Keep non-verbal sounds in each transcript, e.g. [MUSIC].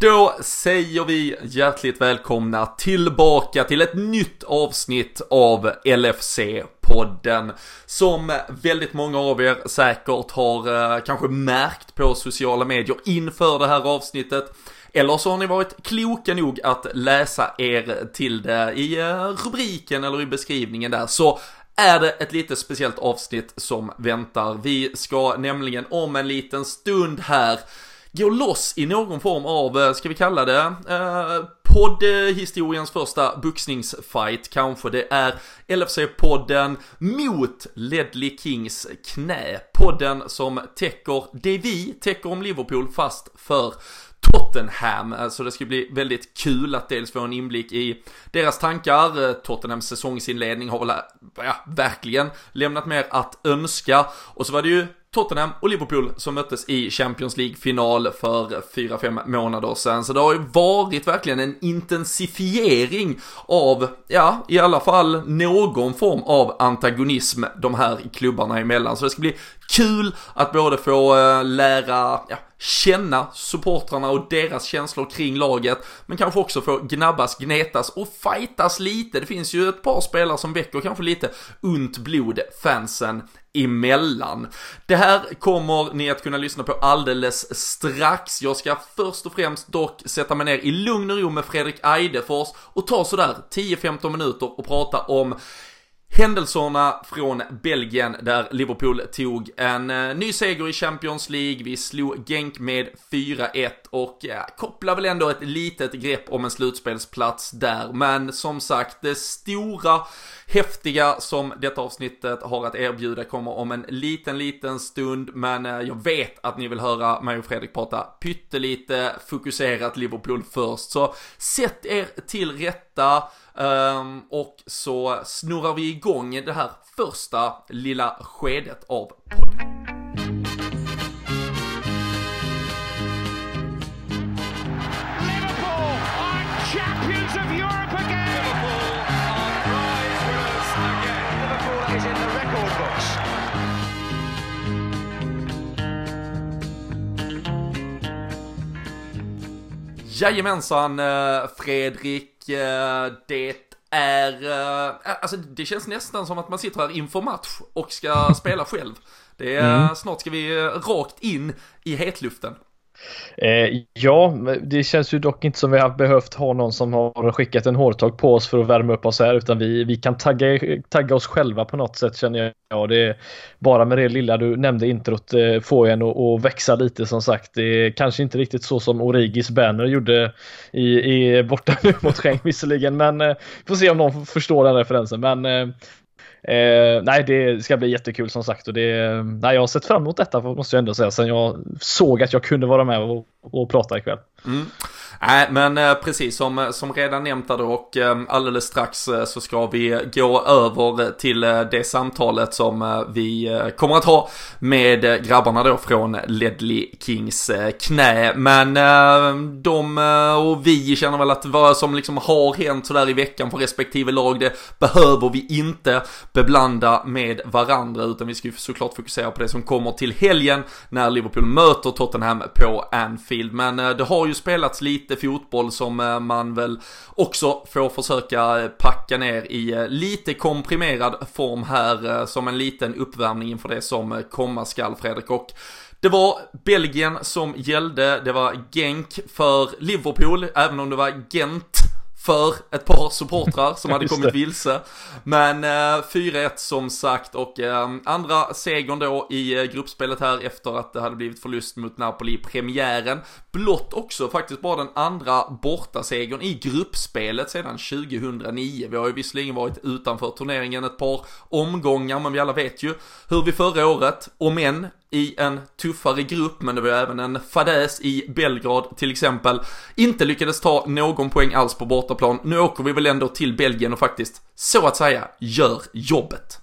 Då säger vi hjärtligt välkomna tillbaka till ett nytt avsnitt av LFC-podden. Som väldigt många av er säkert har eh, kanske märkt på sociala medier inför det här avsnittet. Eller så har ni varit kloka nog att läsa er till det i eh, rubriken eller i beskrivningen där. Så är det ett lite speciellt avsnitt som väntar. Vi ska nämligen om en liten stund här gå loss i någon form av, eh, ska vi kalla det, eh, poddhistoriens första boxningsfight kanske. Det är LFC-podden mot Ledley Kings knä. Podden som täcker det vi täcker om Liverpool fast för Tottenham. Eh, så det ska bli väldigt kul att dels få en inblick i deras tankar. Eh, Tottenhams säsongsinledning har väl, ja, verkligen lämnat mer att önska. Och så var det ju Tottenham och Liverpool som möttes i Champions League-final för 4-5 månader sedan. Så det har ju varit verkligen en intensifiering av, ja, i alla fall någon form av antagonism de här klubbarna emellan. Så det ska bli kul att både få eh, lära, ja, känna supportrarna och deras känslor kring laget, men kanske också få gnabbas, gnetas och fightas lite. Det finns ju ett par spelare som väcker kanske lite ont blod fansen emellan. Det här kommer ni att kunna lyssna på alldeles strax. Jag ska först och främst dock sätta mig ner i lugn och ro med Fredrik Eidefors och ta sådär 10-15 minuter och prata om Händelserna från Belgien där Liverpool tog en eh, ny seger i Champions League. Vi slog Genk med 4-1 och ja, kopplar väl ändå ett litet grepp om en slutspelsplats där. Men som sagt, det stora häftiga som detta avsnittet har att erbjuda kommer om en liten, liten stund. Men eh, jag vet att ni vill höra mig och Fredrik prata pyttelite fokuserat Liverpool först. Så sätt er till rätta. Um, och så snurrar vi igång det här första lilla skedet av podden. Jajamensan eh, Fredrik, det är, uh, alltså det känns nästan som att man sitter här inför match och ska spela själv. Det är, mm. snart ska vi rakt in i hetluften. Eh, ja, det känns ju dock inte som vi har behövt ha någon som har skickat en hårtag på oss för att värma upp oss här utan vi, vi kan tagga, tagga oss själva på något sätt känner jag. Det är bara med det lilla du nämnde introt eh, får en att, växa lite som sagt. Det är kanske inte riktigt så som Origis banner gjorde i, i borta nu mot Schenk visserligen men eh, får se om någon förstår den referensen. Men eh, eh, nej, det ska bli jättekul som sagt och det, nej, jag har sett fram emot detta måste jag ändå säga sen jag såg att jag kunde vara med och, och prata ikväll. Mm. Nej, men eh, precis som, eh, som redan nämnt då och eh, alldeles strax så ska vi gå över till det samtalet som vi kommer att ha med grabbarna då från Ledley Kings knä. Men de och vi känner väl att vad som liksom har hänt sådär i veckan för respektive lag, det behöver vi inte beblanda med varandra utan vi ska ju såklart fokusera på det som kommer till helgen när Liverpool möter Tottenham på Anfield. Men det har ju spelats lite lite fotboll som eh, man väl också får försöka eh, packa ner i eh, lite komprimerad form här som en liten uppvärmning inför det som komma skall Fredrik. Och det var Belgien som gällde, det var Genk för Liverpool, även om det var Gent för ett par supportrar som [LAUGHS] hade kommit vilse. Men eh, 4-1 som sagt och eh, andra segern då i eh, gruppspelet här efter att det hade blivit förlust mot Napoli i premiären. Blott också faktiskt bara den andra bortasegern i gruppspelet sedan 2009. Vi har ju visserligen varit utanför turneringen ett par omgångar men vi alla vet ju hur vi förra året, om än i en tuffare grupp, men det var även en fadäs i Belgrad till exempel, inte lyckades ta någon poäng alls på bortaplan. Nu åker vi väl ändå till Belgien och faktiskt, så att säga, gör jobbet.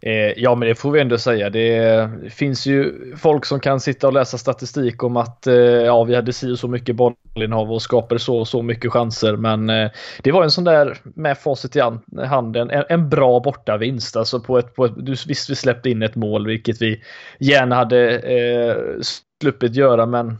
Eh, ja, men det får vi ändå säga. Det finns ju folk som kan sitta och läsa statistik om att eh, ja, vi hade si och så mycket bollinnehav och skapade så och så mycket chanser. Men eh, det var en sån där med facit i handen, en, en bra bortavinst. Alltså på ett, på ett, visst, vi släppte in ett mål, vilket vi gärna hade eh, sluppit göra, men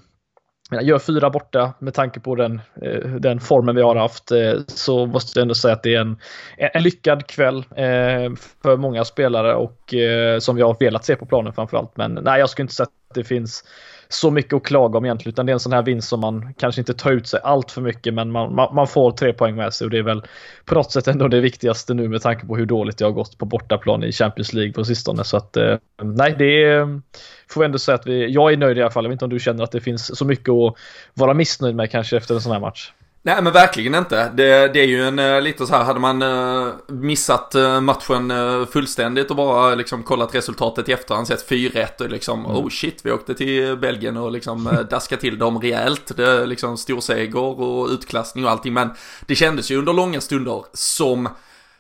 gör fyra borta med tanke på den, eh, den formen vi har haft eh, så måste jag ändå säga att det är en, en lyckad kväll eh, för många spelare och som vi har velat se på planen framförallt. Men nej, jag skulle inte säga att det finns så mycket att klaga om egentligen, utan det är en sån här vinst som man kanske inte tar ut sig allt för mycket, men man, man, man, får tre poäng med sig och det är väl på något sätt ändå det viktigaste nu med tanke på hur dåligt det har gått på bortaplan i Champions League på sistone. Så att eh, nej, det är, får vi ändå säga att vi, jag är nöjd i alla fall. Jag vet inte om du känner att det finns så mycket att vara missnöjd med kanske efter en sån här match. Nej men verkligen inte. Det, det är ju en uh, lite så här, hade man uh, missat uh, matchen fullständigt och bara liksom kollat resultatet i efterhand, sett 4-1 och liksom, mm. oh shit, vi åkte till Belgien och liksom [LAUGHS] daskade till dem rejält. Det är liksom storseger och utklassning och allting, men det kändes ju under långa stunder som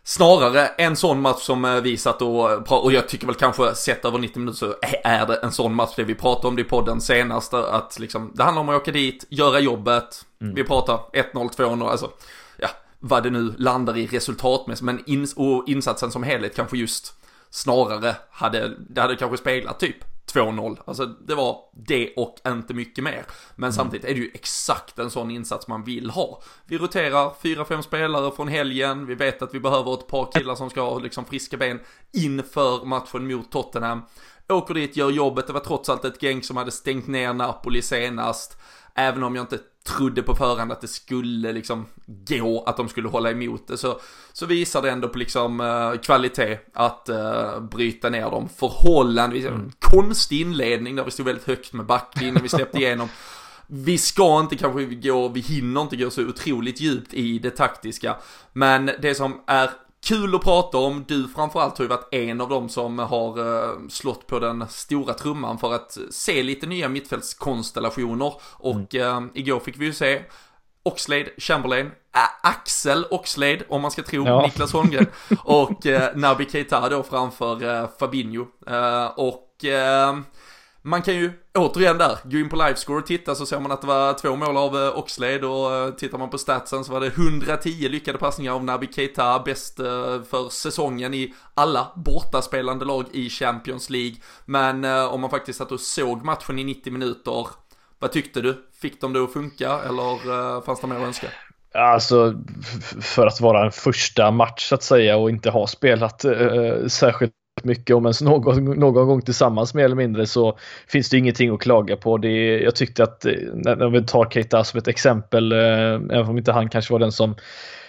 Snarare en sån match som eh, vi satt och och jag tycker väl kanske sett över 90 minuter så är det en sån match. Det vi pratade om det i podden senast att liksom det handlar om att åka dit, göra jobbet, mm. vi pratar 1-0, 2-0, alltså ja, vad det nu landar i resultatmässigt. Men ins och insatsen som helhet kanske just snarare hade, det hade kanske speglat typ 2-0. Alltså det var det och inte mycket mer. Men mm. samtidigt är det ju exakt en sån insats man vill ha. Vi roterar 4-5 spelare från helgen. Vi vet att vi behöver ett par killar som ska ha liksom friska ben inför matchen mot Tottenham. Åker dit, gör jobbet. Det var trots allt ett gäng som hade stängt ner Napoli senast. Även om jag inte trodde på förhand att det skulle liksom gå, att de skulle hålla emot det, så, så visar det ändå på liksom uh, kvalitet att uh, bryta ner dem förhållandevis. Mm. Konstig inledning där vi stod väldigt högt med backlinjen, vi släppte [LAUGHS] igenom. Vi ska inte kanske gå, vi hinner inte gå så otroligt djupt i det taktiska. Men det som är Kul att prata om, du framförallt har ju varit en av dem som har uh, slått på den stora trumman för att se lite nya mittfältskonstellationer och mm. uh, igår fick vi ju se Oxlade, Chamberlain, Ä Axel Oxlade om man ska tro ja. Niklas Holmgren [LAUGHS] och uh, Naby Keita då framför uh, Fabinho och man kan ju återigen där gå in på livescore och titta så ser man att det var två mål av eh, Oxlade och eh, tittar man på statsen så var det 110 lyckade passningar av Naby Keita, bäst eh, för säsongen i alla bortaspelande lag i Champions League. Men om man faktiskt satt och såg matchen i 90 minuter, vad tyckte du? Fick de det att funka eller fanns det mer att önska? Alltså för att vara en första match så att säga och inte ha spelat äh, särskilt mycket om ens någon, någon gång tillsammans mer eller mindre så finns det ingenting att klaga på. Det, jag tyckte att, eh, när vi tar Keita som ett exempel, eh, även om inte han kanske var den som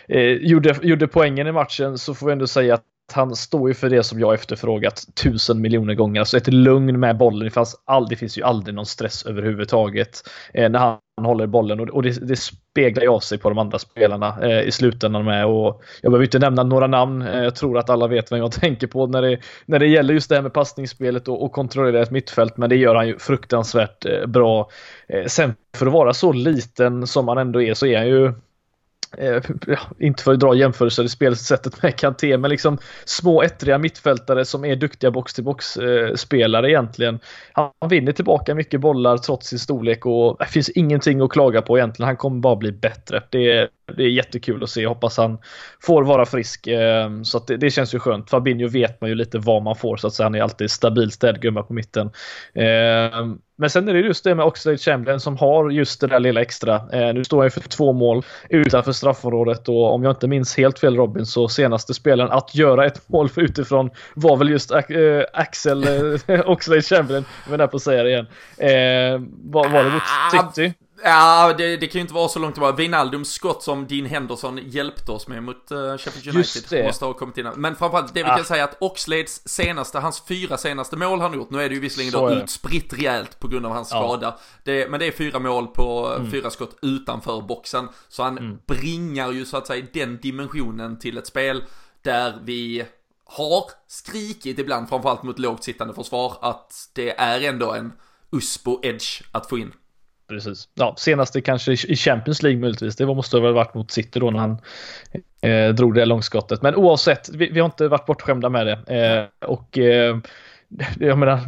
eh, gjorde, gjorde poängen i matchen så får vi ändå säga att han står ju för det som jag efterfrågat tusen miljoner gånger. Alltså ett lugn med bollen. Det, fanns all, det finns ju aldrig någon stress överhuvudtaget eh, när han håller bollen och, och det, det, speglar ju av sig på de andra spelarna eh, i slutändan med. Och jag behöver inte nämna några namn. Eh, jag tror att alla vet vem jag [LAUGHS] tänker på när det, när det gäller just det här med passningsspelet och, och kontrollera ett mittfält. Men det gör han ju fruktansvärt eh, bra. Eh, sen för att vara så liten som han ändå är så är han ju Eh, inte för att dra jämförelser i spelsättet med Kanté, men liksom små ettriga mittfältare som är duktiga box-till-box-spelare eh, egentligen. Han vinner tillbaka mycket bollar trots sin storlek och det finns ingenting att klaga på egentligen. Han kommer bara bli bättre. Det är, det är jättekul att se. Jag hoppas han får vara frisk. Eh, så det, det, känns ju skönt. Fabinho vet man ju lite vad man får så att säga. Han är alltid stabil städgumma på mitten. Eh, men sen är det just det med Oxlade Chamberlain som har just det där lilla extra. Eh, nu står han för två mål utanför straffområdet och om jag inte minns helt fel Robin så senaste spelaren att göra ett mål för [LAUGHS] utifrån var väl just äh, Axel äh, [LAUGHS] Oxlade Chamberlain. Jag är på att säga det igen. Eh, var, var det mot ah, City? Ja, det, det kan ju inte vara så långt tillbaka. Wijnaldums skott som Dean Henderson hjälpte oss med mot uh, Sheffield United. Måste ha kommit in. Men framförallt det vi ah. kan säga att Oxlades senaste, hans fyra senaste mål han gjort. Nu är det ju visserligen då utspritt rejält på grund av hans ja. skada. Det, men det är fyra mål på mm. fyra skott utanför boxen. Så han mm. bringar ju så att säga den dimensionen till ett spel där vi har skrikit ibland, framförallt mot lågt sittande försvar, att det är ändå en USPO edge att få in. Precis. Ja, senaste kanske i Champions League möjligtvis. Det måste ha varit mot City då när han eh, drog det långskottet. Men oavsett, vi, vi, har inte varit bortskämda med det. Eh, och eh, jag menar,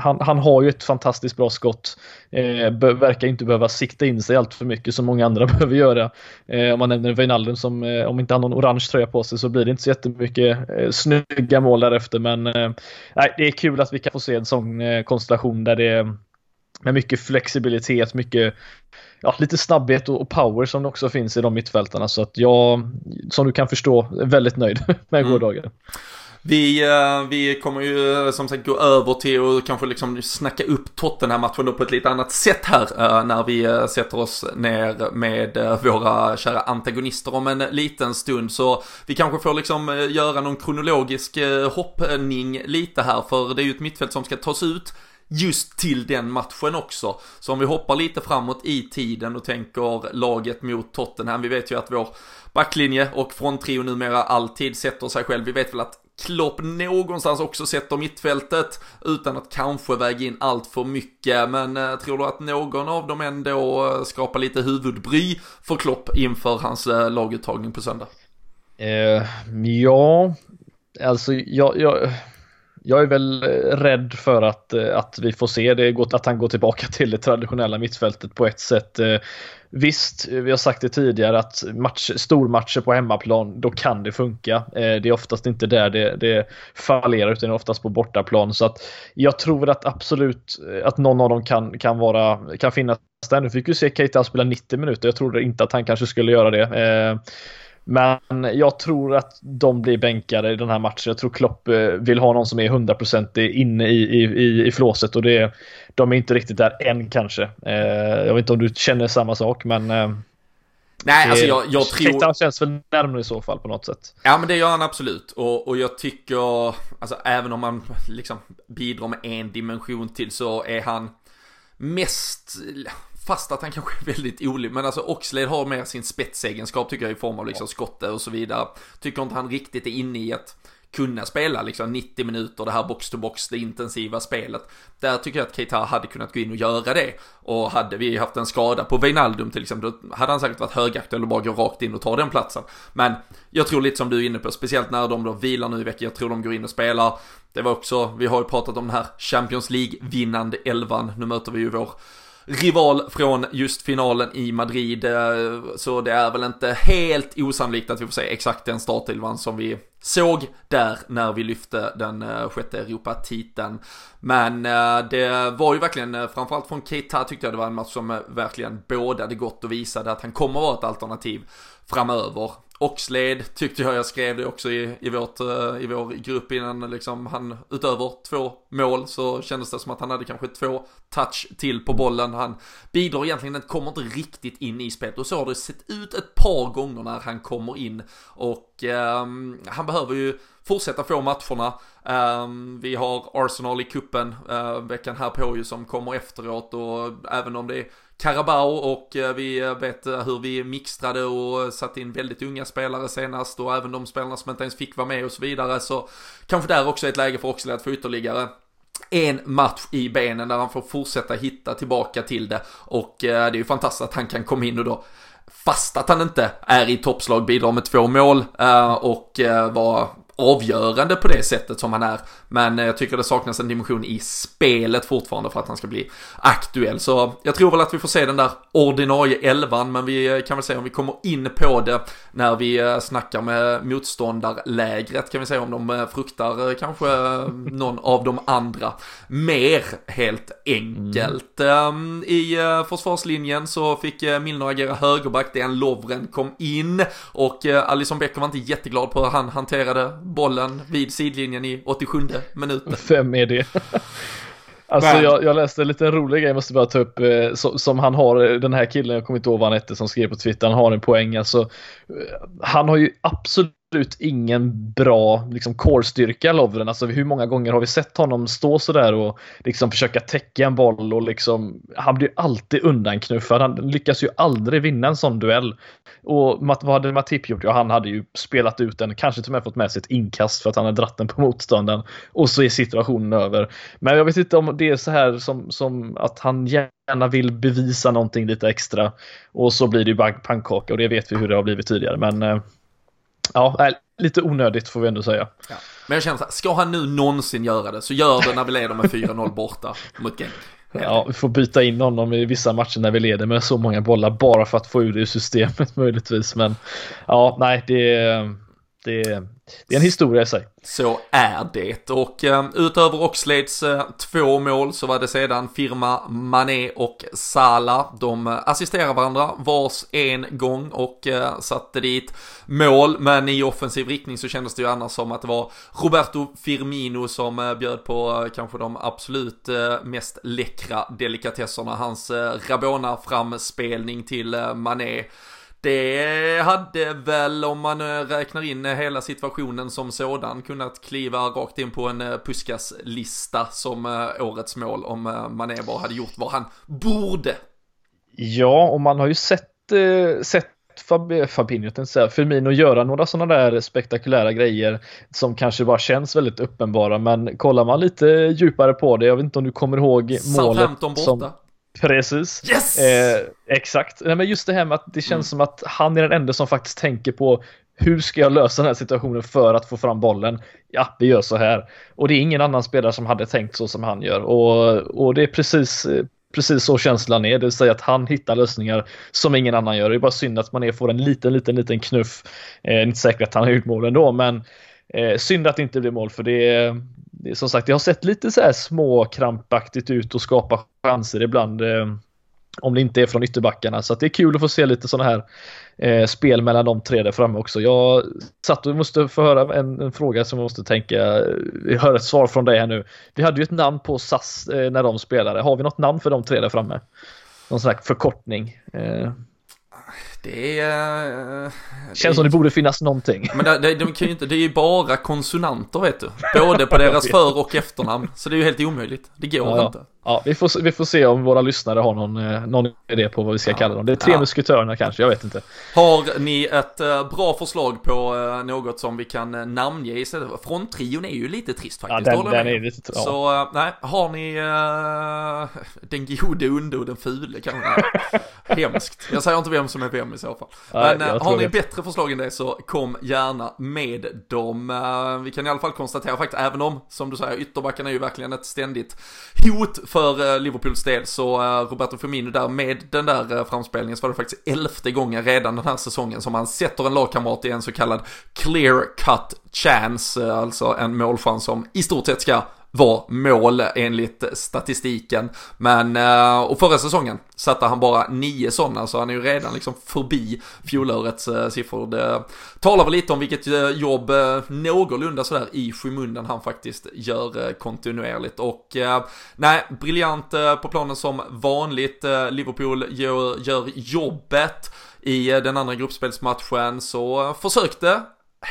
han, han, har ju ett fantastiskt bra skott. Eh, verkar inte behöva sikta in sig allt för mycket som många andra [LAUGHS] behöver göra. Eh, om man nämner Wijnaldum som, eh, om inte han har någon orange tröja på sig så blir det inte så jättemycket eh, snygga mål därefter. Men eh, det är kul att vi kan få se en sån eh, konstellation där det med mycket flexibilitet, mycket ja, lite snabbhet och, power som också finns i de mittfältarna. Så att jag, som du kan förstå, är väldigt nöjd [LAUGHS] med mm. gårdagen. Vi, eh, vi kommer ju eh, som sagt gå över till att kanske liksom snacka upp Tottenham-matchen då på ett lite annat sätt här eh, när vi sätter oss ner med våra kära antagonister om en liten stund. Så vi kanske får liksom göra någon kronologisk hoppning lite här för det är ju ett mittfält som ska tas ut just till den matchen också. Så om vi hoppar lite framåt i tiden och tänker laget mot Tottenham. Vi vet ju att vår backlinje och fronttrio numera alltid sätter sig själv. Vi vet väl att Klopp någonstans också sätter mittfältet utan att kanske väga in allt för mycket. Men eh, tror du att någon av dem ändå eh, skapar lite huvudbry för Klopp inför hans eh, laguttagning på söndag? Eh, ja, alltså jag, jag, jag är väl eh, rädd för att, eh, att vi får se det, att han går tillbaka [LAUGHS] till det traditionella mittfältet på ett sätt. Eh, visst, vi har sagt det tidigare att match, stormatcher på hemmaplan, då kan det funka. Det är oftast inte där det, det fallerar utan oftast på bortaplan. Så att jag tror att absolut att någon av dem kan, kan, vara, kan finnas där. Nu fick vi se Keita spela 90 minuter. Jag trodde inte att han kanske skulle göra det. Men jag tror att de blir bänkade i den här matchen. Jag tror Klopp eh, vill ha någon som är 100% inne i, i, i, i flåset och det, de är inte riktigt där än kanske. Eh, jag vet inte om du känner samma sak men eh, Nej, alltså jag, jag tror... Keita känns väl närmare i så fall på något sätt. Ja, men det gör han absolut. Och, och jag tycker, alltså även om man liksom bidrar med en dimension till så är han mest, Fast att han kanske är väldigt olik, men alltså Oxlade har mer sin spetsegenskap tycker jag i form av liksom skotte och så vidare. Tycker inte han riktigt är inne i att kunna spela liksom 90 minuter, det här box-to-box, det intensiva spelet. Där tycker jag att Keita hade kunnat gå in och göra det. Och hade vi haft en skada på Wijnaldum till exempel, då hade han säkert varit högaktuell och bara gå rakt in och ta den platsen. Men jag tror lite som du är inne på, speciellt när de då vilar nu i veckan, jag tror de går in och spelar. Det var också, vi har ju pratat om den här Champions League-vinnande elvan, nu möter vi ju vår rival från just finalen i Madrid. Eh, så det är väl inte helt osannolikt att vi får se exakt den startelvan som vi såg där när vi lyfte den eh, sjätte Europatiteln. Men eh, det var ju verkligen, framförallt från Keita tyckte jag det var en match som verkligen bådade gott och visade att han kommer vara ett alternativ framöver. Oxlade tyckte jag, jag skrev det också i, i, vårt, eh, i vår grupp innan liksom han utöver två mål så kändes det som att han hade kanske två touch till på bollen. Han bidrar egentligen, inte, kommer inte riktigt in i spelet och så har det sett ut ett par gånger när han kommer in och eh, han behöver ju fortsätta få matcherna. Ehm, vi har Arsenal i kuppen eh, veckan här på ju som kommer efteråt och även om det är Carabao och eh, vi eh, vet hur vi mixtrade och satte in väldigt unga spelare senast och även de spelarna som inte ens fick vara med och så vidare så kanske där också är ett läge för Oxlade att få ytterligare en match i benen där han får fortsätta hitta tillbaka till det och det är ju fantastiskt att han kan komma in och då fast att han inte är i toppslag bidrar med två mål och var avgörande på det sättet som han är. Men eh, jag tycker det saknas en dimension i spelet fortfarande för att han ska bli aktuell. Så jag tror väl att vi får se den där ordinarie elvan, men vi eh, kan väl se om vi kommer in på det när vi eh, snackar med motståndarlägret. Kan vi se om de fruktar kanske någon av de andra mer helt enkelt. Mm. I försvarslinjen så fick Milner agera högerback, den Lovren kom in och Alison Becker var inte jätteglad på hur han hanterade bollen vid sidlinjen i 87 minuten. Vem är det? [LAUGHS] Alltså jag, jag, läste en liten rolig grej, jag måste bara ta upp, eh, som, som, han har, den här killen, jag kommer inte ihåg vad han hette, som skrev på Twitter, han har en poäng. Alltså, eh, han har ju absolut absolut ingen bra liksom, core-styrka Lovren. Alltså hur många gånger har vi sett honom stå sådär och liksom försöka täcka en boll och liksom Han blir ju alltid undanknuffad. Han lyckas ju aldrig vinna en sån duell. Och vad hade Matip gjort? Ja, han hade ju spelat ut den, kanske till och med fått med sig ett inkast för att han hade dratt den på motståndaren. Och så är situationen över. Men jag vet inte om det är så här som, som att han gärna vill bevisa någonting lite extra. Och så blir det ju pannkaka och det vet vi hur det har blivit tidigare. Men eh, ja, lite onödigt får vi ändå säga. Ja. Men jag känner så här, ska han nu någonsin göra det så gör det när vi leder med 4-0 borta mot Genk. Ja, vi får byta in honom i vissa matcher när vi leder med så många bollar bara för att få ur det ur systemet [LAUGHS] möjligtvis. Men ja, nej, det är, det, det är en historia i sig. Så är det. Och eh, utöver Oxlades eh, två mål så var det sedan firma Mané och Sala. De eh, assisterar varandra vars en gång och eh, satte dit mål. Men i offensiv riktning så kändes det ju annars som att det var Roberto Firmino som eh, bjöd på eh, kanske de absolut eh, mest läckra delikatesserna. Hans eh, Rabona-framspelning till eh, Mané det hade väl, om man räknar in hela situationen som sådan, kunnat kliva rakt in på en eh, Puskas-lista som eh, årets mål om eh, Mané bara hade gjort vad han borde. Ja, och man har ju sett, sett Fabinho, Firmino göra några sådana där spektakulära grejer som kanske bara känns väldigt uppenbara men kollar man lite djupare på det, jag vet inte om du kommer ihåg målet borta. som Precis. Yes! Eh, exakt. Nej, men just det här med att det känns mm. som att han är den enda som faktiskt tänker på hur ska jag lösa den här situationen för att få fram bollen? Ja, vi gör så här. Och det är ingen annan spelare som hade tänkt så som han gör. Och, och det är precis, precis så känslan är, det vill säga att han hittar lösningar som ingen annan gör. Det är bara synd att man är får en liten, liten, liten knuff. Eh, inte säkert att han har gjort mål ändå, men eh, synd att det inte blir mål för det, som sagt, det har sett lite så här små krampaktigt ut och skapa chanser ibland. Eh, om det inte är från ytterbackarna. Så det är kul att få se lite sådana här eh, spel mellan de tre där framme också. Jag satt och måste få höra en, en fråga som jag måste tänka. Eh, jag hör ett svar från dig här nu. Vi hade ju ett namn på SAS eh, när de spelade. Har vi något namn för de tre där framme? Någon sån här förkortning? Eh. Det är... Eh, Känns som det borde finnas någonting. Men det, det, de kan ju inte, det är ju bara konsonanter vet du. Både på [LAUGHS] deras för och efternamn. Så det är ju helt omöjligt. Det går ja, inte. Ja, vi får, vi får se om våra lyssnare har någon, eh, någon idé på vad vi ska ja. kalla dem. Det är tre ja. musketörerna kanske, jag vet inte. Har ni ett uh, bra förslag på uh, något som vi kan uh, namnge istället? Fronttrion är ju lite trist faktiskt. Ja, den, den är lite, ja. Så, nej, har ni [LAUGHS] den gode, onde och den fule kanske? [LAUGHS] Hemskt. Jag säger inte vem som är vem i så fall. Nej, Men har ni det. bättre förslag än det så kom gärna med dem. vi kan i alla fall konstatera faktiskt, även om, som du säger, ytterbackarna är ju verkligen ett ständigt hot för eh, Liverpools del så eh, Roberto Firmino där med den där eh, framspelningen så var det faktiskt elfte gången redan den här säsongen som han sätter en lagkamrat i en så kallad clear cut chance, alltså en målchans som i stort sett ska var mål enligt statistiken. Men, eh, och förra säsongen satte han bara nio sådana, så han är ju redan liksom förbi fjolårets eh, siffror. Det talar väl lite om vilket eh, jobb någorlunda sådär i skymundan han faktiskt gör kontinuerligt. Och nej, briljant på planen som vanligt. Liverpool gör, gör jobbet. I den andra gruppspelsmatchen så försökte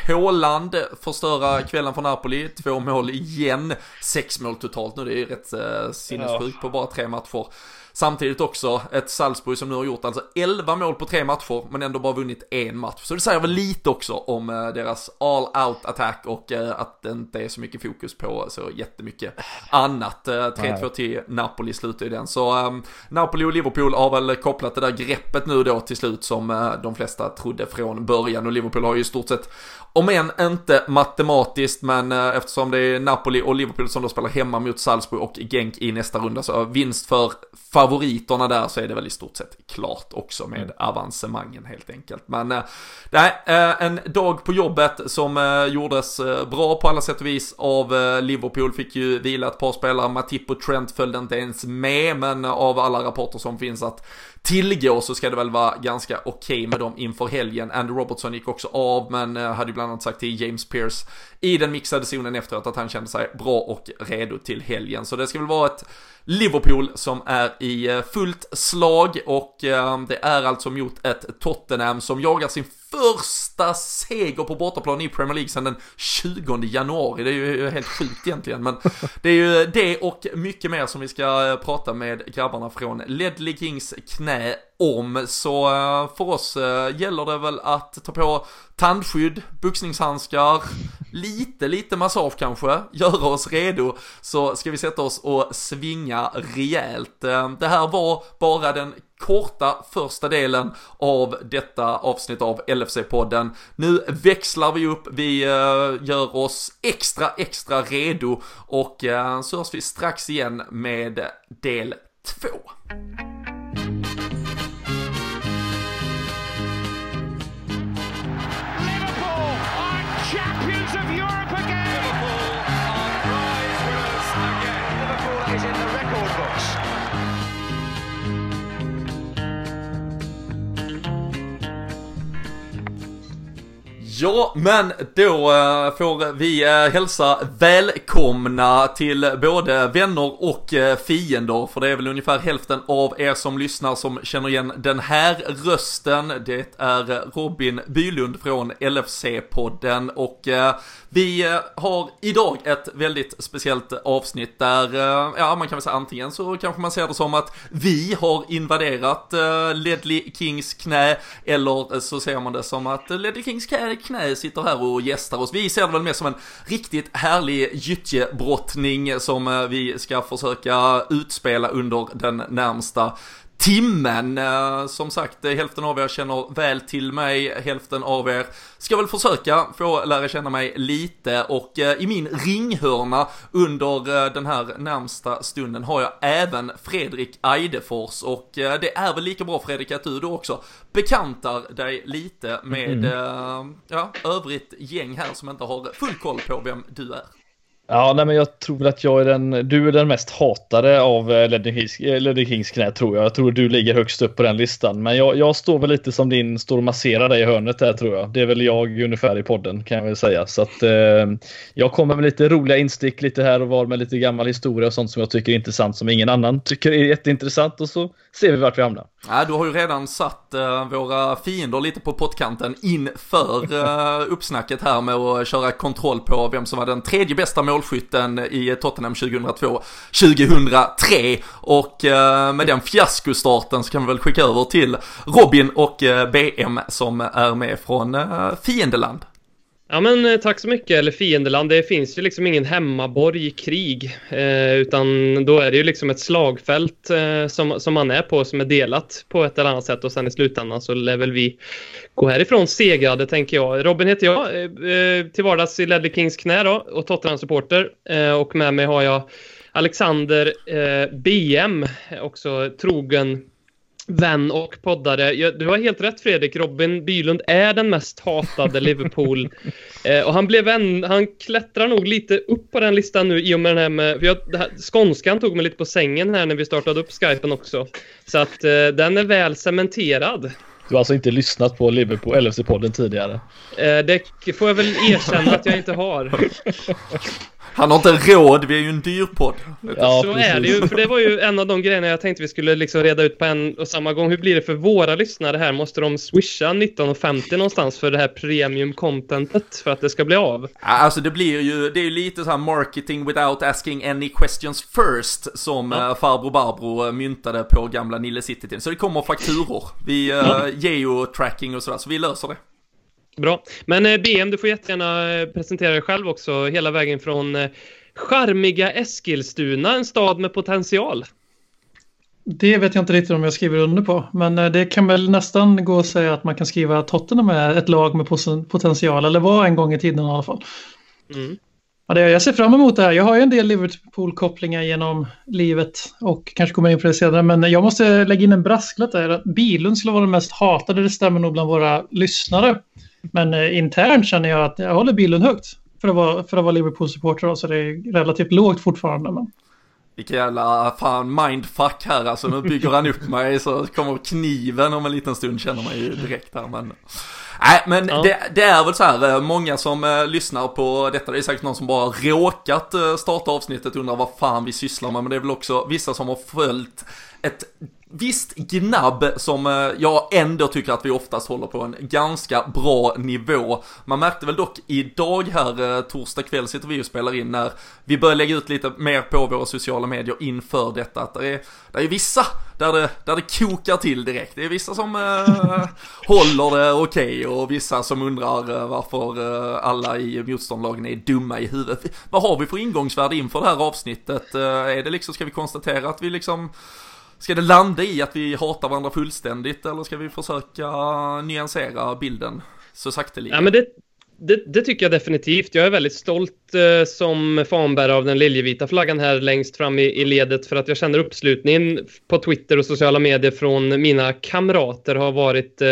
Håland förstöra kvällen för Napoli, två mål igen, sex mål totalt nu, det är ju rätt eh, sinnessjukt på bara tre matcher. Samtidigt också ett Salzburg som nu har gjort alltså 11 mål på tre matcher men ändå bara vunnit en match. Så det säger väl lite också om eh, deras all out attack och eh, att det inte är så mycket fokus på så jättemycket annat. 3-2 eh, till Napoli slutar ju den. Så um, Napoli och Liverpool har väl kopplat det där greppet nu då till slut som de flesta trodde från början och Liverpool har ju i stort sett om än inte matematiskt, men eftersom det är Napoli och Liverpool som då spelar hemma mot Salzburg och Genk i nästa runda så vinst för favoriterna där så är det väl i stort sett klart också med mm. avancemangen helt enkelt. Men äh, nej, äh, en dag på jobbet som äh, gjordes bra på alla sätt och vis av Liverpool. Fick ju vila ett par spelare, Matip och Trent följde inte ens med, men av alla rapporter som finns att tillgå så ska det väl vara ganska okej okay med dem inför helgen. Andy Robertson gick också av men eh, hade ju bland annat sagt till James Pierce i den mixade zonen efteråt att han kände sig bra och redo till helgen. Så det ska väl vara ett Liverpool som är i eh, fullt slag och eh, det är alltså mot ett Tottenham som jagar sin första seger på bortaplan i Premier League sedan den 20 januari. Det är ju helt sjukt egentligen, men det är ju det och mycket mer som vi ska prata med grabbarna från Ledley Kings knä om. Så eh, för oss eh, gäller det väl att ta på tandskydd, boxningshandskar, lite, lite massage kanske, göra oss redo så ska vi sätta oss och svinga rejält. Eh, det här var bara den korta första delen av detta avsnitt av LFC-podden. Nu växlar vi upp, vi gör oss extra, extra redo och så hörs vi strax igen med del 2. Ja, men då eh, får vi eh, hälsa välkomna till både vänner och eh, fiender, för det är väl ungefär hälften av er som lyssnar som känner igen den här rösten. Det är Robin Bylund från LFC-podden och vi eh, har idag ett väldigt speciellt avsnitt där, eh, ja man kan väl säga antingen så kanske man ser det som att vi har invaderat eh, Ledley Kings knä, eller så ser man det som att Ledley Kings knä sitter här och gästar oss. Vi ser det väl mer som en riktigt härlig gyttjebrottning som vi ska försöka utspela under den närmsta timmen. Eh, som sagt, eh, hälften av er känner väl till mig, hälften av er ska väl försöka få lära känna mig lite och eh, i min ringhörna under den här närmsta stunden har jag även Fredrik Eidefors och det är väl lika bra Fredrik att du då också bekantar dig lite med mm. ja, övrigt gäng här som inte har full koll på vem du är. Ja, nej, men jag tror väl att jag är den, du är den mest hatade av eh, Ledley Kings, eh, Kings knä tror jag. Jag tror du ligger högst upp på den listan. Men jag, jag står väl lite som din, står och masserar dig i hörnet där tror jag. Det är väl jag ungefär i podden kan jag väl säga. Så att eh, jag kommer med lite roliga instick lite här och var med lite gammal historia och sånt som jag tycker är intressant som ingen annan tycker är jätteintressant och så ser vi vart vi hamnar. Ja, du har ju redan satt eh, våra fiender lite på pottkanten inför eh, uppsnacket här med att köra kontroll på vem som var den tredje bästa målskytten i Tottenham 2002-2003 och eh, med den fiaskostarten så kan vi väl skicka över till Robin och eh, BM som är med från eh, fiendeland. Ja men eh, tack så mycket, eller fiendeland. Det finns ju liksom ingen hemmaborg i krig. Eh, utan då är det ju liksom ett slagfält eh, som, som man är på som är delat på ett eller annat sätt och sen i slutändan så lär väl vi gå härifrån segrade tänker jag. Robin heter jag, eh, eh till vardags i Ledley Kings knä då och Tottenham-supporter. Eh, och med mig har jag Alexander eh, BM, också trogen vän och poddare. Du har helt rätt Fredrik, Robin Bylund är den mest hatade [LAUGHS] Liverpool. Eh, och han blev en, han klättrar nog lite upp på den listan nu i och med den här med, för jag, här, skånskan tog mig lite på sängen här när vi startade upp skypen också. Så att eh, den är väl cementerad. Du har alltså inte lyssnat på Liverpool LFC-podden tidigare? Eh, det får jag väl erkänna att jag inte har. [LAUGHS] Han har inte råd, vi är ju en dyr podd. Ja, så precis. är det ju, för det var ju en av de grejerna jag tänkte vi skulle liksom reda ut på en och samma gång. Hur blir det för våra lyssnare här? Måste de swisha 19,50 någonstans för det här premium contentet för att det ska bli av? Alltså det blir ju, det är ju lite så här marketing without asking any questions first som ja. uh, farbror Barbro uh, myntade på gamla Nille City. Så det kommer fakturor. Vi uh, ja. geotracking och sådär, så vi löser det. Bra. Men eh, BM, du får jättegärna eh, presentera dig själv också, hela vägen från eh, charmiga Eskilstuna, en stad med potential. Det vet jag inte riktigt om jag skriver under på, men det kan väl nästan gå att säga att man kan skriva att Tottenham är ett lag med potential, eller var en gång i tiden i alla fall. Mm. Ja, det, jag ser fram emot det här. Jag har ju en del Liverpool-kopplingar genom livet och kanske kommer in på det senare, men jag måste lägga in en brasklapp där. Att Bilund skulle vara den mest hatade, det stämmer nog bland våra lyssnare. Men eh, internt känner jag att jag håller bilen högt för att vara, för att vara Liverpool-supporter så det är relativt lågt fortfarande. Men... Vilken jävla fan mindfuck här alltså. Nu bygger han upp mig så kommer kniven om en liten stund känner man ju direkt här. Men... Nej men ja. det, det, är väl så här, eh, många som eh, lyssnar på detta, det är säkert någon som bara råkat eh, starta avsnittet undrar vad fan vi sysslar med. Men det är väl också vissa som har följt ett visst gnabb som eh, jag ändå tycker att vi oftast håller på en ganska bra nivå. Man märkte väl dock idag här, eh, torsdag kväll sitter vi och spelar in när vi börjar lägga ut lite mer på våra sociala medier inför detta. Att det är, det är vissa där det, där det kokar till direkt. Det är vissa som eh, håller det okej okay, och vissa som undrar eh, varför alla i motståndarlagen är dumma i huvudet. Vad har vi för ingångsvärde inför det här avsnittet? Är det liksom, ska vi konstatera att vi liksom Ska det landa i att vi hatar varandra fullständigt eller ska vi försöka nyansera bilden så sakteliga? Ja, men det, det, det, tycker jag definitivt. Jag är väldigt stolt eh, som fanbärare av den liljevita flaggan här längst fram i, i, ledet för att jag känner uppslutningen på Twitter och sociala medier från mina kamrater har varit eh,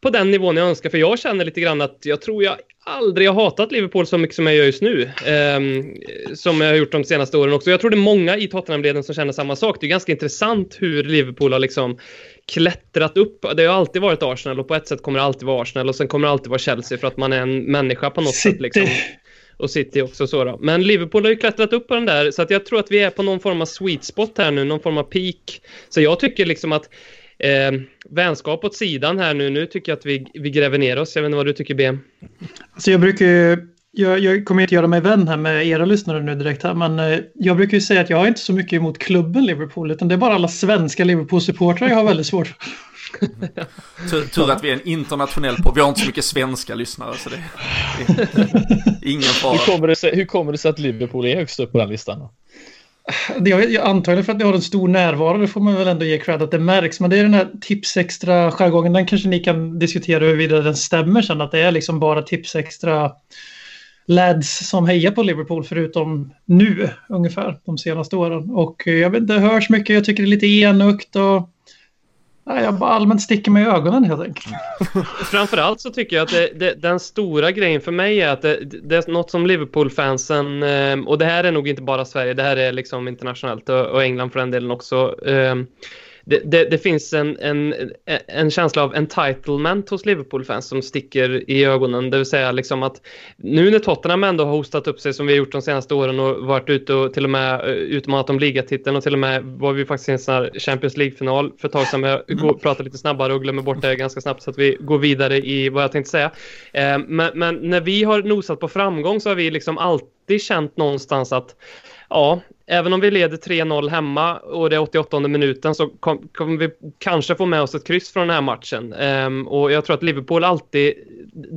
på den nivån jag önskar. För jag känner lite grann att jag tror jag aldrig har hatat Liverpool så mycket som jag gör just nu. Eh, som jag har gjort de senaste åren också. Jag tror det är många i Tottenham-leden som känner samma sak. Det är ganska intressant hur Liverpool har liksom klättrat upp. Det har alltid varit Arsenal och på ett sätt kommer det alltid vara Arsenal och sen kommer det alltid vara Chelsea för att man är en människa på något City. sätt. Liksom. Och City också så då. Men Liverpool har ju klättrat upp på den där så att jag tror att vi är på någon form av sweet spot här nu, någon form av peak. Så jag tycker liksom att eh, vänskap åt sidan här nu, nu tycker jag att vi, vi gräver ner oss. Jag vet inte vad du tycker BM? Alltså jag brukar ju, jag, jag kommer inte göra mig vän här med era lyssnare nu direkt här, men eh, jag brukar ju säga att jag har inte så mycket emot klubben Liverpool, utan det är bara alla svenska Liverpool-supportrar jag har väldigt svårt. [LAUGHS] Tur, tur att vi är en internationell podd. Vi har inte så mycket svenska lyssnare så det, det är ingen fara. Hur kommer, det sig, hur kommer det sig att Liverpool är högst upp på den listan? Det jag, jag antagligen för att ni har en stor närvaro, det får man väl ändå ge cred att det märks. Men det är den här tipsextra jargongen, den kanske ni kan diskutera huruvida den stämmer sen. Att det är liksom bara tipsextra lads som hejar på Liverpool förutom nu ungefär de senaste åren. Och eh, jag vet inte, det hörs mycket, jag tycker det är lite enögt och nej, jag bara allmänt sticker mig i ögonen helt enkelt. [LAUGHS] Framförallt så tycker jag att det, det, den stora grejen för mig är att det, det är något som Liverpool-fansen, ehm, och det här är nog inte bara Sverige, det här är liksom internationellt och, och England för den delen också. Ehm, det, det, det finns en, en, en känsla av entitlement hos Liverpool-fans som sticker i ögonen. Det vill säga liksom att nu när Tottenham ändå har hostat upp sig som vi har gjort de senaste åren och varit ute och till och med eh, utmanat om ligatiteln och till och med var vi faktiskt i en sån här Champions League-final för ett tag sedan. Jag går, pratar lite snabbare och glömmer bort det ganska snabbt så att vi går vidare i vad jag tänkte säga. Eh, men, men när vi har nosat på framgång så har vi liksom alltid känt någonstans att ja, även om vi leder 3-0 hemma och det är 88 minuten så kom- kommer vi kanske få med oss ett kryss från den här matchen. Um, och jag tror att Liverpool alltid,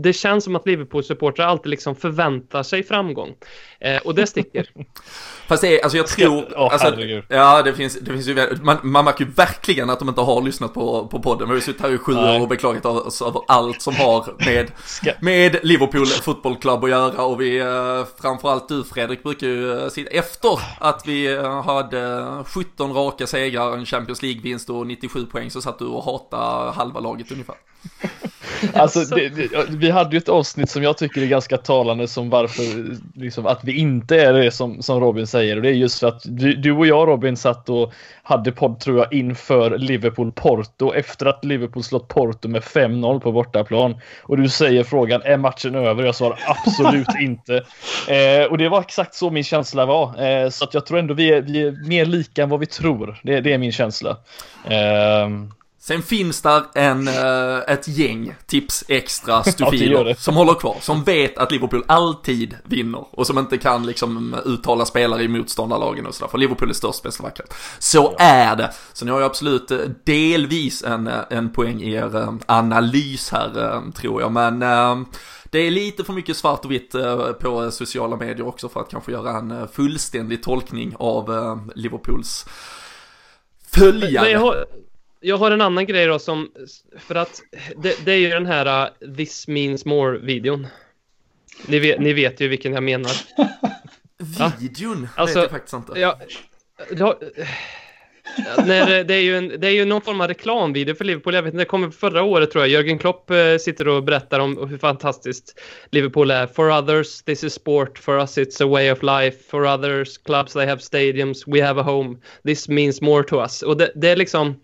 det känns som att Liverpool-supportrar alltid liksom förväntar sig framgång. Uh, och det sticker. [LAUGHS] Fast det är, alltså jag tror, Åh, alltså, herregud. ja det finns, det finns ju, man, man märker ju verkligen att de inte har lyssnat på, på podden. Vi har ju suttit här i sju år och beklagat oss över allt som har med, med Liverpool Football Club att göra och vi, eh, framförallt du Fredrik brukar ju eh, sitta efter att vi eh, hade 17 raka segrar, en Champions League-vinst och 97 poäng så satt du och hatade halva laget ungefär. [LAUGHS] Alltså, det, det, vi hade ju ett avsnitt som jag tycker är ganska talande som varför liksom, att vi inte är det som, som Robin säger och det är just för att du, du och jag Robin satt och hade podd tror jag inför Liverpool-Porto efter att Liverpool slått Porto med 5-0 på bortaplan och du säger frågan är matchen över? Jag svarar absolut [LAUGHS] inte. Eh, och det var exakt så min känsla var eh, så att jag tror ändå vi är, vi är mer lika än vad vi tror. Det, det är min känsla. Eh, Sen finns där en, eh, ett gäng tips extra [LAUGHS] Ja, det. som håller kvar, som vet att Liverpool alltid vinner och som inte kan liksom uttala spelare i motståndarlagen och sådär, för Liverpool är störst, bäst och vackrast. Så är det. Så ni har ju absolut eh, delvis en, eh, en poäng i er eh, analys här, eh, tror jag, men eh, det är lite för mycket svart och vitt eh, på sociala medier också för att kanske göra en eh, fullständig tolkning av eh, Liverpools följare. Jag har, en annan grej då som, för att det, det är ju den här uh, This means more-videon. Ni vet, ni vet ju vilken jag menar. [LAUGHS] Ja. Videon Alltså, vet jag faktiskt inte. Ja, ja, när, det, är ju en, det är ju någon form av reklamvideo för Liverpool. Jag vet inte, det kom förra året tror jag. Jörgen Klopp eh, sitter och berättar om hur fantastiskt Liverpool är. For others this is sport, for us it's a way of life. For others clubs they have stadiums, we have a home. This means more to us. Och det, det är liksom...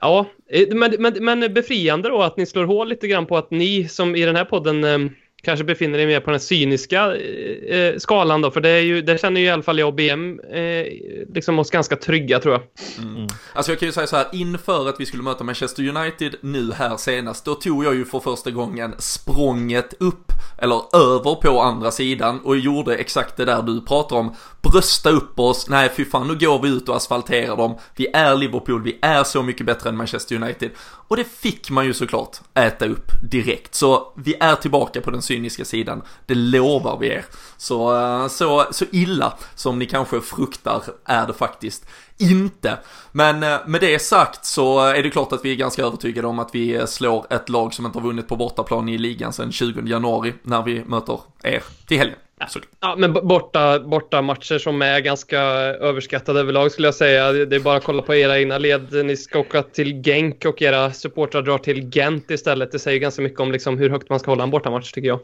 Ja, eh, men, men, men befriande då att ni slår hål lite grann på att ni som i den här podden eh, kanske befinner er mer på den cyniska eh, eh skalan då, för det, är ju, där känner ju i alla fall jag och BM eh, liksom oss ganska trygga tror jag. Mm. Alltså jag kan ju säga så här, inför att vi skulle möta Manchester United nu här senast, då tog jag ju för första gången språnget upp, eller över på andra sidan och gjorde exakt det där du pratar om. Brösta upp oss, nej fy fan nu går vi ut och asfalterar dem, vi är Liverpool, vi är så mycket bättre än Manchester United. Och det fick man ju såklart äta upp direkt, så vi är tillbaka på den cyniska sidan, det lovar vi er. Så, eh, så, så illa som ni kanske fruktar är det faktiskt inte. Men eh, med det sagt så är det klart att vi är ganska övertygade om att vi slår ett lag som inte har vunnit på bortaplan i ligan sedan 20 januari när vi möter er till helgen. Så, Ja, men borta, borta matcher som är ganska överskattade överlag skulle jag säga. Det är bara att kolla på era egna led. Ni ska åka till Genk och era supportrar drar till Gent istället. Det säger ganska mycket om liksom hur högt man ska hålla en bortamatch tycker jag.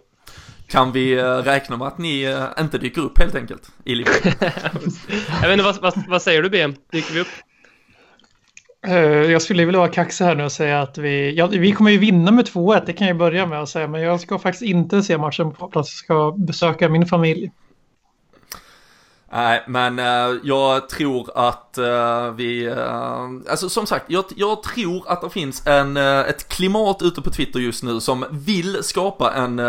kan vi eh, räkna med att ni eh, inte dyker upp helt enkelt i Liverpool? [LAUGHS] Jag vet inte, vad, vad, vad säger du BM? Dyker vi upp? Eh, jag skulle vilja vara kaxig här nu och säga att vi, ja, vi kommer ju vinna med 2-1, det kan jag börja med att säga. Men jag ska faktiskt inte se matchen på plats, jag ska besöka min familj. Nej, men uh, jag tror att uh, vi, uh, alltså som sagt, jag, jag tror att det finns en, ett klimat ute på Twitter just nu som vill skapa en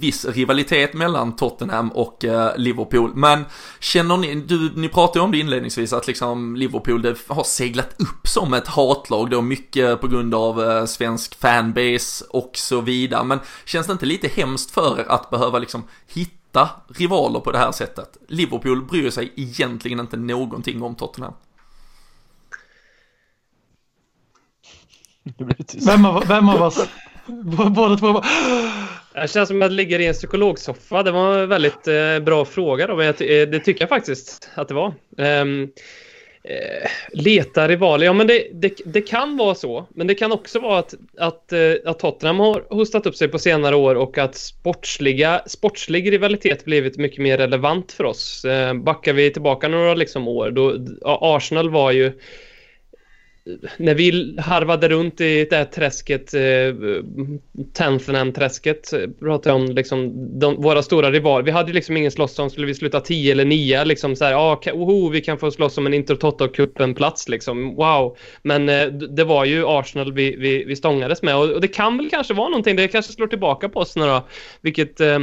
viss rivalitet mellan Tottenham och Liverpool. Men känner ni, du, ni pratade ju om det inledningsvis, att liksom Liverpool det har seglat upp som ett hatlag då, mycket på grund av svensk fanbase och så vidare. Men känns det inte lite hemskt för er att behöva liksom hitta rivaler på det här sättet. Liverpool bryr sig egentligen inte någonting om Tottenham. Vem av, vem av oss? [LAUGHS] Båda två bara... Det känns som att jag ligger i en psykologsoffa. Det var en väldigt eh, bra fråga då, men jag eh, det tycker jag faktiskt att det var. Ehm, eh, leta rivaler, ja men det, det, det kan vara så. Men det kan också vara att, att, eh, att Tottenham har hostat upp sig på senare år och att sportsliga, sportslig rivalitet blivit mycket mer relevant för oss. Eh, backar vi tillbaka några liksom, år, då ja, Arsenal var ju när vi harvade runt i det här träsket, eh, Tenthenham-träsket, eh, pratade jag om liksom de, våra stora rivaler. Vi hade liksom ingen slåss om, skulle vi sluta 10 eller 9, liksom så här, ah, oho, vi kan få slåss om en Intertoto-cupen-plats liksom, wow. Men eh, det var ju Arsenal vi, vi, vi stångades med och, och det kan väl kanske vara någonting, det kanske slår tillbaka på oss nu då, vilket eh,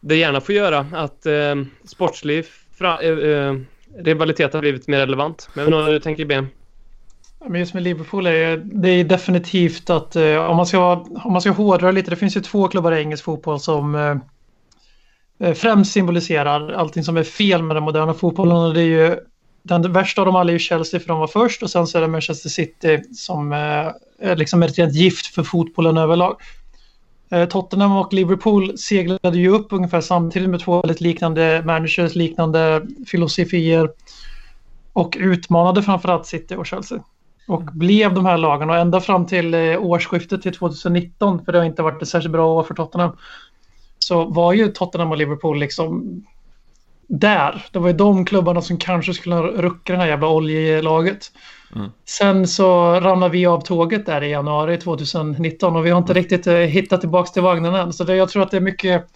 det gärna får göra, att eh, sportslig fra, eh, eh, rivalitet har blivit mer relevant. Men vad du tänker Ben? Men just med Liverpool är det är definitivt att eh, om, man ska, om man ska hårdra lite, det finns ju två klubbar i engelsk fotboll som eh, eh, främst symboliserar allting som är fel med den moderna fotbollen. Och det är ju, den värsta av dem alla är ju Chelsea för de var först och sen så är det Manchester City som är liksom ett rent gift för fotbollen överlag. Tottenham och Liverpool seglade ju upp ungefär samtidigt med två väldigt liknande managers, liknande filosofier och utmanade framförallt City och Chelsea. Och blev de här lagen och ända fram till eh, årsskiftet till 2019, för det har inte varit ett särskilt bra år för Tottenham, så var ju Tottenham och Liverpool liksom där. Det var ju de klubbarna som kanske skulle rucka det här jävla oljelaget. Mm. Sen så ramlade vi av tåget där i januari 2019 och vi har inte riktigt eh, hittat tillbaka till vagnen än. Så det, jag tror att det är mycket,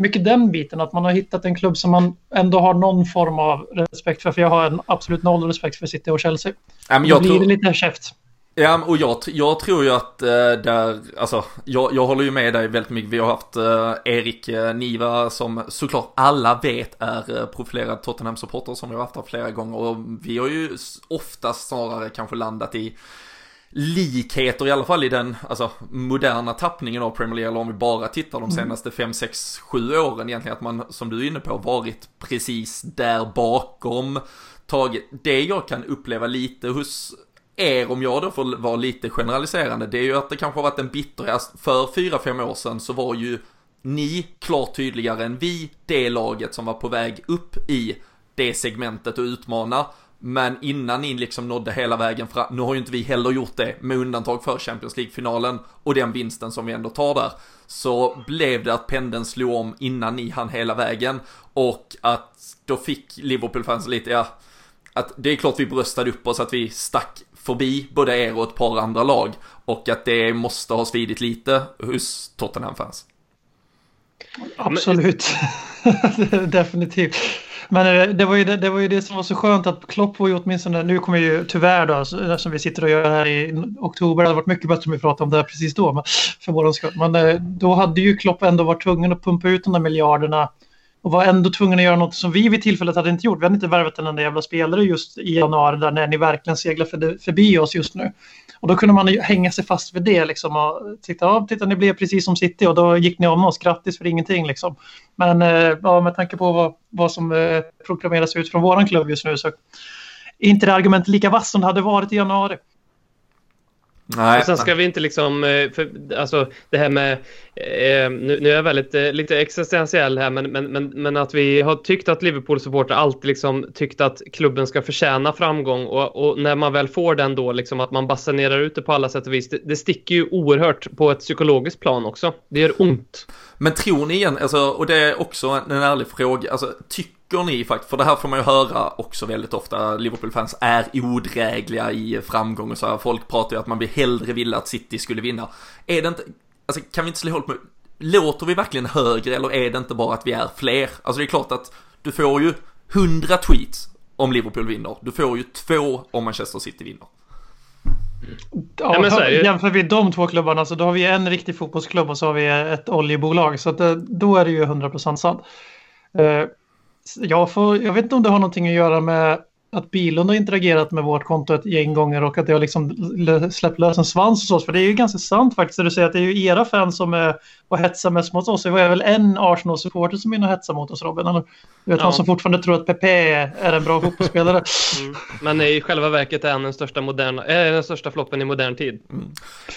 mycket den biten, att man har hittat en klubb som man ändå har någon form av respekt för. För jag har en absolut noll respekt för City och Chelsea. Ja, men Då jag blir tror, det lite käft. ja, och jag, jag tror ju att eh, där, alltså, jag, jag håller ju med dig väldigt mycket. Vi har haft eh, Erik eh, Niva som såklart alla vet är profilerad Tottenham-supporter som vi har haft här flera gånger. Och vi har ju oftast snarare kanske landat i likheter, i alla fall i den alltså, moderna tappningen av Premier League, eller om vi bara tittar de senaste 5, 6, 7 åren egentligen, att man, som du är inne på, varit precis där bakom, tagit, det jag kan uppleva lite hos er, om jag då får vara lite generaliserande, det är ju att det kanske har varit en bitterhet, för 4-5 år sedan så var ju ni klart tydligare än vi det laget som var på väg upp i det segmentet och utmana. Men innan ni liksom nådde hela vägen fram, nu har ju inte vi heller gjort det med undantag för Champions League-finalen och den vinsten som vi ändå tar där. Så blev det att pendeln slog om innan ni hann hela vägen och att då fick Liverpool-fans lite, ja, att det är klart vi bröstade upp oss att vi stack förbi både er och ett par andra lag och att det måste ha svidit lite hos Tottenham-fans. Absolut. [LAUGHS] Definitivt. Men eh, det var, ju det, det var ju det som var så skönt att Klopp var ju åtminstone, nu kommer ju tyvärr då, alltså, som vi sitter och gör här i oktober, det hade varit mycket bättre om vi pratade om det här precis då, men, för våran skull. Men eh, då hade ju Klopp ändå varit tvungen att pumpa ut de där miljarderna och var ändå tvungen att göra något som vi vid tillfället hade inte gjort. Vi hade inte värvat en enda jävla spelare just i januari där när ni verkligen seglar förbi oss just nu. Och då kunde man ju hänga sig fast vid det liksom och titta, ja, titta ni blev precis som City och då gick ni om oss, grattis för ingenting liksom. Men eh, ja, med tanke på vad, vad som eh, proklameras ut från våran klubb just nu så är inte det argumentet lika vass som det hade varit i januari. Nej, och sen ska nej. vi inte liksom, eh, för, alltså det här med, eh, nu, nu, är jag väldigt eh, lite existentiell här, men, men, men, men att vi har tyckt att Liverpool-supporter alltid liksom tyckt att klubben ska förtjäna framgång och, och, när man väl får den då, liksom att man basunerar ut det på alla sätt och vis, det, det sticker ju oerhört på ett psykologiskt plan också. Det gör ont. Men tror ni igen, alltså, och det är också en ärlig fråga, alltså tycker tycker ni faktiskt, för det här får man ju höra också väldigt ofta, Liverpool-fans är odrägliga i framgång och så här. Folk pratar ju att man vill hellre vilja att City skulle vinna. Är det inte, alltså kan vi inte slå ihop med, låter vi verkligen högre eller är det inte bara att vi är fler? Alltså det är klart att du får ju hundra tweets om Liverpool vinner. Du får ju två om Manchester City vinner. Ja, ja, jämför vi de två klubbarna så då har vi en riktig fotbollsklubb och så har vi ett oljebolag. Så att, eh, då är det ju 100% sant. Jag, får, jag vet inte om det har någonting att göra med att Bilund har interagerat med vårt konto ett gäng gånger och att det har liksom släppt lös en svans hos oss. För det är ju ganska sant faktiskt du säger att det är ju era fans som är och hetsar mest mot oss. Det var väl en Arsenal-supporter som är inne och hetsar mot oss Robin? Eller? Du vet ja. han som fortfarande tror att Pepe är en bra [LAUGHS] fotbollsspelare. Mm. Men i själva verket är han den största, moderna, är den största floppen i modern tid. Mm.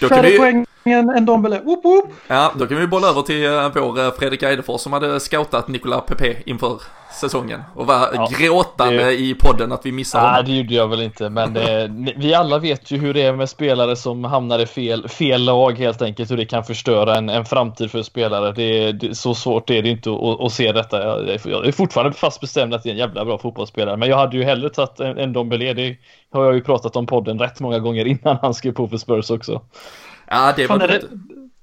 Färre vi... poäng än, Dombele. Woop, woop. Ja, då kan vi bolla över till eh, vår eh, Fredrik Eidefors som hade scoutat Nikola Pepe inför säsongen och var ja, gråtande det... i podden att vi missade Nej, det gjorde jag väl inte, men det, vi alla vet ju hur det är med spelare som hamnar i fel, fel lag helt enkelt, hur det kan förstöra en, en framtid för spelare. Det, det, så svårt är det inte att, att se detta. Jag, jag är fortfarande fast bestämd att det är en jävla bra fotbollsspelare, men jag hade ju hellre tagit en, en Dombele. Det har jag ju pratat om podden rätt många gånger innan han skrev på för Spurs också. Ja, det var Fan,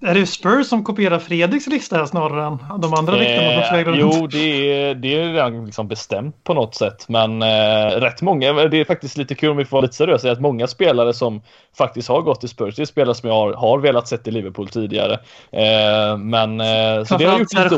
är det Spurs som kopierar Fredriks lista här snarare än de andra eh, rykten som flög Jo, det är, det är redan liksom bestämt på något sätt. Men eh, rätt många, det är faktiskt lite kul om vi får vara lite seriösa, att många spelare som faktiskt har gått till Spurs, det är spelare som jag har, har velat sett i Liverpool tidigare. Eh, men... Eh, så det har gjort lite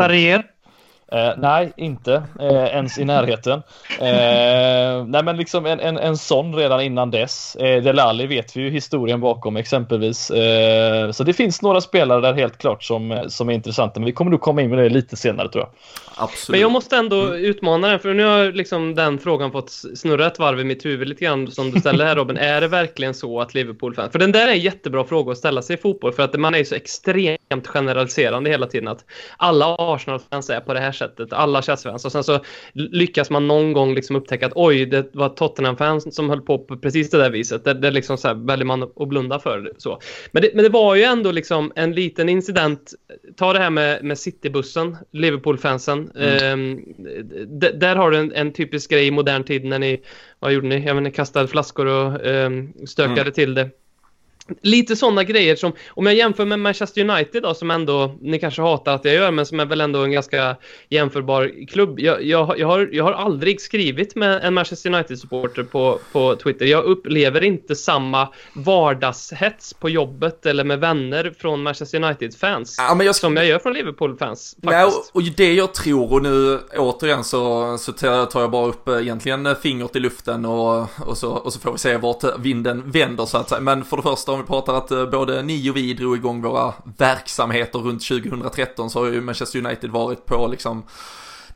Eh, nej, inte eh, ens i närheten. Eh, nej, men liksom en, en, en sån redan innan dess. Eh, Delali vet vi ju historien bakom exempelvis. Eh, så det finns några spelare där helt klart som, som är intressanta, men vi kommer nog komma in med det lite senare tror jag. Absolut. Men jag måste ändå utmana den, för nu har liksom den frågan fått snurra ett varv i mitt huvud lite grann som du ställer här Robin. är det verkligen så att Liverpool-fans... För den där är en jättebra fråga att ställa sig i fotboll, för att man är ju så extremt generaliserande hela tiden att alla Arsenal-fans är på det här sättet, alla Chelsea-fans. Och sen så lyckas man någon gång liksom upptäcka att oj, det var Tottenham-fans som höll på på precis det där viset. Det, det liksom så här väljer man att blunda för. Så. Men, det, men det var ju ändå liksom en liten incident. Ta det här med, med Citybussen, Liverpool-fansen Mm. Eh, där har du en, en, typisk grej i modern tid när ni, vad gjorde ni? Jag menar, kastade flaskor och eh, stökade mm. till det. Lite sådana grejer som, om jag jämför med Manchester United då, som ändå, ni kanske hatar att jag gör, men som är väl ändå en ganska jämförbar klubb. Jag, jag, jag, har, jag har aldrig skrivit med en Manchester United-supporter på, på Twitter. Jag upplever inte samma vardagshets på jobbet eller med vänner från Manchester United-fans ja, jag... som jag gör från Liverpool-fans. Nej, och, och det jag tror, och nu återigen så, så tar jag bara upp eh, egentligen fingret i luften och, och, så, och så får vi se vart vinden vänder så att säga. Men för det första om vi pratar att eh, både ni och vi drog igång våra verksamheter runt 2013 så har ju Manchester United varit på liksom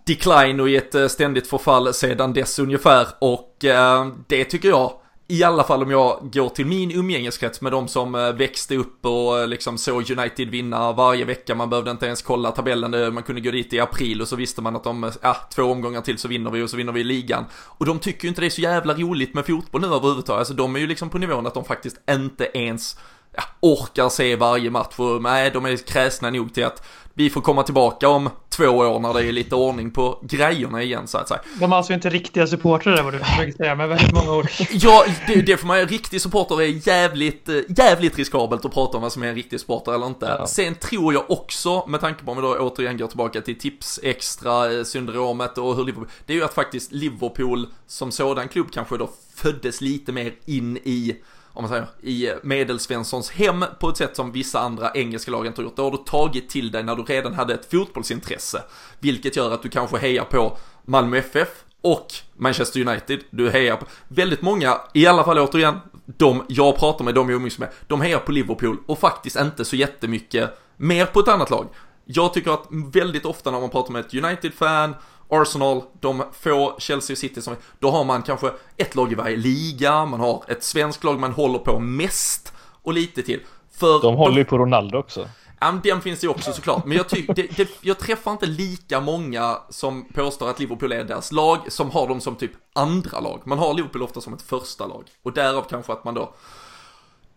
decline och i ett eh, ständigt förfall sedan dess ungefär. Och eh, det tycker jag i alla fall om jag går till min umgängeskrets med de som eh, växte upp och eh, liksom såg United vinna varje vecka. Man behövde inte ens kolla tabellen, eh, man kunde gå dit i april och så visste man att de, ja, två omgångar till så vinner vi och så vinner vi ligan. Och de tycker ju inte det är så jävla roligt med fotboll nu överhuvudtaget. Alltså de är ju liksom på nivån att de faktiskt inte ens ja, orkar se varje match. och nej, de är kräsna nog till att vi får komma tillbaka om två år när det är lite ordning på grejerna igen så att säga. De är alltså inte riktiga supportrar vad du försöker säga med väldigt många ord. Ja, det, det man ju. Riktig supporter är jävligt, eh, jävligt riskabelt att prata om vad som är en riktig supporter eller inte. Ja. Sen tror jag också, med tanke på om vi då återigen går tillbaka till tips extra eh, syndromet och hur Liverpool, det är ju att faktiskt Liverpool som sådan klubb kanske då föddes lite mer in i om man säger, i medelsvenssons hem på ett sätt som vissa andra engelska lag inte har gjort. Det har du tagit till dig när du redan hade ett fotbollsintresse. Vilket gör att du kanske hejar på Malmö FF och Manchester United. Du hejar på, väldigt många, i alla fall återigen, de jag pratar med, de jag umgås med, de hejar på Liverpool och faktiskt inte så jättemycket mer på ett annat lag. Jag tycker att väldigt ofta när man pratar med ett United-fan Arsenal, de få Chelsea och City som, då har man kanske ett lag i varje liga, man har ett svenskt lag man håller på mest och lite till. För de håller ju på Ronaldo också. Ja, den finns ju också såklart. Men jag, det, det, jag träffar inte lika många som påstår att Liverpool är deras lag, som har dem som typ andra lag. Man har Liverpool ofta som ett första lag. Och därav kanske att man då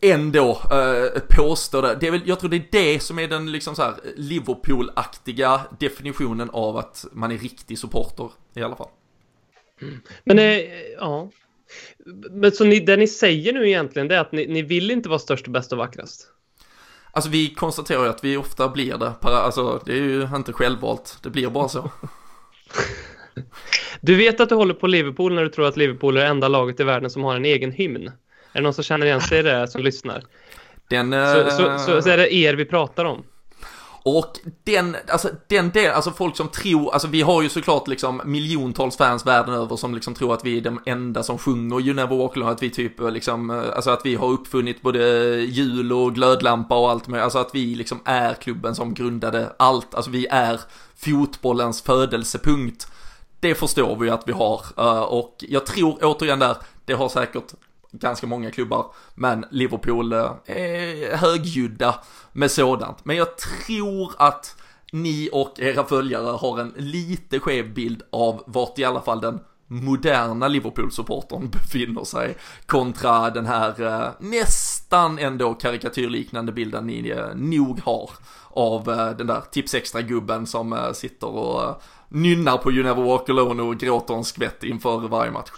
ändå eh, påstår det. det är väl, jag tror det är det som är den liksom så här Liverpool-aktiga definitionen av att man är riktig supporter i alla fall. Mm. Men eh, ja. Men så ni, det ni säger nu egentligen det är att ni, ni vill inte vara störst, bäst och vackrast? Alltså vi konstaterar ju att vi ofta blir det. Alltså det är ju inte självvalt. Det blir bara så. [LAUGHS] du vet att du håller på Liverpool när du tror att Liverpool är det enda laget i världen som har en egen hymn. Är det någon som känner igen sig i det som lyssnar? Den, så, så, så, så är det er vi pratar om. Och den, alltså den del, alltså folk som tror, alltså vi har ju såklart liksom miljontals fans världen över som liksom tror att vi är de enda som sjunger You Never Walk Alone, att vi typ liksom, alltså att vi har uppfunnit både jul och glödlampa och allt med, alltså att vi liksom är klubben som grundade allt, alltså vi är fotbollens födelsepunkt. Det förstår vi att vi har eh, och jag tror återigen där, det har säkert ganska många klubbar, men Liverpool eh, är högljudda med sådant. Men jag tror att ni och era följare har en lite skev bild av vart i alla fall den moderna Liverpool-supportern befinner sig kontra den här eh, nästan ändå karikatyrliknande bilden ni eh, nog har av eh, den där tipsextra-gubben som eh, sitter och eh, nynnar på You Never Walk Alone och gråter en skvätt inför varje match.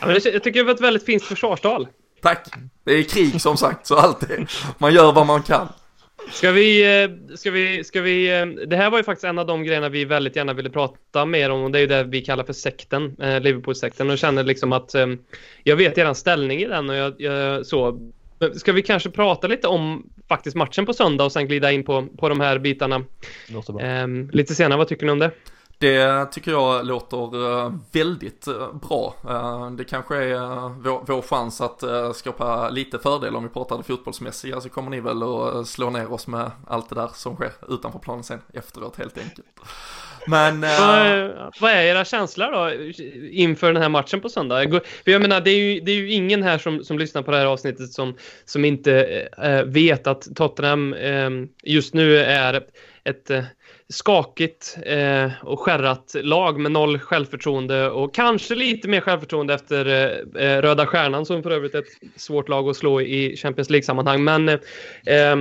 Ja, men jag tycker det var ett väldigt fint försvarstal. Tack. Det är krig som sagt, så alltid. Man gör vad man kan. Ska vi, eh, ska vi, ska vi, eh, det här var ju faktiskt en av de grejerna vi väldigt gärna ville prata mer om och det är ju det vi kallar för sekten, eh, Liverpool-sekten och känner liksom att jag vet eran ställning i den och jag, jag, så. Ska vi kanske prata lite om faktiskt matchen på söndag och sen glida in på, på de här bitarna lite senare, vad tycker ni om det? Det tycker jag låter eh, väldigt eh, bra. Eh, det kanske är vår, vår chans att skapa lite fördel om vi pratar det fotbollsmässiga så kommer ni väl att slå ner oss med allt det där som sker utanför planen sen efteråt helt enkelt. Men... Vad, vad är era känslor då inför den här matchen på söndag? Jag menar, det är ju, det är ju ingen här som, som lyssnar på det här avsnittet som, som inte äh, vet att Tottenham äh, just nu är ett, ett skakigt eh, och skärrat lag med noll självförtroende och kanske lite mer självförtroende efter eh, eh Röda Stjärnan som för övrigt är ett svårt lag att slå i Champions League-sammanhang. Men eh,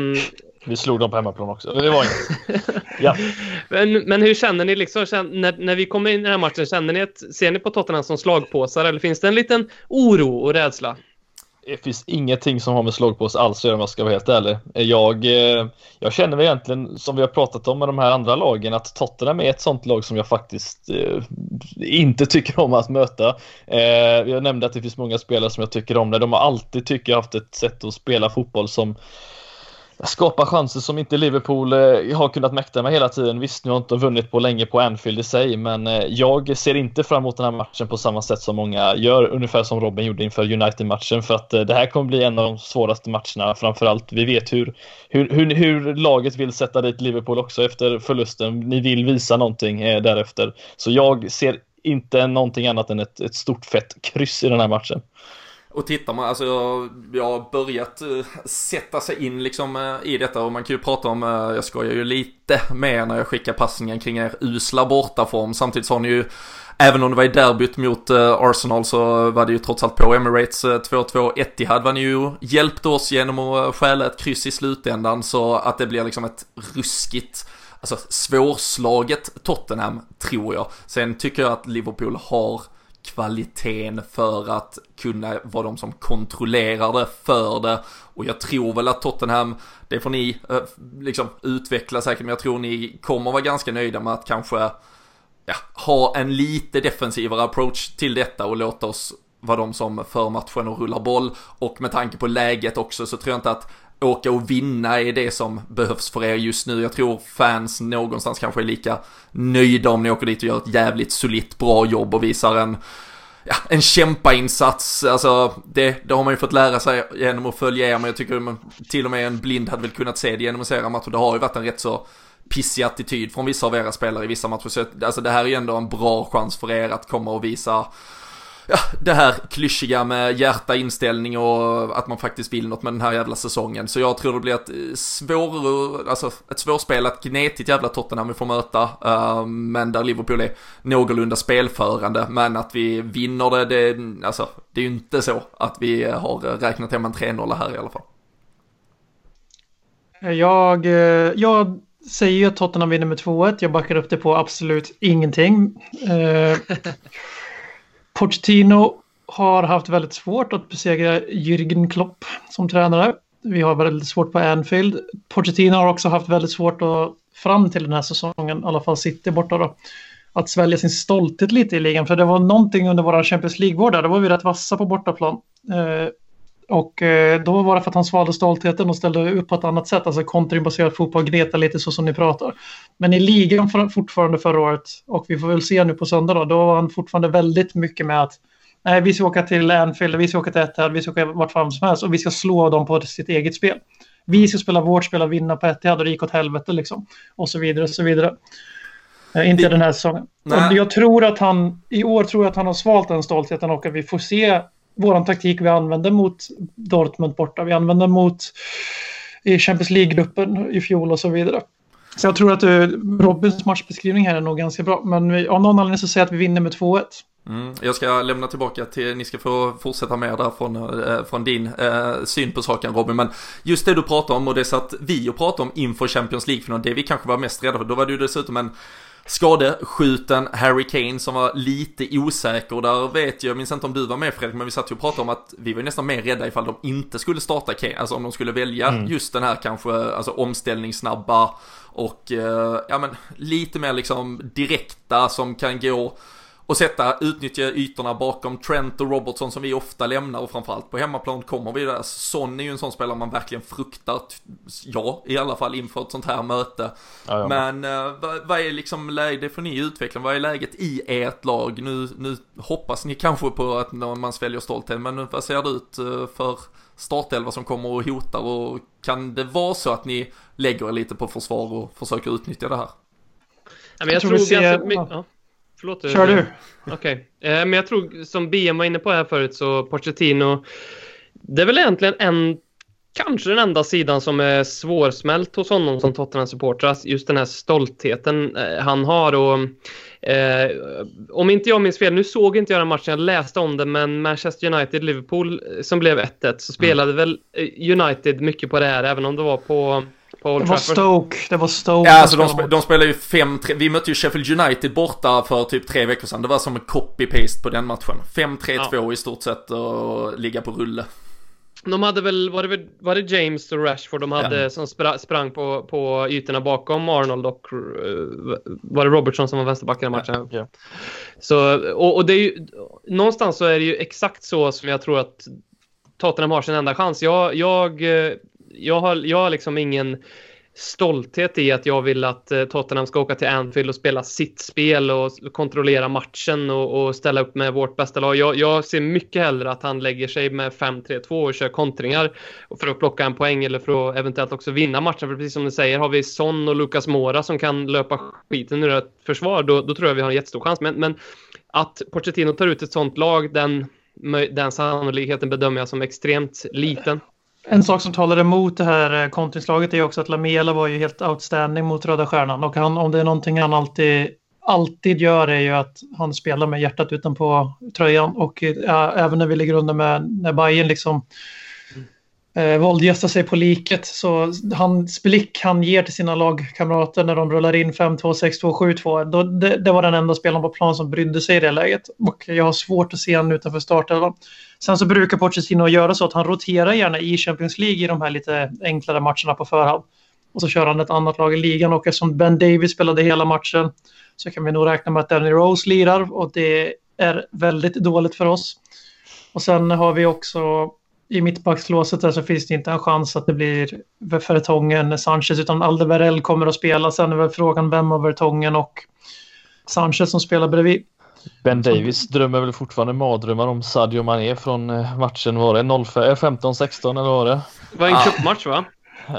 vi slog dem på hemmaplan också. Det var inget. ja. [LAUGHS] men, men hur känner ni liksom, när, när vi kommer in i den här matchen? Känner ni att, ser ni på Tottenham som slagpåsar eller finns det en liten oro och rädsla? Det finns ingenting som har med slagpåse alls att göra om jag ska vara helt ärlig. Jag, eh, jag känner mig egentligen, som vi har pratat om med de här andra lagen, att Tottenham är ett sånt lag som jag faktiskt eh, inte tycker om att möta. Eh, jag nämnde att det finns många spelare som jag tycker om det. De har alltid, tycker jag, haft ett sätt att spela fotboll som skapa chanser som inte Liverpool eh, har kunnat mäkta med hela tiden. Visst, nu har inte vunnit på länge på Anfield i sig, men eh, jag ser inte fram emot den här matchen på samma sätt som många gör, ungefär som Robin gjorde inför United-matchen, för att eh, det här kommer bli en av de svåraste matcherna. Framförallt, vi vet hur, hur, hur, hur laget vill sätta dit Liverpool också efter förlusten. Ni vill visa någonting därefter, så jag ser inte någonting annat än ett, ett stort fett kryss i den här matchen. Och tittar man, alltså jag, har börjat eh, sätta sig in liksom eh, i detta och man kan ju prata om, eh, jag skojar ju lite med när jag skickar passningen kring er usla bortaform. Samtidigt så har ni ju, även om det var i derbyt mot Arsenal så var det ju trots allt på Emirates 2-2. Etihad var ni ju hjälpte oss genom att stjäla ett kryss i slutändan så att det blir liksom ett ruskigt Alltså svårslaget Tottenham tror jag. Sen tycker jag att Liverpool har kvaliteten för att kunna vara de som kontrollerar det för det. Och jag tror väl att Tottenham, det får ni eh, liksom utveckla säkert, men jag tror ni kommer vara ganska nöjda med att kanske ja, ha en lite defensivare approach till detta och låta oss vara de som för matchen och rullar boll. Och med tanke på läget också så tror jag inte att åka och vinna är det som behövs för er just nu. Jag tror fans någonstans kanske är lika nöjda om ni åker dit och gör ett jävligt solitt bra jobb och visar en ja, en kämpainsats, alltså det, det har man ju fått lära sig genom att följa er, men jag tycker man, till och med en blind hade väl kunnat se det genom att se era matcher. Det har ju varit en rätt så pissig attityd från vissa av era spelare i vissa matcher, så alltså det här är ju ändå en bra chans för er att komma och visa ja, det här klyschiga med hjärta, inställning och att man faktiskt vill något med den här jävla säsongen. Så jag tror det blir ett eh, svår, alltså ett svårspelat, gnetigt jävla Tottenham vi får möta. Uh, men där Liverpool är någorlunda spelförande. Men att vi vinner det, det, alltså, det är ju inte så att vi har räknat hem en 3-0 här i alla fall. Jag, jag säger ju att Tottenham vinner med 2-1. Jag backar upp det på absolut ingenting. Eh, [LAUGHS] Pochettino har haft väldigt svårt att besegra Jürgen Klopp som tränare. Vi har väldigt svårt på Anfield. Pochettino har också haft väldigt svårt att fram till den här säsongen, i alla fall City borta då, att svälja sin stolthet lite i ligan. För det var någonting under våra Champions League-vår där, då var vi rätt vassa på bortaplan. Eh, och eh, då var det för att han svalde stoltheten och ställde upp på ett annat sätt, alltså kontringbaserad fotboll, gneta lite så som ni pratar. Men i ligan för, fortfarande förra året, och vi får väl se nu på söndag då, då var han fortfarande väldigt mycket med att nej, vi ska åka till Anfield, vi ska åka till Etihad, vi ska åka vart fram som helst och vi ska slå dem på sitt eget spel. Vi ska spela vårt spel och vinna på Etihad och det gick åt helvete liksom. Och så vidare och så vidare. Eh, inte den här säsongen. Jag tror att han, i år tror jag att han har svalt den stoltheten och att vi får se vår taktik vi använde mot Dortmund borta. Vi använde mot i Champions League-gruppen i fjol och så vidare. Så jag tror att eh, Robins matchbeskrivning här är nog ganska bra. Men vi, av någon anledning så säger jag att vi vinner med 2-1. Mm, jag ska lämna tillbaka till, ni ska få fortsätta med där från, äh, från din äh, syn på saken Robin. Men just det du pratar om och det satt vi och pratade om inför Champions League-finalen, det vi kanske var mest rädda för, då var det ju dessutom en skadeskjuten Harry Kane som var lite osäker. Och där vet jag, jag minns inte om du var med Fredrik, men vi satt ju och pratade om att vi var nästan mer rädda ifall de inte skulle starta Kane. Alltså om de skulle välja mm. just den här kanske, alltså omställningssnabba och eh, ja men lite mer liksom direkta som kan gå och sätta, utnyttja ytorna bakom Trent och Robertson som vi ofta lämnar och framförallt på hemmaplan kommer vi där. Son är ju en sån spelare man verkligen fruktar, ja i alla fall inför ett sånt här möte. Ja, ja. Men uh, vad, vad, är liksom läget, det får ni utveckla, vad är läget i ert lag? Nu, nu hoppas ni kanske på att man sväljer stolthet, men vad ser det ut uh, för startelva som kommer och hotar och kan det vara så att ni lägger er lite på försvar och försöker utnyttja det här? Jag, jag tror, tror ser... ganska. Ja. Förlåt. Kör du. Okej. Okay. Eh, men jag tror, som BM var inne på här förut, så Pochettino, det är väl egentligen en, kanske den enda sidan som är svårsmält hos honom som Tottenham-supportrar. Just den här stoltheten eh, han har och Eh, om inte jag minns fel, nu såg inte jag den matchen, jag läste om det, men Manchester United-Liverpool som blev 1-1 så mm. spelade mm. väl United mycket på det här, även om det var på det var Stoke. Det var Stoke. Ja, alltså de, sp de spelar ju 5-3. Vi mötte ju Sheffield United borta för typ tre veckor sedan. Det var som en copy-paste på den matchen. 5-3-2 ja. i stort sett och ligga på rulle. De hade väl, var det, var det James och Rashford de hade ja. som spra, sprang på, på ytorna bakom Arnold och uh, var det Robertson som var vänsterback i den matchen? Ja. Så, och, och det är ju, någonstans så är det ju exakt så som jag tror att Tottenham har sin enda chans. Jag, jag eh, jag har, jag har liksom ingen stolthet i att jag vill att eh, Tottenham ska åka till Anfield och spela sitt spel och kontrollera matchen och, och ställa upp med vårt bästa lag. Jag, jag, ser mycket hellre att han lägger sig med 5-3-2 och kör kontringar för att plocka en poäng eller för att eventuellt också vinna matchen. För precis som du säger, har vi Son och Lucas Mora som kan löpa skiten ur ett försvar, då, då tror jag vi har en jättestor chans. Men, men att Pochettino tar ut ett sånt lag, den, den sannolikheten bedömer jag som extremt liten. En sak som talar emot det här eh, kontringslaget är också att Lamela var ju helt outstanding mot Röda Stjärnan. Och han, om det är någonting han alltid, alltid gör är ju att han spelar med hjärtat utanpå tröjan. Och äh, även när vi ligger under med när Bayern liksom eh, våldgästar sig på liket så hans blick han ger till sina lagkamrater när de rullar in 5-2, 6-2, 7-2 då, det, det var den enda spelaren på plan som brydde sig i det läget och jag har svårt att se honom utanför startelvan. Sen så brukar Pochettino göra så att han roterar gärna i Champions League i de här lite enklare matcherna på förhand. Och så kör han ett annat lag i ligan och eftersom Ben Davis spelade hela matchen så kan vi nog räkna med att Danny Rose lirar och det är väldigt dåligt för oss. Och sen har vi också i mittbackslåset där så finns det inte en chans att det blir Vertongen Sanchez utan Aldeverell kommer att spela. Sen är väl frågan vem av Vertongen och Sanchez som spelar bredvid. Ben Davis drömmer väl fortfarande mardrömmar om Sadio Mané från eh, matchen var det 15-16 eller var det? Det var en cupmatch va? Uh,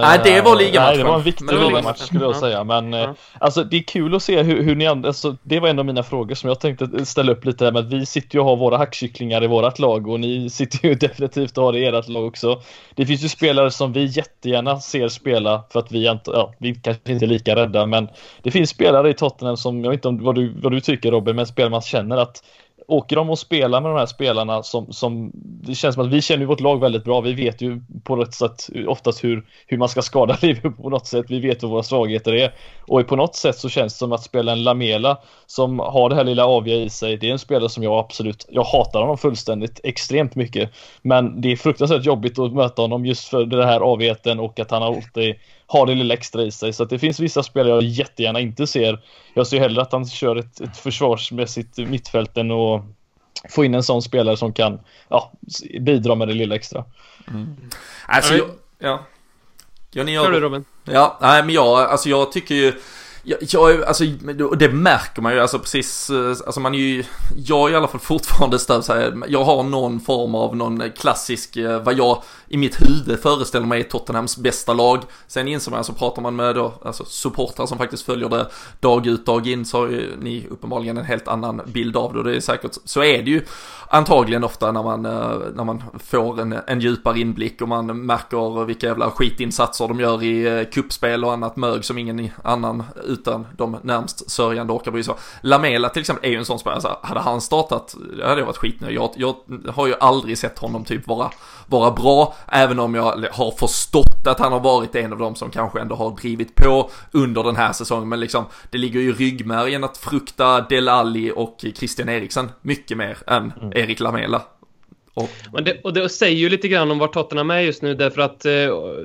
nej, det var ligamatchen. Nej, det var en viktig ligamatch skulle jag säga. Men ja. alltså, det är kul att se hur, hur ni andra, alltså, det var en av mina frågor som jag tänkte ställa upp lite här med vi sitter ju och har våra hackkycklingar i vårat lag och ni [LAUGHS] sitter ju definitivt och har det i ert lag också. Det finns ju spelare som vi jättegärna ser spela för att vi, inte, ja, vi kanske inte är lika rädda, men det finns spelare i Tottenham som, jag vet inte om vad du, vad du tycker Robin, men spelare man känner att åker de och spelar med de här spelarna som, som det känns som att vi känner vårt lag väldigt bra. Vi vet ju på något sätt oftast hur, hur man ska skada [LAUGHS] Liverpool på något sätt. Vi vet vad våra svagheter är och på något sätt så känns det som att spela en Lamela som har det här lilla aviga i sig. Det är en spelare som jag absolut, jag hatar honom fullständigt extremt mycket. Men det är fruktansvärt jobbigt att möta honom just för den här avigheten och att han har alltid har det lilla extra i sig. Så att det finns vissa spelare jag jättegärna inte ser. Jag ser hellre att han kör ett, ett försvarsmässigt mittfält än att få in en sån spelare som kan ja, bidra med det lilla extra. Mm. Alltså, jag, ja. Ja, ni Kör du Robin. Ja, nej men jag, alltså jag tycker ju jag, jag, alltså, det märker man ju, alltså precis, eh, alltså man är ju, jag är i alla fall fortfarande stöd så här, jag har någon form av någon klassisk, eh, vad jag i mitt huvud föreställer mig är Tottenhams bästa lag. Sen inser man, så pratar man med då, alltså supportrar som faktiskt följer det dag ut, dag in, så har ju ni uppenbarligen en helt annan bild av det och det är säkert, så är det ju antagligen ofta när man, eh, när man får en, en djupare inblick och man märker vilka jävla skitinsatser de gör i kuppspel och annat mög som ingen annan utan de närmst sörjande orkar bry sig Lamela till exempel är ju en sån spelare, alltså, hade han startat, det hade jag varit skitnöjd. Jag, jag har ju aldrig sett honom typ vara, vara bra, även om jag har förstått att han har varit en av dem som kanske ändå har drivit på under den här säsongen. Men liksom, det ligger ju i ryggmärgen att frukta Delali och Christian Eriksen mycket mer än mm. Erik Lamela. Och, det, och det säger ju lite grann om var Tottenham är just nu därför att eh,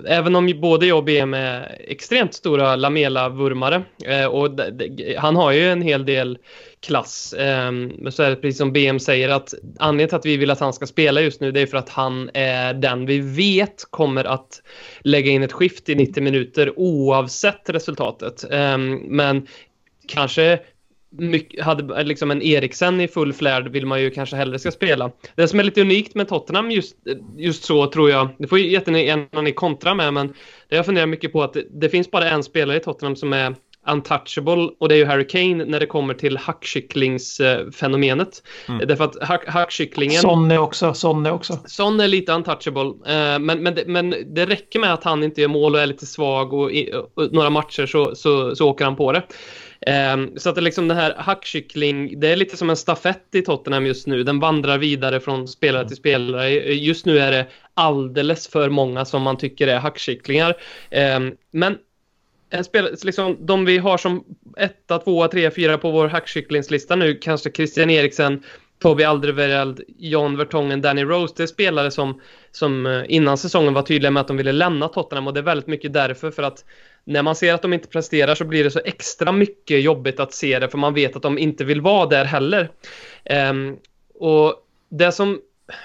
även om både jag och BM är extremt stora Lamela-vurmare eh, och de, han har ju en hel del klass. Eh, så är det precis som BM säger att anledningen till att vi vill att han ska spela just nu det är för att han är den vi vet kommer att lägga in ett skift i 90 minuter oavsett resultatet. Ehm, men kanske mycket, hade liksom en Eriksen i full flärd vill man ju kanske hellre ska spela. Det som är lite unikt med Tottenham just, just så tror jag, det får ju jättegärna ni kontra med, men det jag funderar mycket på att det, det, finns bara en spelare i Tottenham som är untouchable och det är ju Harry Kane när det kommer till hackkycklingsfenomenet. Mm. Därför att hack, hackkycklingen... Son är också, Son är också. Son är lite untouchable, eh, men, men, det, men det räcker med att han inte gör mål och är lite svag och, i, och några matcher så, så, så åker han på det. Um, så att det liksom den här hackkyckling, det är lite som en stafett i Tottenham just nu. Den vandrar vidare från spelare till spelare. Just nu är det alldeles för många som man tycker är hackkycklingar. Um, men en spel, liksom, de vi har som etta, tvåa, trea, fyra på vår hackkycklingslista nu, kanske Christian Eriksen, Toby Alderweireld, John Vertongen, Danny Rose. Det är spelare som, som eh, innan säsongen var tydliga med att de ville lämna Tottenham och det är väldigt mycket därför för att när man ser att de inte presterar så blir det så extra mycket jobbigt att se det för man vet att de inte vill vara där heller. Um, och det som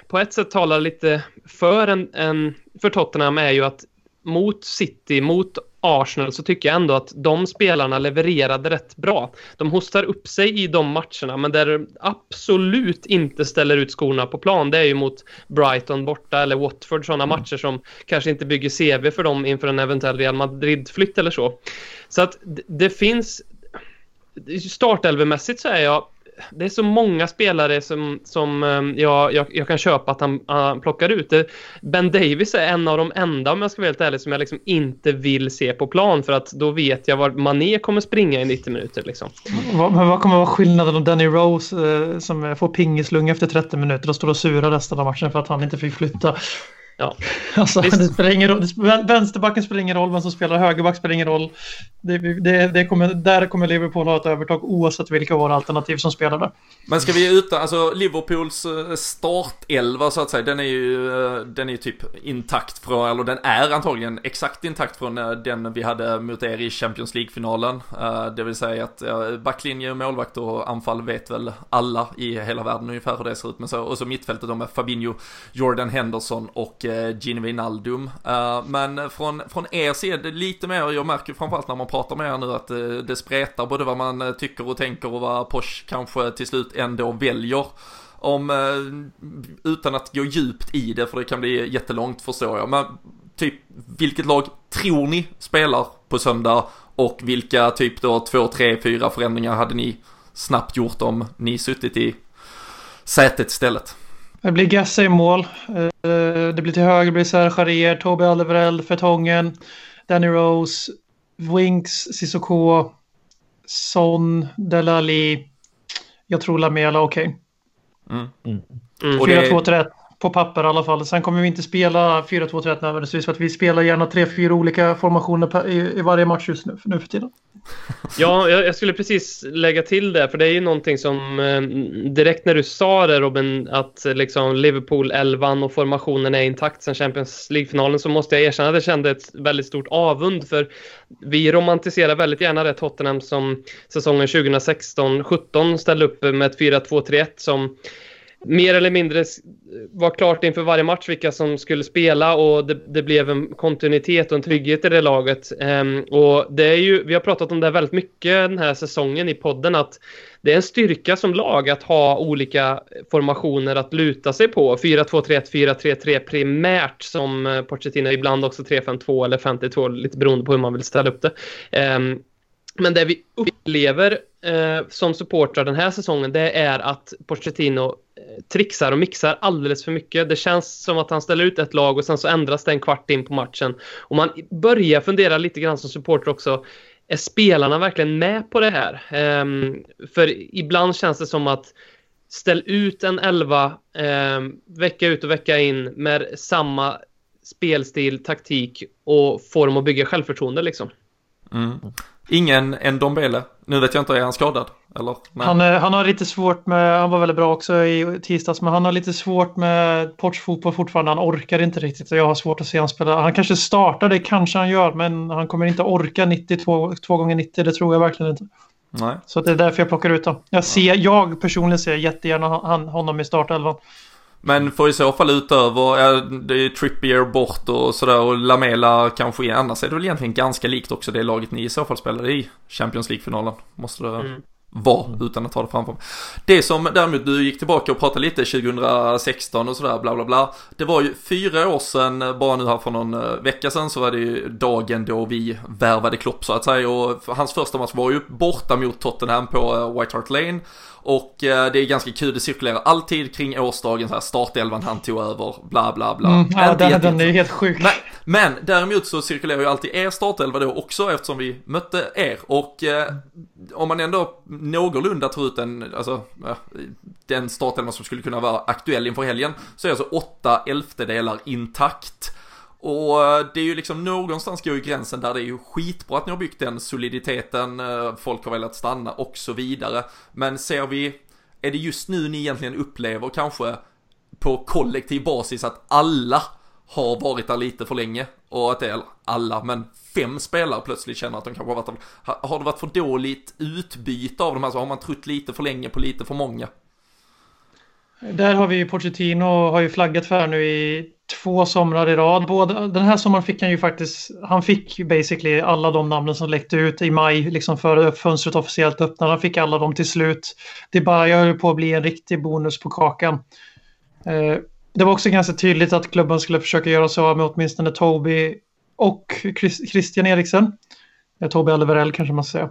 på ett sätt talar lite för, en, en, för Tottenham är ju att mot City, mot Arsenal så tycker jag ändå att de spelarna levererade rätt bra. De hostar upp sig i de matcherna, men där de absolut inte ställer ut skorna på plan, det är ju mot Brighton borta eller Watford, sådana mm. matcher som kanske inte bygger CV för dem inför en eventuell Real Madrid-flytt eller så. Så att det finns... Startelvemässigt så är jag det är så många spelare som, som eh, jag, jag, jag kan köpa att han, han plockar ut. Ben Davis är en av de enda, om jag ska vara helt ärlig, som jag liksom inte vill se på plan för att då vet jag var Mané kommer springa i 90 minuter. Liksom. Men vad kommer vara skillnaden om Danny Rose eh, som får pingislunga efter 30 minuter och står och surar resten av matchen för att han inte fick flytta? Ja. [LAUGHS] Alltså, det spelar ingen roll. Vänsterbacken spelar ingen roll, vem som spelar högerback spelar ingen roll. Det, det, det kommer, där kommer Liverpool ha ett övertag oavsett vilka våra alternativ som spelar där. Men ska vi utan, alltså Liverpools eh, startelva så att säga, den är ju, eh, den är ju typ intakt från, eller den är antagligen exakt intakt från eh, den vi hade mot er i Champions League-finalen. Det vill säga att backlinje, målvakt och anfall vet väl alla i hela världen ungefär hur det ser ut. Men så, och så mittfältet då med Fabinho, Jordan Henderson och Eh, Gino Wijnaldum. Eh, men från, från er sida lite mer, jag märker framförallt när man pratar med er nu att det, det spretar både vad man tycker och tänker och vad Porsche kanske till slut ändå väljer om, utan att gå djupt i det för det kan bli jättelångt förstår jag. Men typ vilket lag tror ni spelar på söndag och vilka typ då två, tre, fyra förändringar hade ni snabbt gjort om ni suttit i sätet istället? Det blir Gasse i mål. Eh, det blir till höger blir Serge Charrier, Toby Alderweireld, Fertongen, Danny Rose, Winks, Sissoko, Son, Delali. Jag tror Lamela okej. Okay. Mm. Mm. 4-2-3 på papper i alla fall. Sen kommer vi inte spela 4-2-3 nödvändigtvis för att vi spelar gärna 3-4 olika formationer i, varje match just nu, nu för tiden. Ja, jag, jag, skulle precis lägga till det, för det är ju någonting som eh, direkt när du sa det Robin, att eh, liksom Liverpool 11 och formationen är intakt sen Champions League-finalen så måste jag erkänna att jag kände ett väldigt stort avund för vi romantiserar väldigt gärna det Tottenham som säsongen 2016-17 ställde upp med ett 4-2-3-1 som mer eller mindre var klart inför varje match vilka som skulle spela och det, det blev en kontinuitet och en trygghet i det laget. Um, och det är ju, vi har pratat om det väldigt mycket den här säsongen i podden att det är en styrka som lag att ha olika formationer att luta sig på. 4-2-3-1, 4-3-3 primärt som eh, Pochettino, ibland också 3-5-2 eller 5-2 lite beroende på hur man vill ställa upp det. Um, men det vi upplever eh, som supportrar den här säsongen det är att Pochettino eh, trixar och mixar alldeles för mycket. Det känns som att han ställer ut ett lag och sen så ändras det en kvart in på matchen. Och man börjar fundera lite grann som supporter också. Är spelarna verkligen med på det här? Eh, för ibland känns det som att ställ ut en elva eh, vecka ut och vecka in med samma spelstil, taktik och form att bygga självförtroende liksom. Mm. Ingen Ndombele. Nu vet jag inte, är han skadad? Eller? Han, han har lite svårt med, han var väldigt bra också i tisdags, men han har lite svårt med portsfotboll fortfarande. Han orkar inte riktigt och jag har svårt att se han spela. Han kanske startar, det kanske han gör, men han kommer inte orka 92 2 gånger 90 det tror jag verkligen inte. Nej. Så det är därför jag plockar ut honom. Jag, ser, jag personligen ser jättegärna han, honom i startelvan. Men får i så fall utöver, ja, det är Trippier bort och sådär och Lamela kanske igen. Annars är det väl egentligen ganska likt också det laget ni i så fall spelade i Champions League-finalen. Måste det mm. vara utan att ta det framför mig. Det som däremot du gick tillbaka och pratade lite 2016 och sådär bla bla bla. Det var ju fyra år sedan, bara nu här för någon eh, vecka sedan så var det ju dagen då vi värvade Klopp så att säga. Och hans första match var ju borta mot Tottenham på eh, White Hart Lane. Och eh, det är ganska kul, det cirkulerar alltid kring årsdagen, så här startelvan han tog över, bla bla bla. Mm, ja, den, den är ju helt sjuk. Men, men däremot så cirkulerar ju alltid er startelva då också eftersom vi mötte er. Och eh, om man ändå någorlunda tar ut den, alltså eh, den startelva som skulle kunna vara aktuell inför helgen, så är alltså åtta elftedelar intakt. Och eh, det är ju liksom någonstans går ju gränsen där det är ju skitbra att ni har byggt den soliditeten, eh, folk har velat stanna och så vidare. Men ser vi, är det just nu ni egentligen upplever kanske på kollektiv basis att alla har varit där lite för länge och att det är alla, men fem spelare plötsligt känner att de kanske har varit där. Har det varit för dåligt utbyte av de här så har man trott lite för länge på lite för många? Där har vi ju Pochettino har ju flaggat för nu i två somrar i rad. Både, den här sommaren fick han ju faktiskt, han fick basically alla de namnen som läckte ut i maj, liksom före fönstret officiellt öppnade. Han fick alla dem till slut. Det bara höll på att bli en riktig bonus på kakan. Eh, det var också ganska tydligt att klubben skulle försöka göra sig av med åtminstone Toby och Christian Eriksen. Eh, Toby kanske man ska säga.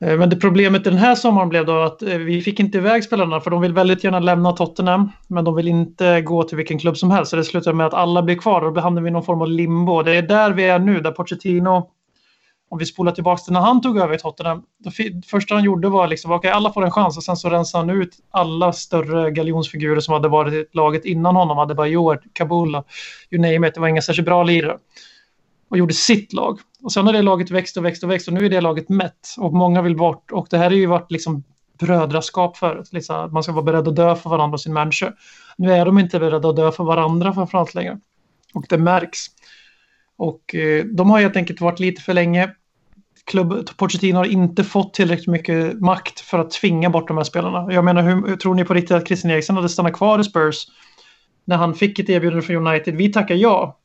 Eh, men det problemet den här sommaren blev då att eh, vi fick inte iväg spelarna för de vill väldigt gärna lämna Tottenham. Men de vill inte gå till vilken klubb som helst. Så det slutar med att alla blir kvar och då hamnar vi i någon form av limbo. Det är där vi är nu, där Pochettino, om vi spolar tillbaka till när han tog över i Tottenham. Det första han gjorde var liksom, okej okay, alla får en chans och sen så rensade han ut alla större galjonsfigurer som hade varit i laget innan honom. Hade bara Joel, Kabula, you name it. Det var inga särskilt bra lirare och gjorde sitt lag. Och sen har det laget växt och växt och växt och nu är det laget mätt och många vill bort. Och det här har ju varit liksom brödraskap förut. Liksom, man ska vara beredd att dö för varandra och sin människa. Nu är de inte beredda att dö för varandra framförallt längre. Och det märks. Och eh, de har helt enkelt varit lite för länge. Klubb, Pochettino har inte fått tillräckligt mycket makt för att tvinga bort de här spelarna. Jag menar, hur, tror ni på riktigt att Christian Eriksen hade stannat kvar i Spurs när han fick ett erbjudande från United? Vi tackar ja.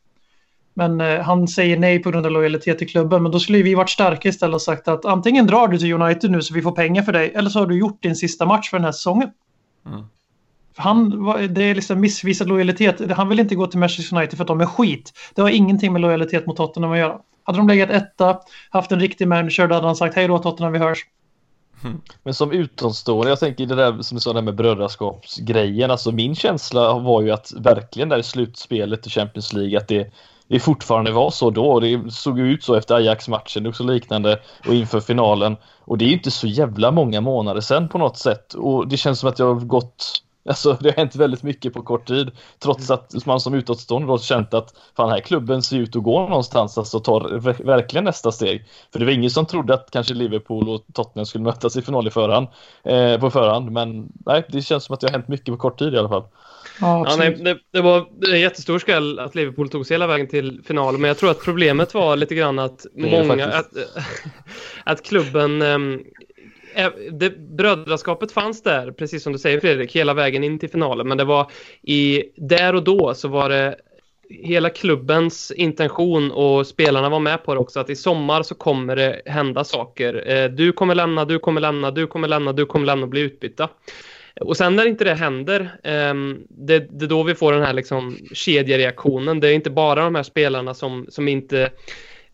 Men eh, han säger nej på grund av lojalitet till klubben. Men då skulle vi varit starka istället och sagt att antingen drar du till United nu så vi får pengar för dig eller så har du gjort din sista match för den här säsongen. Mm. Han, det är liksom missvisad lojalitet. Han vill inte gå till Manchester United för att de är skit. Det har ingenting med lojalitet mot Tottenham att göra. Hade de legat etta, haft en riktig manager, då hade han sagt hej då Tottenham, vi hörs. Men som utomstående, jag tänker det där som du sa där med brödraskapsgrejen, alltså min känsla var ju att verkligen där i slutspelet och Champions League att det, det fortfarande var så då. Det såg ut så efter Ajax-matchen, också liknande och inför finalen. Och det är ju inte så jävla många månader sedan på något sätt och det känns som att jag har gått Alltså det har hänt väldigt mycket på kort tid. Trots att man som utåtstående då känt att fan här klubben ser ut att gå någonstans, alltså tar verkligen nästa steg. För det var ingen som trodde att kanske Liverpool och Tottenham skulle mötas i final i förhand, eh, på förhand. Men nej, det känns som att det har hänt mycket på kort tid i alla fall. Ja, ja nej, det, det, var en jättestor skräll att Liverpool tog sig hela vägen till final, men jag tror att problemet var lite grann att många, att, [LAUGHS] att klubben um, det, brödraskapet fanns där, precis som du säger Fredrik, hela vägen in till finalen. Men det var i, där och då så var det hela klubbens intention och spelarna var med på det också, att i sommar så kommer det hända saker. Eh, du kommer lämna, du kommer lämna, du kommer lämna, du kommer lämna och bli utbytta. Och sen när inte det händer, ehm, det, det är då vi får den här liksom kedjereaktionen. Det är inte bara de här spelarna som, som inte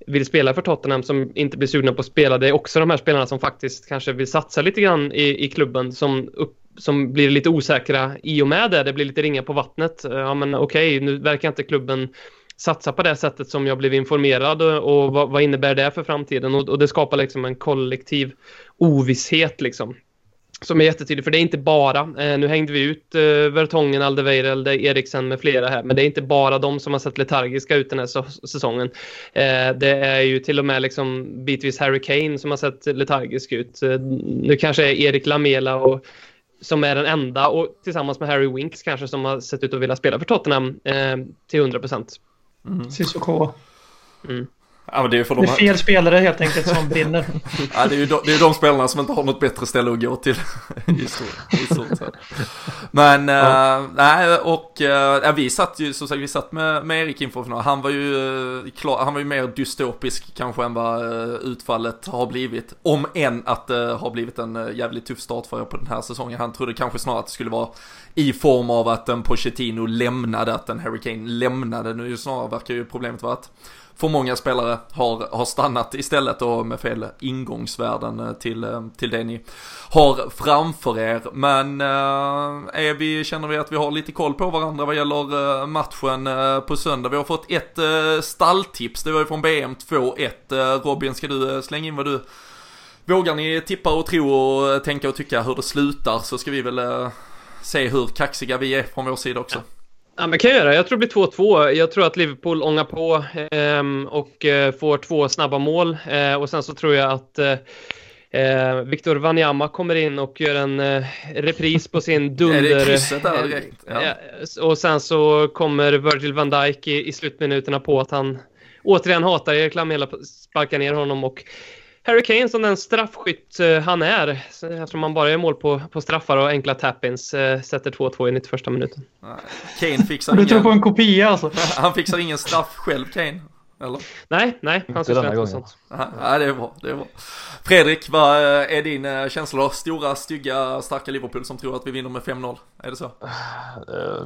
vill spela för Tottenham som inte blir sugna på att spela. Det är också de här spelarna som faktiskt kanske vill satsa lite grann i, i klubben som, upp, som blir lite osäkra i och med det. Det blir lite ringa på vattnet. Ja men okej, okay, nu verkar inte klubben satsa på det sättet som jag blev informerad och vad, vad innebär det för framtiden? Och, och, det skapar liksom en kollektiv ovisshet liksom som är jättetydlig, för det är inte bara, eh, nu hängde vi ut eh, Vertongen, Aldeweireld, Eriksen med flera här, men det är inte bara de som har sett letargiska ut den här säsongen. Eh, det är ju till och med liksom bitvis Harry Kane som har sett letargisk ut. Eh, nu kanske är Erik Lamela och som är den enda och tillsammans med Harry Winks kanske som har sett ut att vilja spela för Tottenham eh, till 100 procent. Mm. Cissoko. Mm. Ja, det, är för de... det är fel spelare helt enkelt som brinner. [LAUGHS] ja, det är ju de, det är de spelarna som inte har något bättre ställe att gå till. [LAUGHS] I stort, i stort Men, ja. äh, nej, och äh, vi satt ju, som sagt, vi satt med, med Erik inför final. Han var ju äh, klar, han var ju mer dystopisk kanske än vad utfallet har blivit. Om än att det har blivit en jävligt tuff start för er på den här säsongen. Han trodde kanske snarare att det skulle vara i form av att en Pochettino lämnade, att en Harry Kane lämnade. Nu snarare verkar ju problemet vara att för många spelare har, har stannat istället och med fel ingångsvärden eh, till, eh, till det ni har framför er. Men äh, är vi, känner vi att vi har lite koll på varandra vad gäller äh, matchen äh, på söndag? Vi har fått ett äh, stalltips, det var ju från BM 2-1. Robin, ska du slänga in vad du Vågar ni tippa och tro och tänka och tycka hur det slutar så ska vi väl se hur kaxiga vi är från vår sida också. Ja. Ja, men kan jag göra. Jag tror det blir 2-2. Jag tror att Liverpool ångar på eh, och eh, får två snabba mål. Eh, och sen så tror jag att eh, eh Victor Wanyama kommer in och gör en eh, repris på sin dunder. [LAUGHS] Är det krysset där direkt? Ja. och sen så kommer Virgil van Dijk i, i slutminuterna på att han återigen hatar Erik Lamela, sparkar ner honom och Harry Kane som den straffskytt eh, han är, eftersom han bara gör mål på, på straffar och enkla tappins, eh, sätter 2-2 i 91 minuten. Kane fixar ingen... [LAUGHS] Du tror på en kopia alltså? [LAUGHS] han fixar ingen straff själv, Kane? Eller? Nej, nej, han sysslar inte med sånt. Ja, det är bra, det är bra. Fredrik, vad eh, är din känsla då? Stora, stygga, starka Liverpool som tror att vi vinner med 5-0? Är det så? Uh,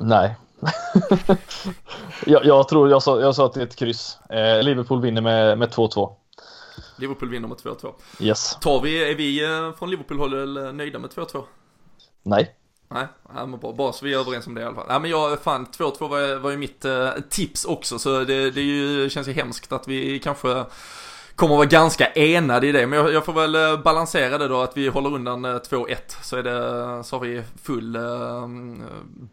nej. [LAUGHS] jag, jag, tror, jag sa, jag sa att det är ett kryss. Uh, Liverpool vinner med, med 2-2. Liverpool vinner med 2-2. Yes. Tar vi, är vi eh, från Liverpool-håll nöjda med 2-2? Nej. Nej, men bara, bara så vi är överens om det i alla fall. Nej men jag, fan 2-2 var, var ju mitt eh, tips också så det, det ju, känns ju hemskt att vi kanske kommer vara ganska enade i det. Men jag, jag, får väl eh, balansera det då att vi håller undan eh, 2-1 så är det, eh, så har vi full eh, mm,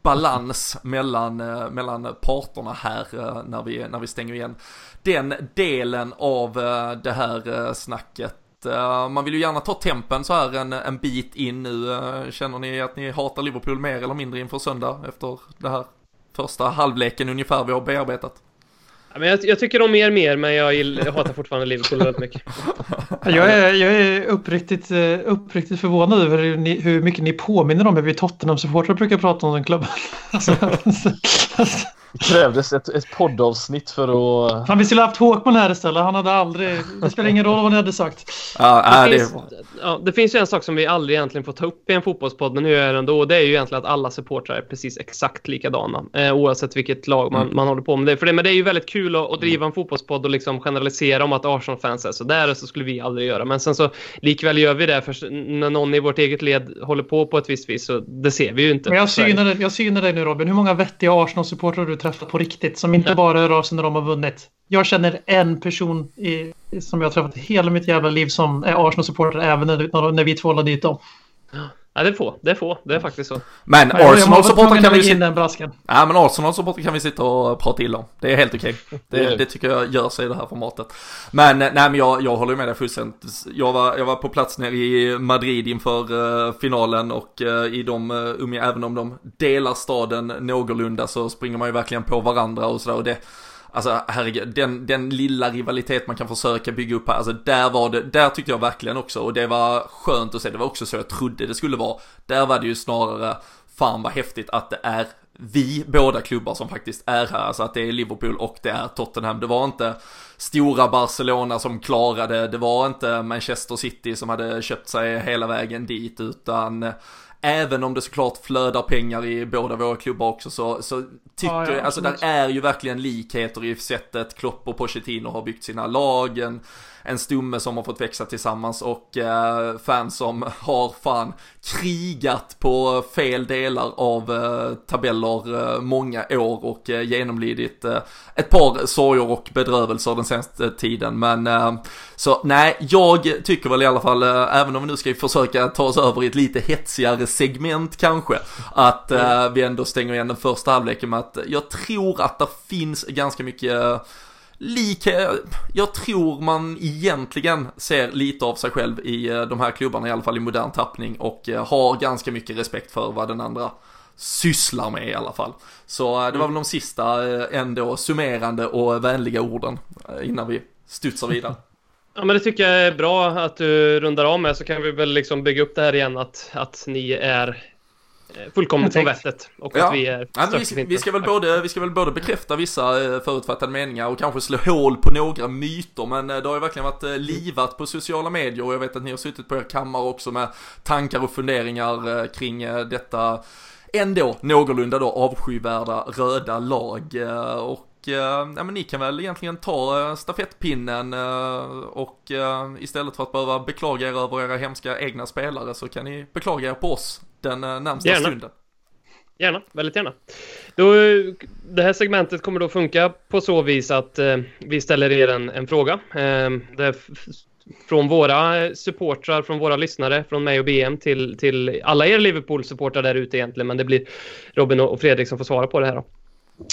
balans mellan, eh, mellan parterna här eh, när, vi, när vi stänger igen den delen av eh, det här snacket. Man vill ju gärna ta tempen så här en, en bit in nu. Känner ni att ni hatar Liverpool mer eller mindre inför söndag efter det här första halvleken ungefär vi har bearbetat? Men jag, jag tycker om er mer, men jag, gillar, jag hatar fortfarande Liverpool väldigt mycket. [LAUGHS] Jag är, jag är uppriktigt, eh, uppriktigt förvånad över hur, ni, hur mycket ni påminner om hur vi Tottenham-supportrar brukar prata om den klubben. [LAUGHS] Alltså, alltså, alltså krävdes ett, ett poddavsnitt för att... Fan, vi skulle haft Håkman här istället. Han hade aldrig... Det spelar ingen roll vad ni hade sagt. Ja, det, det, finns, ja, det finns ju en sak som vi aldrig egentligen får ta upp i en fotbollspodd, men nu gör jag det ändå. Och det är ju egentligen att alla supportrar är precis exakt likadana. Eh, oavsett vilket lag man, Mm. man håller på med. Det, för det, men det är ju väldigt kul att, att driva en fotbollspodd och liksom generalisera om att Arsenal-fans är så där, så skulle vi aldrig göra. Men sen så likväl gör vi det, för när någon i vårt eget led håller på på ett visst vis, så det ser vi ju inte. Men jag synar, dig- jag synar dig nu Robin. Hur många vettiga Arsenal-supportrar har du träffat på riktigt? Som inte bara hör av sig när de har vunnit. Jag känner en person i, som jag har träffat hela mitt jävla liv som är Arsenal-supporter även när, när, vi tvålar dit dem. Ja, det är få. Det är få. Det är faktiskt så. Men Arsenal-supportrar kan vi sitta... Ja men Arsenal-supportrar kan vi sitta och prata illa om. Det är helt okej. Det är Det, det. tycker jag gör sig i det här formatet. Men eh, nej men jag, jag håller med dig fullständigt. Jag var, jag var på plats nere i Madrid inför eh, finalen och eh, i de, uh, även om de delar staden någorlunda så springer man ju verkligen på varandra och sådär. Och det, Alltså herregud, den, den lilla rivalitet man kan försöka bygga upp här, alltså där var det, där tyckte jag verkligen också, och det var skönt att se, det var också så jag trodde det skulle vara. Där var det ju snarare, fan vad häftigt att det är vi båda klubbar som faktiskt är här, alltså att det är Liverpool och det är Tottenham. Det var inte stora Barcelona som klarade, det var inte Manchester City som hade köpt sig hela vägen dit, utan Även om det såklart flödar pengar i båda våra klubbar också så, så tycker Ja, ja, jag, alltså där är ju verkligen likheter i sättet Klopp och Pochettino har byggt sina lag, en, en stomme som har fått växa tillsammans och eh, fans som [LAUGHS] har fan krigat på fel delar av eh, tabeller eh, många år och eh, genomlidit eh, ett par sorger och bedrövelser den senaste tiden. Men eh, så nej, jag tycker väl i alla fall, eh, även om vi nu ska försöka ta oss över i ett lite hetsigare segment kanske, att eh, vi ändå stänger igen den första halvleken med att jag tror att det finns ganska mycket likhet, jag tror man egentligen ser lite av sig själv i eh, de här klubbarna, i alla fall i modern tappning och eh, har ganska mycket respekt för vad den andra sysslar med i alla fall. Så eh, det var väl de sista ändå summerande och vänliga orden innan vi studsar vidare. [LAUGHS] Ja, men det tycker jag är bra att du rundar av med så kan vi väl liksom bygga upp det här igen att, att ni är fullkomligt på vettet och Ja. att vi är Ja, vi, vi, ska väl både, vi ska väl både bekräfta vissa eh, förutfattade meningar och kanske slå hål på några myter men eh, det har ju verkligen varit eh, livat på sociala medier och jag vet att ni har suttit på er kammare också med tankar och funderingar eh, kring eh, detta ändå någorlunda då avskyvärda röda lag eh, och eh, ja, men ni kan väl egentligen ta eh, stafettpinnen eh, och eh, istället för att behöva beklaga er över era hemska egna spelare så kan ni beklaga er på oss den eh, närmsta Gärna. stunden. Gärna, väldigt gärna. Då, eh, det här segmentet kommer då funka på så vis att eh, vi ställer er en, en fråga. Eh, det från våra eh, supportrar, från våra lyssnare, från mig och BM till, till alla er Liverpool-supportrar där ute egentligen, men det blir Robin och och Fredrik som får svara på det här då.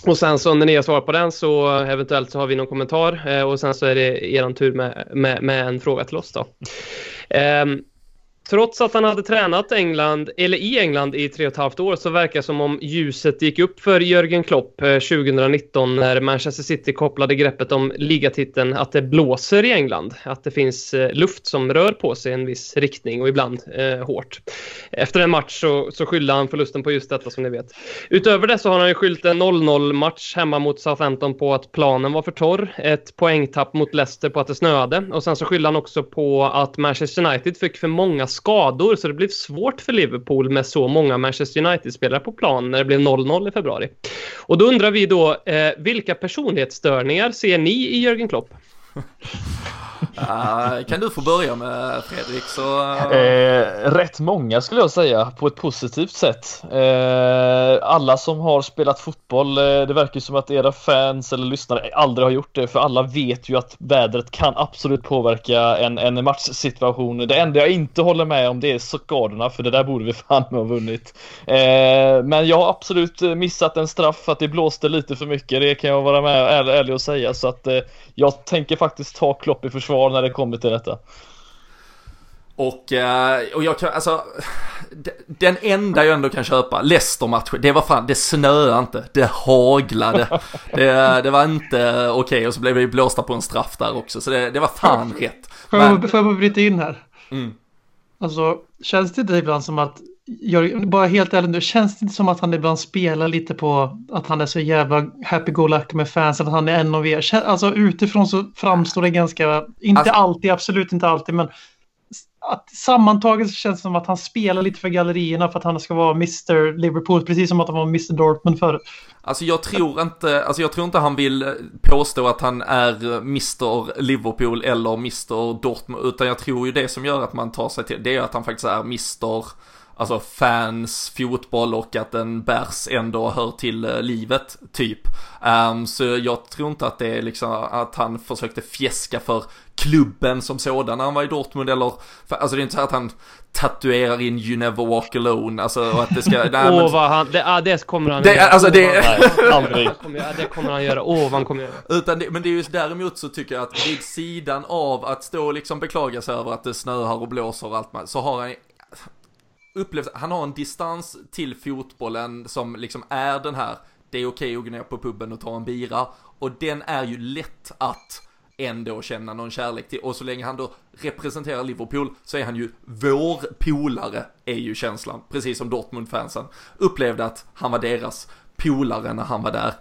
Och sen så när ni har svarat på den så eventuellt så har vi någon kommentar eh, och sen så är det er tur med, med, med en fråga till oss då. Ehm, Trots att han hade tränat England, eller i England i tre och ett halvt år så verkar som om ljuset gick upp för Jörgen Klopp eh, 2019 när Manchester City kopplade greppet om ligatiteln att det blåser i England. Att det finns eh, luft som rör på sig i en viss riktning och ibland eh, hårt. Efter en match så, så skyllde han förlusten på just detta som ni vet. Utöver det så har han ju skyllt en 0-0 match hemma mot Southampton på att planen var för torr. Ett poängtapp mot Leicester på att det snöade. Och sen så skyllde han också på att Manchester United fick för många skador så det blev svårt för Liverpool med så många Manchester United-spelare på plan när det blev 0-0 i februari. Och då undrar vi då, eh, vilka personlighetsstörningar ser ni i Jörgen Klopp? [LAUGHS] Uh, kan du få börja med Fredrik så... Uh... Eh, rätt många skulle jag säga på ett positivt sätt. Eh, alla som har spelat fotboll, eh, det verkar som att era fans eller lyssnare aldrig har gjort det för alla vet ju att vädret kan absolut påverka en, en matchsituation. Det enda jag inte håller med om det är skadorna för det där borde vi [LAUGHS] fan ha vunnit. Eh, men jag har absolut missat en straff för att det blåste lite för mycket. Det kan jag vara med ärlig, ärlig och säga så att eh, jag tänker faktiskt ta Klopp i försvar när det kommer till detta. Och, eh, och jag kan, alltså, den enda jag ändå kan köpa, Leicester-matchen, det var fan, det snöade inte, det haglade. Det, det var inte okej och så blev vi blåsta på en straff där också, så det, det var fan rätt. Men, får jag bara bryta in här? mm, Alltså, känns det inte ibland som att Jörgen, bara helt ärligt nu, känns det inte som att han ibland spelar lite på att han är så jävla happy-go-lucky med fansen, att han är en av er? Alltså utifrån så framstår det ganska, inte Alltså- alltid, absolut inte alltid, men att sammantaget så känns det som att han spelar lite för gallerierna för att han ska vara Mr Liverpool, precis som att han var Mr Dortmund förut. Alltså jag tror inte, alltså jag tror inte han vill påstå att han är Mr Liverpool eller Mr Dortmund, utan jag tror ju det som gör att man tar sig till, det är att han faktiskt är Mr Alltså fans, fotboll och att en bärs ändå hör till eh, livet, typ. Ehm, så jag tror inte att det är liksom att han försökte fjäska för klubben som sådan när han var i Dortmund eller, för, alltså det är inte så att han tatuerar in You Never Walk Alone, alltså och att det ska, [LAUGHS] nej, Åh men, vad han, det, ah, det kommer han Det- göra. alltså, det- Åh, [LAUGHS] aldrig. det kommer han göra. Åh vad han kommer göra. Utan det, men det är just däremot så tycker jag att vid sidan av att stå och liksom beklaga sig över att det snöar och blåser och allt så har han upplevt, han har en distans till fotbollen som liksom är den här, det är okej att gå ner på puben och ta en bira, och den är ju lätt att ändå känna någon kärlek till, och så länge han då representerar Liverpool så är han ju vår polare, är ju känslan, precis som Dortmund-fansen upplevde att han var deras polare när han var där.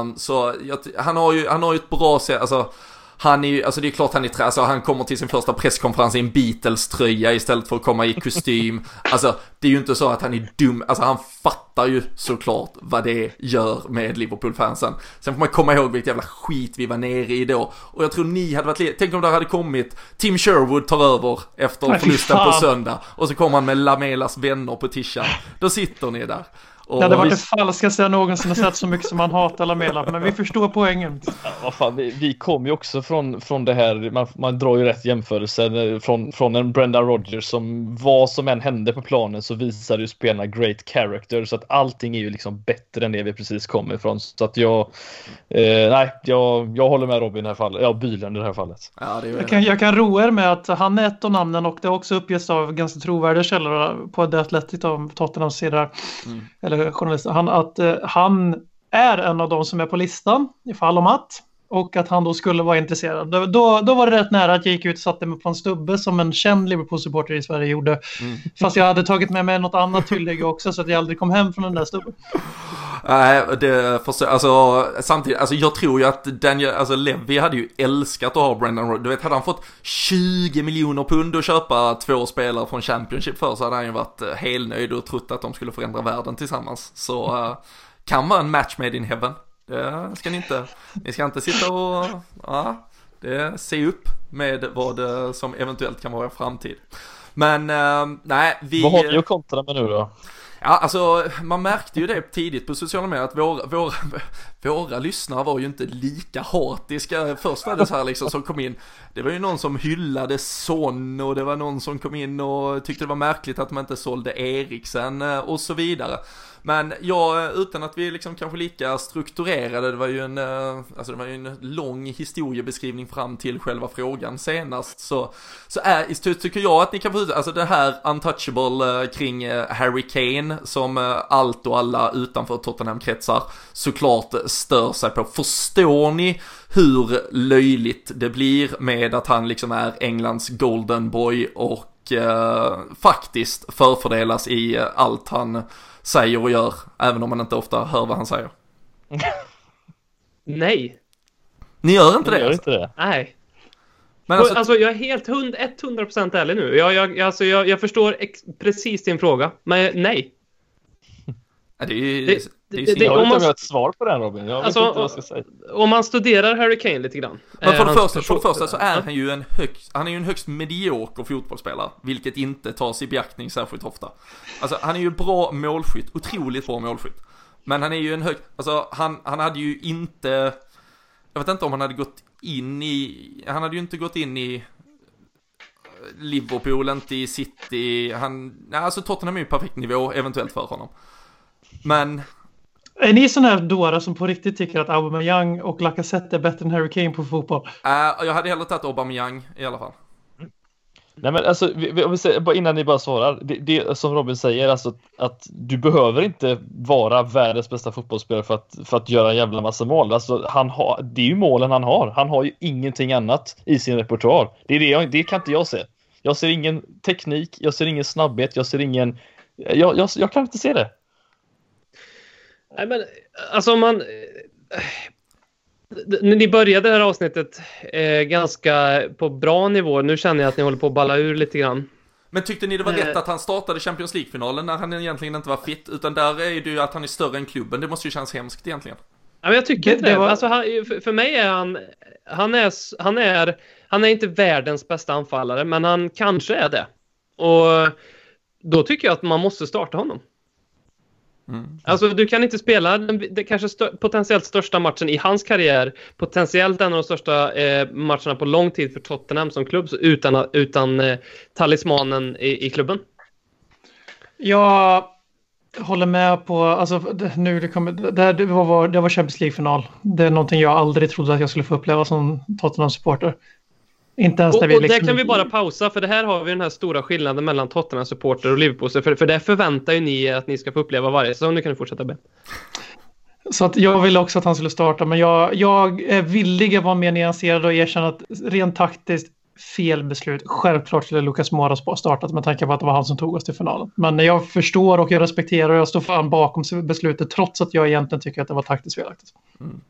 Um, så jag, han, har ju, han har ju ett bra sätt, alltså han är ju, alltså det är klart han är alltså han kommer till sin första presskonferens i en Beatles-tröja istället för att komma i kostym. [LAUGHS] Alltså det är ju inte så att han är dum, alltså han fattar ju såklart vad det gör med Liverpool-fansen. Sen får man komma ihåg vilket jävla skit vi var nere i då. Och jag tror ni hade varit tänk om det hade kommit, Tim Sherwood tar över efter förlusten på söndag. Och så kommer han med Lamelas vänner på tishan. Då sitter ni där. Och Det hade varit vi- det falskaste jag någonsin har sett så mycket som han hatar Lamela, men vi förstår poängen. Ja, vad fan, vi, vi kom ju också från, från det här, man, man drar ju rätt jämförelser eh, från, från en Brendan Rodgers som vad som än hände på planen så visar ju spelarna great character så att allting är ju liksom bättre än det vi precis kom ifrån. Så att jag, eh, nej, jag, jag håller med Robin i det här fallet, ja Bylund i det här fallet. Ja, det. Jag kan, jag kan roa er med att han är ett av namnen och det har också uppgetts av ganska trovärdiga källor på The Athletic av Tottenhams sida, Mm. eller Eh, journalisten, han, att eh, han är en av de som är på listan ifall om att och att han då skulle vara intresserad. Då, då, då var det rätt nära att jag gick ut och satte mig på en stubbe som en känd Liverpool-supporter i Sverige gjorde. Mm. [LAUGHS] Fast jag hade tagit med mig något annat tillägg också så att jag aldrig kom hem från den där stubben. Nej, det förstår, alltså samtidigt, alltså jag tror ju att Daniel, alltså Levi hade ju älskat att ha Brendan Rodgers. Du vet, hade han fått 20 miljoner pund att köpa två spelare från Championship för så hade han ju varit eh, helnöjd och trott att de skulle förändra världen tillsammans. Så eh, kan vara en match made in heaven. Det ska ni inte, ni ska inte sitta och, ja, det, se upp med vad eh, som eventuellt kan vara framtid. Men eh, nej, vi... Vad har ni att kontra med nu då? Ja, alltså man märkte ju det tidigt på sociala medier att våra, våra, våra lyssnare var ju inte lika hatiska. Först var det så här liksom som kom in, det var ju någon som hyllade Son och det var någon som kom in och tyckte det var märkligt att man inte sålde Eriksen eh, och så vidare. Men ja, eh, utan att vi liksom kanske lika strukturerade, det var ju en, eh, alltså det var ju en lång historiebeskrivning fram till själva frågan senast, så, så är, tycker jag att ni kan få ut, alltså det här untouchable kring Harry Kane som allt och alla utanför Tottenham-kretsar såklart stör sig på. Förstår ni hur löjligt det blir med att han liksom är Englands golden boy och eh, faktiskt förfördelas i allt han säger och gör, även om man inte ofta hör vad han säger. Nej. Ni gör inte det? gör alltså? inte det? Nej. Men Alltså, alltså, jag är helt hund, 100% ärlig nu. Jag, jag, alltså, jag, jag förstår precis din fråga, men nej. ja, det är ju, det- det, är ju det- Jag om vet inte man- jag har ett svar på den Robin. Jag vet Alltså, inte vad jag ska säga. Om man studerar Harry Kane lite grann. Men eh, för det, hans första, för det första så är han ju en högst, han är ju en högst medioker fotbollsspelare, vilket inte tas i beaktning särskilt ofta. Alltså han är ju bra målskytt, otroligt bra målskytt. Men han är ju en hög, alltså han, han hade ju inte, jag vet inte om han hade gått in i, han hade ju inte gått in i Liverpool, inte i City, han, nej alltså Tottenham är ju perfekt nivå eventuellt för honom. Men Är ni sådana här dårar som på riktigt tycker att Aubameyang och Lacazette är bättre än Harry Kane på fotboll? äh, jag hade hellre tagit Aubameyang i alla fall. Nej men alltså, vi, vi, om vi säger, bara innan ni bara svarar. Det, det som Robin säger, alltså att du behöver inte vara världens bästa fotbollsspelare för att, för att göra en jävla massa mål. Alltså, han har, det är ju målen han har. Han har ju ingenting annat i sin repertoar. Det, är det, jag, det kan inte jag se. Jag ser ingen teknik, jag ser ingen snabbhet, jag ser ingen Jag, jag, jag kan inte se det. Nej, men alltså om man... När ni började det här avsnittet eh, ganska på bra nivå. Nu känner jag att ni håller på att balla ur lite grann. Men tyckte ni det var Eh. rätt att han startade Champions League-finalen när han egentligen inte var fit? Utan där är det ju att han är större än klubben. Det måste ju kännas hemskt egentligen. Ja, men jag tycker inte det det. var- Alltså, han, för, för mig är han... Han är, han, är, han är inte världens bästa anfallare, men han kanske är det. Och då tycker jag att man måste starta honom. Mm. Alltså du kan inte spela den det kanske stö potentiellt största matchen i hans karriär, potentiellt en av de största eh, matcherna på lång tid för Tottenham som klubb, utan, utan eh, talismanen i, i klubben. Jag håller med på, alltså det- nu det kommer, det, här- det, var, det var Champions League-final. Det är någonting jag aldrig trodde att jag skulle få uppleva som Tottenham-supporter. Inte ens Och, vi och där liksom... kan vi bara pausa, för det här har vi den här stora skillnaden mellan Tottenham-supporter och Liverpool. För, för det förväntar ju ni er att ni ska få uppleva varje säsong. Nu kan du fortsätta be. Så att jag ville också att han skulle starta, men jag, jag är villig att vara mer nyanserad och erkänna att rent taktiskt fel beslut. Självklart skulle Lucas Moras ha startat med tanke på att det var han som tog oss till finalen. Men jag förstår och jag respekterar och jag står fan bakom beslutet trots att jag egentligen tycker att det var taktiskt felaktigt. Mm.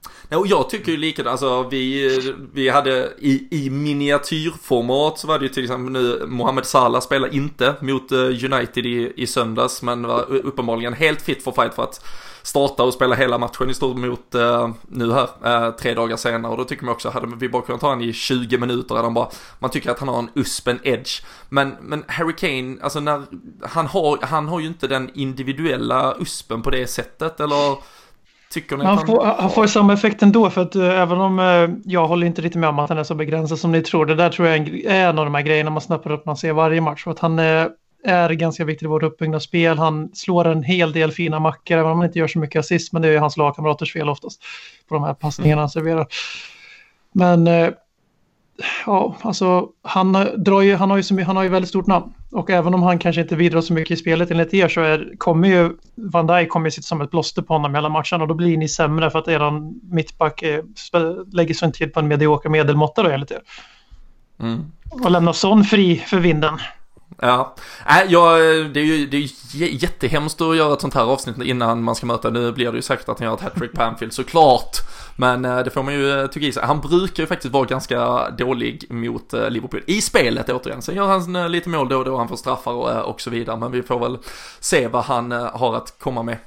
och jag tycker ju likadant, alltså vi, vi hade i, i miniatyrformat så var det ju till exempel nu, Mohamed Salah spelar inte mot eh, United i, i söndags, men var uppenbarligen helt fit for fight för att starta och spela hela matchen i stort mot uh, nu här, uh, tre dagar senare. Och då tycker man också, hade vi bara kunnat ta han i 20 minuter, han bara, man tycker att han har en uspen edge. Men, men Harry Kane, alltså när, han har, han har ju inte den individuella uspen på det sättet, eller Han får, han får samma effekt ändå för att uh, även om uh, jag håller inte riktigt med om att han är så begränsad som ni tror. Det där tror jag är en, är en av de här grejerna man snappar upp man ser varje match. För att han uh, är ganska viktig i vårt uppbyggnadsspel. Han slår en hel del fina mackor även om han inte gör så mycket assist. Men det är ju hans lagkamraters fel oftast på de här passningarna han serverar. Men uh, ja, alltså han, drar ju, han, har ju så, han har ju väldigt stort namn. Och även om han kanske inte bidrar så mycket i spelet enligt er så är, kommer ju Van Dijk kommer ju sitta som ett plåster på honom hela matchen och då blir ni sämre för att eran mittback eh, lägger sin tid på en medioker medelmåtta då enligt er. Mm. Och lämnar sån fri för vinden. Ja, äh, ja det är ju det är jättehemskt att göra ett sånt här avsnitt innan man ska möta. Nu blir det ju säkert att han gör ett hattrick [LAUGHS] på Anfield såklart. Men äh, det får man ju tycka i sig. Han brukar ju faktiskt vara ganska dålig mot äh, Liverpool. I spelet återigen. Sen gör han lite mål då och då, han får straffar och, och så vidare. Men vi får väl se vad han har att komma med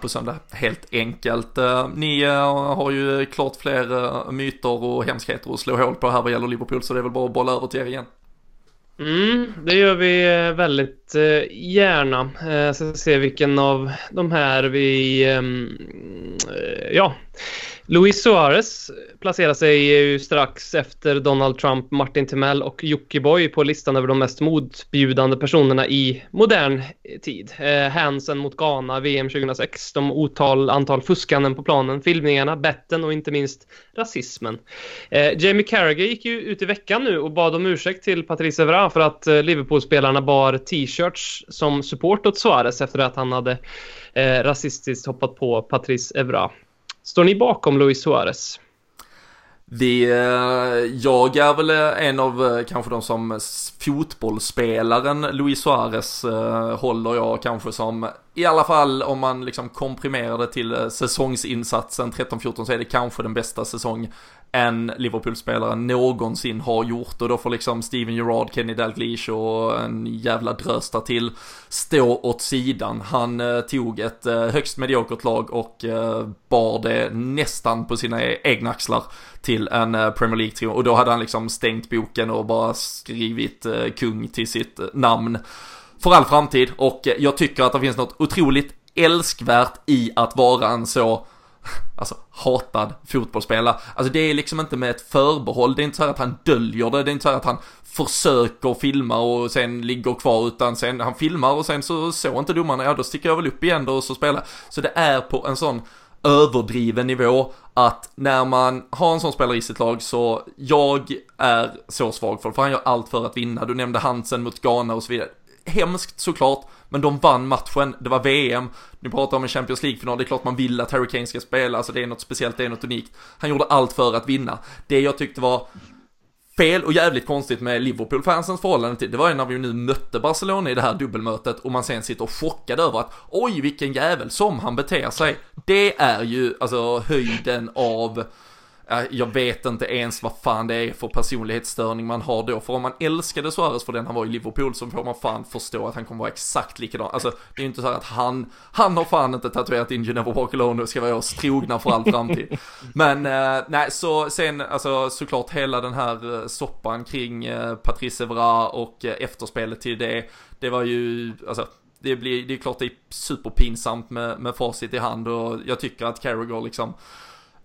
på söndag. Helt enkelt. Ni har ju klart fler myter och hemskheter att slå hål på här vad gäller Liverpool. Så det är väl bara att bolla över till er igen. Mm, det gör vi eh, väldigt eh, gärna. Eh, så se vilken av de här vi... Ehm, eh, ja. Luis Suarez placerar sig ju strax efter Donald Trump, Martin Timell och Jockiboi på listan över de mest motbjudande personerna i modern tid. Eh, Hansen mot Ghana, VM 2006, de otal antal fuskanden på planen, filmningarna, betten och inte minst rasismen. Eh, Jamie Carragher gick ju ut i veckan nu och bad om ursäkt till Patrice Evra för att eh, Liverpool-spelarna bar t-shirts som support åt Suarez efter att han hade eh, rasistiskt hoppat på Patrice Evra. Står ni bakom Luis Suarez? Vi, eh, jag är väl eh, en av eh, kanske de som fotbollsspelaren Luis Suarez håller jag kanske som, i alla fall om man liksom komprimerar det till eh, säsongsinsatsen 13-14 så är det kanske den bästa säsong en Liverpool-spelare någonsin har gjort. Och då får liksom Steven Gerrard, Kenny Dalglish och en jävla drös till stå åt sidan. Han eh, tog ett eh, högst mediokert lag och eh, bar det nästan på sina egna axlar till en eh, Premier League-trio. Och då hade han liksom stängt boken och bara skrivit eh, kung till sitt eh, namn för all framtid och eh, jag tycker att det finns något otroligt älskvärt i att vara en så [LAUGHS] alltså hatad fotbollsspelare. Alltså det är liksom inte med ett förbehåll, det är inte så att han döljer det, det är inte så att han försöker filma och sen ligger kvar utan sen han filmar och sen så såg inte domarna, ja då sticker jag väl upp igen då och så spelar. Så det är på en sån överdriven nivå att när man har en sån spelare i sitt lag så jag är så svag för det, för han gör allt för att vinna. Du nämnde Hansen mot Ghana och så vidare. Hemskt såklart, men de vann matchen, det var VM, ni pratar om en Champions League-final, det är klart man vill att Harry Kane ska spela, alltså det är något speciellt, det är något unikt. Han gjorde allt för att vinna. Det jag tyckte var fel och jävligt konstigt med Liverpool-fansens förhållande till, det var ju när vi nu mötte Barcelona i det här dubbelmötet och man sen sitter och chockad över att oj vilken jävel som han beter sig. Det är ju alltså höjden av Äh, jag vet inte ens vad fan det är för personlighetsstörning man har då. För om man älskade Suarez för den han var i Liverpool så får man fan förstå att han kommer vara exakt likadan. Alltså det är ju inte så att han, han har fan inte tatuerat in You Never Walk Alone och ska vara oss trogna för all framtid. Men eh, nej, så sen alltså såklart hela den här äh, soppan kring eh, Patrice Evra och eh, efterspelet till det. Det var ju, alltså det, blir, det är klart det är superpinsamt med, med facit i hand och jag tycker att Carragher liksom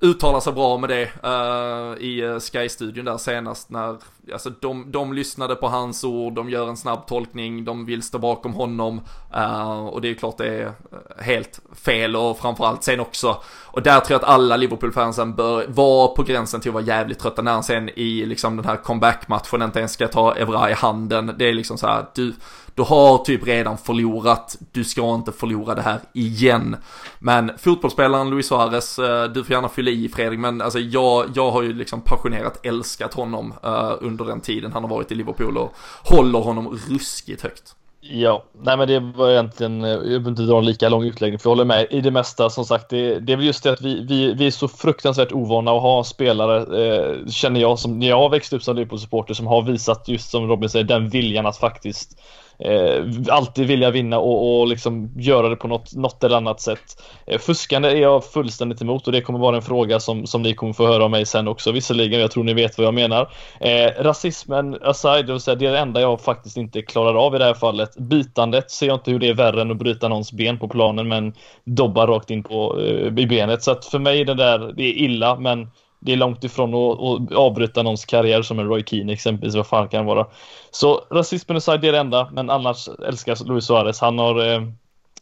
uttalar sig bra med det uh, i eh, Sky-studion där senast när, alltså de, de lyssnade på hans ord, de gör en snabb tolkning, de vill stå bakom honom uh, och det är klart det är helt fel och framförallt sen också, och där tror jag att alla Liverpool-fansen bör vara på gränsen till att vara jävligt trötta när han sen i liksom den här comeback-matchen inte ens ska ta Evra i handen, det är liksom så här, du du har typ redan förlorat, du ska inte förlora det här igen. Men fotbollsspelaren Luis Suarez, eh, du får gärna fylla i Fredrik, men alltså jag, jag har ju liksom passionerat älskat honom eh, under den tiden han har varit i Liverpool och håller honom ruskigt högt. Ja, nej men det var egentligen, eh, jag behöver inte dra en lika lång utläggning för jag håller med i det mesta som sagt. Det, det är väl just det att vi, vi, vi är så fruktansvärt ovana att ha spelare, eh, känner jag, som när jag har växt upp som Liverpool-supporter som har visat just som Robin säger den viljan att faktiskt eh, alltid vilja vinna och, och liksom göra det på något, något eller annat sätt. Eh, fuskande är jag fullständigt emot och det kommer vara en fråga som, som ni kommer få höra av mig sen också visserligen. Jag tror ni vet vad jag menar. Eh, rasismen aside, det, vill säga, det är det enda jag faktiskt inte klarar av i det här fallet. Bitandet ser jag inte hur det är värre än att bryta någons ben på planen men dobba rakt in på, eh, i benet. Så att för mig det där, det är illa men det är långt ifrån att, att avbryta någons karriär som en Roy Keane exempelvis, vad fan kan vara. Så rasismen aside, det är det enda, men annars älskar Luis Suarez. Han har eh,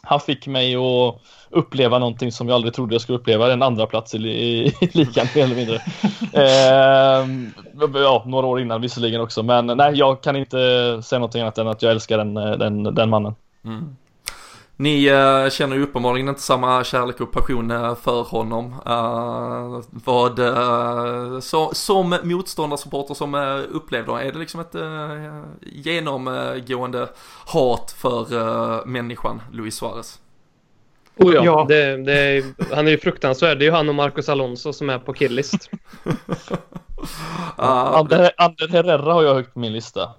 han fick mig att uppleva någonting som jag aldrig trodde jag skulle uppleva, en andra plats i, i, i ligan mer eller mindre. eh, ja, några år innan visserligen också, men nej, jag kan inte säga någonting annat än att jag älskar den, eh, den, den mannen. Mm. Ni uh, känner ju uppenbarligen inte samma kärlek och passion uh, för honom. Uh, vad, så, som motståndarsupporter som uh, upplevde är det liksom ett genomgående hat för människan Luis Suarez? Oh ja, ja. Det, det, han är ju fruktansvärd. Det är ju han och Marcus Alonso som är på killist. uh, [LAUGHS] Ander, Ander Herrera har jag högt på min lista.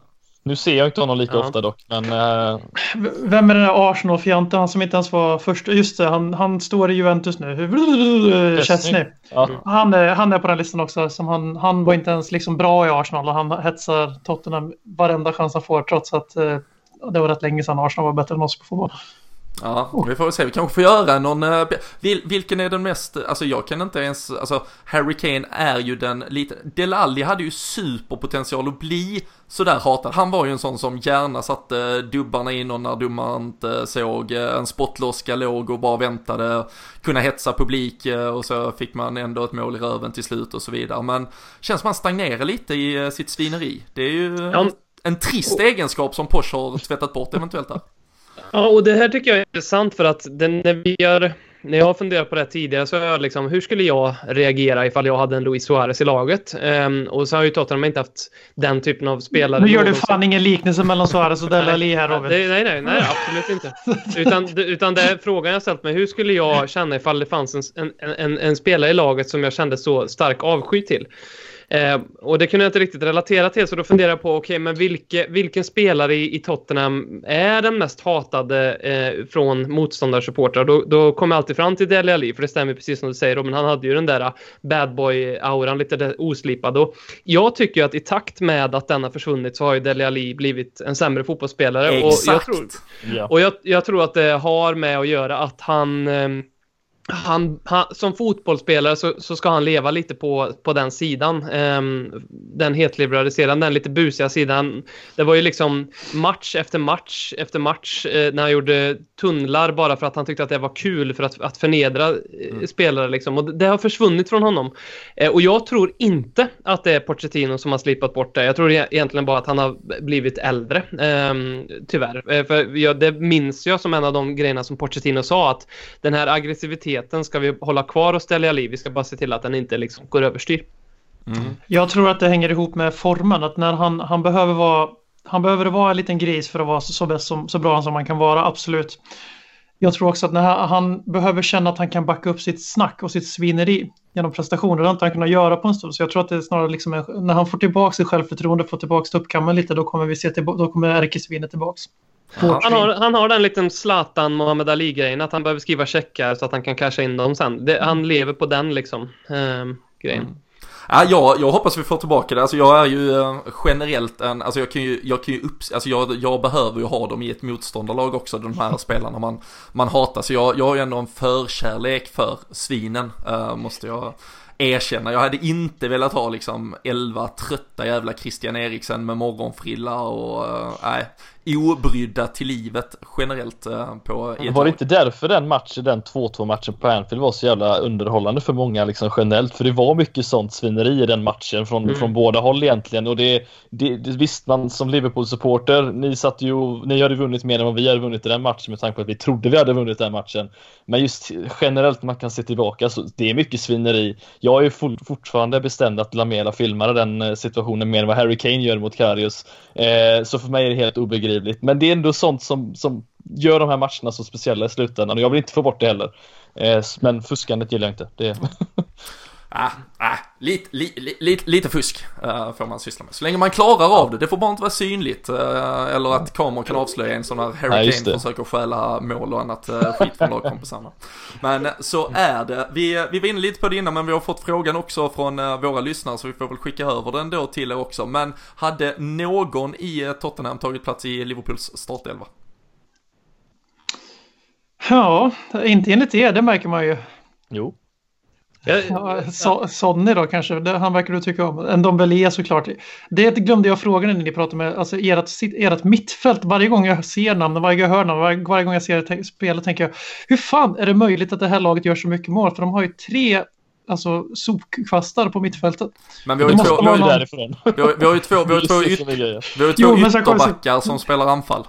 Nu ser jag inte honom lika ja. ofta dock, men... Uh... Vem är den där Arsenal-fjanten? Han som inte ens var först. Just det, han, han står i Juventus nu. Chesney. Ja. Han, är, han är på den listan också. Som han, han var inte ens liksom bra i Arsenal och han hetsar Tottenham varenda chans han får trots att uh, det var rätt länge sedan Arsenal var bättre än oss på fotboll. Ja, vi får väl se. Vi kanske får göra någon... Uh, vilken är den mest... Alltså jag kan inte ens... Alltså Harry Kane är ju den lite... Delalli hade ju superpotential att bli sådär hatad. Han var ju en sån som gärna satte dubbarna in och när domaren inte såg eh, en spottloska låg och bara väntade. Kunna hetsa publik eh, och så fick man ändå ett mål i röven till slut och så vidare. Men känns som han stagnerar lite i sitt svineri. Det är ju ja. en trist egenskap som Porsche har tvättat bort eventuellt där. Ja, och det här tycker jag är intressant för att den, när vi gör när jag har funderat på det tidigare så har jag liksom, hur skulle jag reagera ifall jag hade en Luis Suarez i laget? Um, och så har ju Tottenham inte haft den typen av spelare. Nu gör du fan ingen liknelse mellan Suarez och Dele Alli här Robin. Nej, nej, nej, nej, absolut inte. Utan, utan det är frågan jag ställt mig, hur skulle jag känna ifall det fanns en, en, en, en spelare i laget som jag kände så stark avsky till? Eh, och det kunde jag inte riktigt relatera till, så då funderar jag på okay, men vilke, vilken spelare i, i Tottenham är den mest hatade eh, från motståndarsupportrar? Då, då kommer jag alltid fram till Dele Alli, för det stämmer precis som du säger, men han hade ju den där bad boy-auran, lite oslipad. Och jag tycker att i takt med att den har försvunnit så har ju Dele Alli blivit en sämre fotbollsspelare. Exakt! Och jag tror, och jag, jag tror att det har med att göra att han eh, han, han, som fotbollsspelare så, så, ska han leva lite på, på den sidan. Um, den hetlivrade sidan, den lite busiga sidan. Det var ju liksom match efter match efter match eh, när han gjorde tunnlar bara för att han tyckte att det var kul för att, att förnedra eh, mm. spelare. Liksom. Och det har försvunnit från honom. Eh, och jag tror inte att det är Pochettino som har slipat bort det. Jag tror egentligen bara att han har blivit äldre. Um, tyvärr. Eh, för jag, det minns jag som en av de grejerna som Pochettino sa att den här aggressiviteten ska vi hålla kvar och ställa liv. Vi ska bara se till att den inte liksom går överstyr. Mm. Jag tror att det hänger ihop med formen. Att när han, han behöver vara han behöver vara en liten gris för att vara så, så, bäst som, så bra som man kan vara, absolut. Jag tror också att när han, han behöver känna att han kan backa upp sitt snack och sitt svineri genom prestationer. Det har inte han kunnat göra på en stund. Så jag tror att det är snarare liksom en, när han får tillbaka sitt självförtroende, får tillbaka tuppkammen lite, då kommer vi se till, då kommer ärkesvinet tillbaks. Ja. Han har, han har den liten Zlatan Muhammad Ali-grejen, att han behöver skriva checkar så att han kan casha in dem sen. Det, han lever på den liksom, ehm, grejen. Mm. Ja, jag, jag hoppas vi får tillbaka det. Alltså jag är ju eh, generellt en, alltså jag kan ju, jag kan ju upp, alltså jag, jag behöver ju ha dem i ett motståndarlag också, de här [LAUGHS] spelarna man, man hatar. Så jag, jag har ju ändå en förkärlek för svinen, eh, måste jag erkänna. Jag hade inte velat ha liksom 11 trötta jävla Christian Eriksen med morgonfrilla och eh, nej, obrydda till livet generellt eh, på ett Var det inte därför den matchen, den 2-2 matchen på Anfield var så jävla underhållande för många liksom generellt? För det var mycket sånt svineri i den matchen från, Mm. från båda håll egentligen och det, det, det visst man som Liverpool-supporter, ni satt ju, ni hade vunnit mer än vad vi hade vunnit i den matchen med tanke på att vi trodde vi hade vunnit den matchen. Men just generellt man kan se tillbaka så det är mycket svineri. Jag är for, fortfarande bestämd att Lamela filmade den eh, situationen mer än vad Harry Kane gör mot Karius. Eh, så för mig är det helt obegripligt. Men det är ändå sånt som, som gör de här matcherna så speciella i slutändan och jag vill inte få bort det heller. Eh, men fuskandet gillar jag inte. Det... [LAUGHS] Ah, ah, lite, li, li, lite, fusk eh, får man syssla med. Så länge man klarar av det. Det får bara inte vara synligt. eh, eller att kameror kan avslöja en sån här Harry just Kane försöker stjäla mål och annat uh, skit från lagkompisarna. Men eh, så är det. Vi, vi var inne lite på det innan men vi har fått frågan också från eh, våra lyssnare så vi får väl skicka över den då till er också. Men hade någon i eh, Tottenham tagit plats i Liverpools startelva? Ja, inte enligt det, det märker man ju. Jo. Ja, so Sonny då kanske, det, han verkar du tycka om. En Dombele såklart. Det glömde jag fråga när ni pratade med, alltså ert, ert mittfält. Varje gång jag ser namn, varje gång jag hör namn, varje, varje gång jag ser det spelet tänker jag, hur fan är det möjligt att det här laget gör så mycket mål? För de har ju tre alltså, sopkvastar på mittfältet. Men vi har ju två, därifrån. [LAUGHS] vi har, vi har ju två, vi har ju två, yt, vi har ju två Jo, ytterbackar som spelar anfall.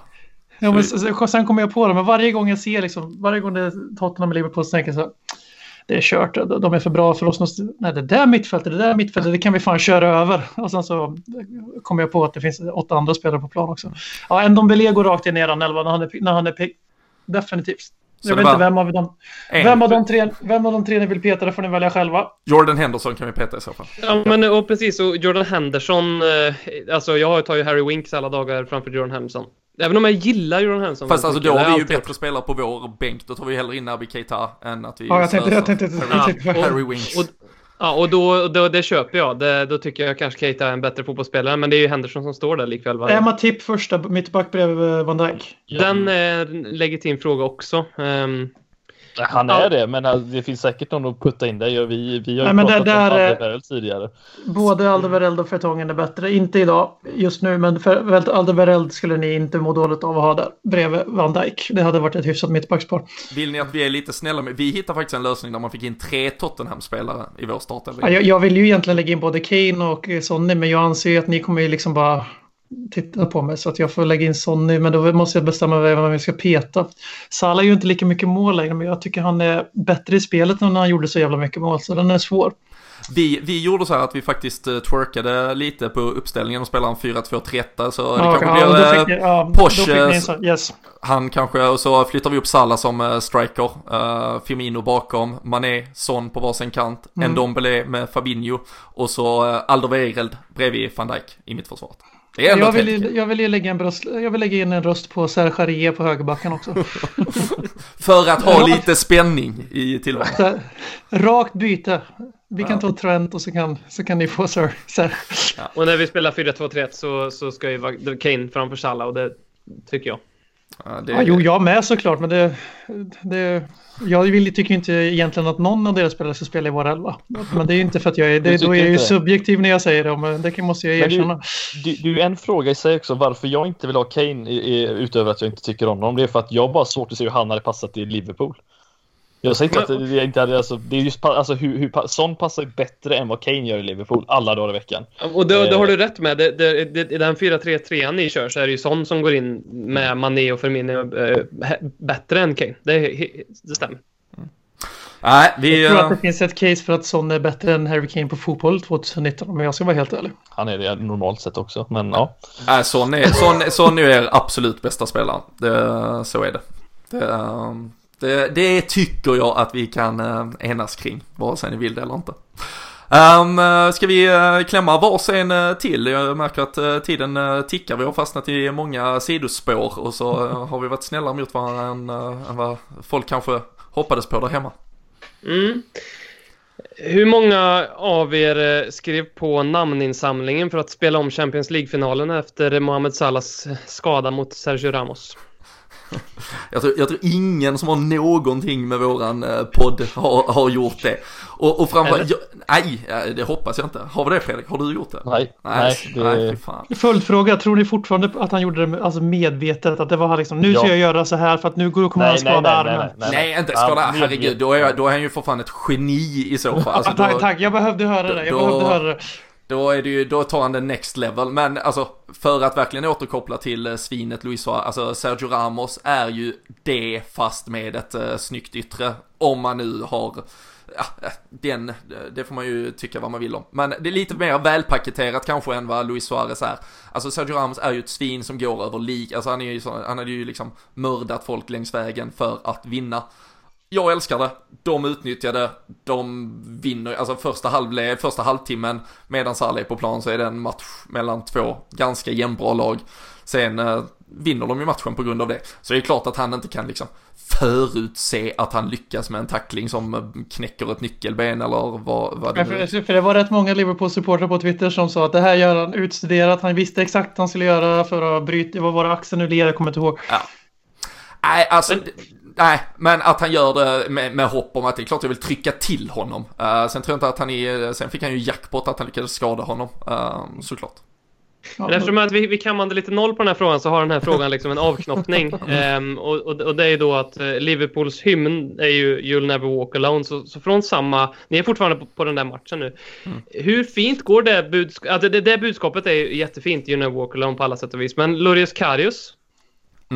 Ja, men sen, sen kommer jag på det, men varje gång jag ser, liksom, varje gång det är Tottenham och Liverpool så tänker jag så här, det är kört, de är för bra för oss. Nej, det där mittfältet, det där mittfältet, det kan vi fan köra över. Och sen så kommer jag på att det finns åtta andra spelare på plan också. Ja, en Dombele går rakt in i eran elva när han är, när han är pigg. Definitivt. Så Jag vet inte vem av, dem, en- vem, av de tre, vem av de tre ni vill peta, det får ni välja själva. Jordan Henderson kan vi peta i så fall. Ja, men och precis. Och Jordan Henderson. Eh, alltså, jag tar ju Harry Winks alla dagar framför Jordan Henderson. Även om jag gillar Jordan Henderson. Fast alltså då har vi ju bättre spelare på vår bänk. Då tar vi hellre in Naby Keita än att vi Ja, jag tänkte- jag tänkte- Harry, jag tänkte- Harry Winks. Och, ja, och då, då, det köper jag. Det, då tycker jag kanske Keita är en bättre fotbollsspelare. Men det är ju Henderson som står där likväl. va? Emma Tipp första mittback bredvid eh, Van Dijk. Den är en legitim fråga också. Ehm, Han är det, men det finns säkert någon att putta in där. Vi, vi har Nej, ju men pratat det om där är- Alderweireld tidigare. Både Alderweireld och Fertongen är bättre. Inte idag, just nu, men för Alderweireld skulle ni inte må dåligt av att ha där bredvid Van Dijk. Det hade varit ett hyfsat mittbackspar. Vill ni att vi är lite snälla med? Vi hittar faktiskt en lösning där man fick in tre Tottenham-spelare i vår startelva. Ja, jag, jag vill ju egentligen lägga in både Kane och Sonny, men jag anser ju att ni kommer ju liksom bara titta på mig så att jag får lägga in Sonny, men då måste jag bestämma vem vi ska peta. Salah är ju inte lika mycket mål längre, men jag tycker han är bättre i spelet än när han gjorde så jävla mycket mål, så den är svår. Vi, vi gjorde så här att vi faktiskt uh, twerkade lite på uppställningen och spelade en 4-2-3-1 så det Ja, kanske ja, då eh, ja, Porsche- yes. Han kanske, och så flyttar vi upp Salah som uh, striker, uh, Firmino bakom, Mané, Son på varsin kant, Mm. Ndombele med Fabinho och så uh, Alderweireld bredvid van Dijk i mittförsvaret. Det är ändå Jag vill, ju- jag, vill ju lägga en bröst, jag vill lägga in en röst på Serge Aurier på högerbacken också. [LAUGHS] För att ha Ja. lite spänning i tillvaron. Rakt byte. Vi kan ta Trent och så kan, så kan ni få Sir. Sir. och när vi spelar 4-2-3-1 så, så ska ju vara Kane framför Salah och det tycker jag. Ja, det, Ja, jo, jag med såklart, men det, det, jag vill, tycker inte egentligen att någon av deras spelare ska spela i vår elva. Men det är ju inte för att jag är, Du det, då är jag ju subjektiv när jag säger det, men det måste jag du- erkänna. Det är ju en fråga i sig också varför jag inte vill ha Kane i, i, utöver att jag inte tycker om honom. Det är för att jag har bara svårt att se hur han hade passat i Liverpool. Jag säger inte att det, inte hade, alltså, det är just alltså, hur, hur, Son passar bättre än vad Kane gör i Liverpool alla dagar i veckan. Och det, det Eh. har du rätt med. Det, det, det, I den 4-3-3 ni kör så är det ju sån som går in med Mané och Firmino eh, bättre än Kane. Det, det stämmer. Nej, vi... Jag tror att det finns ett case för att Son är bättre än Harry Kane på fotboll 2019 om jag ska vara helt ärlig. Han är det normalt sett också, men ja. Nej, Son är, Son, Son är er absolut bästa spelare. Det, så är det. Det, eh, det. det tycker jag att vi kan eh, enas kring, vare sig ni vill det eller inte. Um, ska vi klämma varsin till? Jag märker att tiden tickar. Vi har fastnat i många sidospår och så har vi varit snällare mot varandra än, än vad folk kanske hoppades på där hemma. Mm. Hur många av er skrev på namninsamlingen för att spela om Champions League-finalen efter Mohamed Salahs skada mot Sergio Ramos? Jag tror, jag tror ingen som har någonting med våran eh, podd har, har gjort det. Och, och framförallt, jag, nej, eh, det hoppas jag inte. Har vi det Fredrik? Har du gjort det? Nej, Nej, nej, nej, det, fy fan. Följdfråga, tror ni fortfarande att han gjorde det med- alltså medvetet? Att det var liksom, nu ska Ja. jag göra så här för att nu kommer han nej, nej, skada nej, armen. nej, nej, Nej, inte skada, Ja, herregud, då är, jag, då är han ju för fan ett geni i så fall. Alltså, Ah, tack, då, tack, jag behövde höra det. Jag då- behövde höra det då, är det ju, då tar han det next level. Men alltså, för att verkligen återkoppla till eh, svinet Luis Suarez, alltså Sergio Ramos är ju det fast med ett uh, snyggt yttre. Om man nu har Ja, den, det får man ju tycka vad man vill om. Men det är lite mer välpaketerat kanske än vad Luis Suarez är. Alltså Sergio Ramos är ju ett svin som går över lik, alltså han är ju så, han hade ju liksom mördat folk längs vägen för att vinna. Jag älskar det, de utnyttjade, de vinner, alltså första, halvled, första halvtimmen medan Salah är på plan så är det en match mellan två ganska jämnbra lag. Sen eh, vinner de ju matchen på grund av det. Så det är klart att han inte kan liksom förutse att han lyckas med en tackling som eh, knäcker ett nyckelben eller vad, vad det Men nu För, för det var rätt många Liverpool-supportrar på Twitter som sa att det här gör han utstuderat. Han visste exakt vad han skulle göra för att bryta. Vad var det axeln nu ler? Jag kommer inte ihåg. Nej, alltså, d- nej, men att han gör det med, med hopp om att det är klart jag vill trycka till honom. Eh, sen tror jag inte att han är, sen fick han ju jackpot att han lyckades skada honom, uh, såklart. Men eftersom att vi, vi kammade lite noll på den här frågan så har den här frågan liksom en avknoppning. [LAUGHS] Ehm, och, och, och det är ju då att eh, Liverpools hymn är ju You'll never walk alone. Så, så från samma, ni är fortfarande på, på den där matchen nu. Hur fint går det budskapet? Alltså det, det budskapet är ju jättefint, You'll never walk alone på alla sätt och vis. Men Lurius Karius,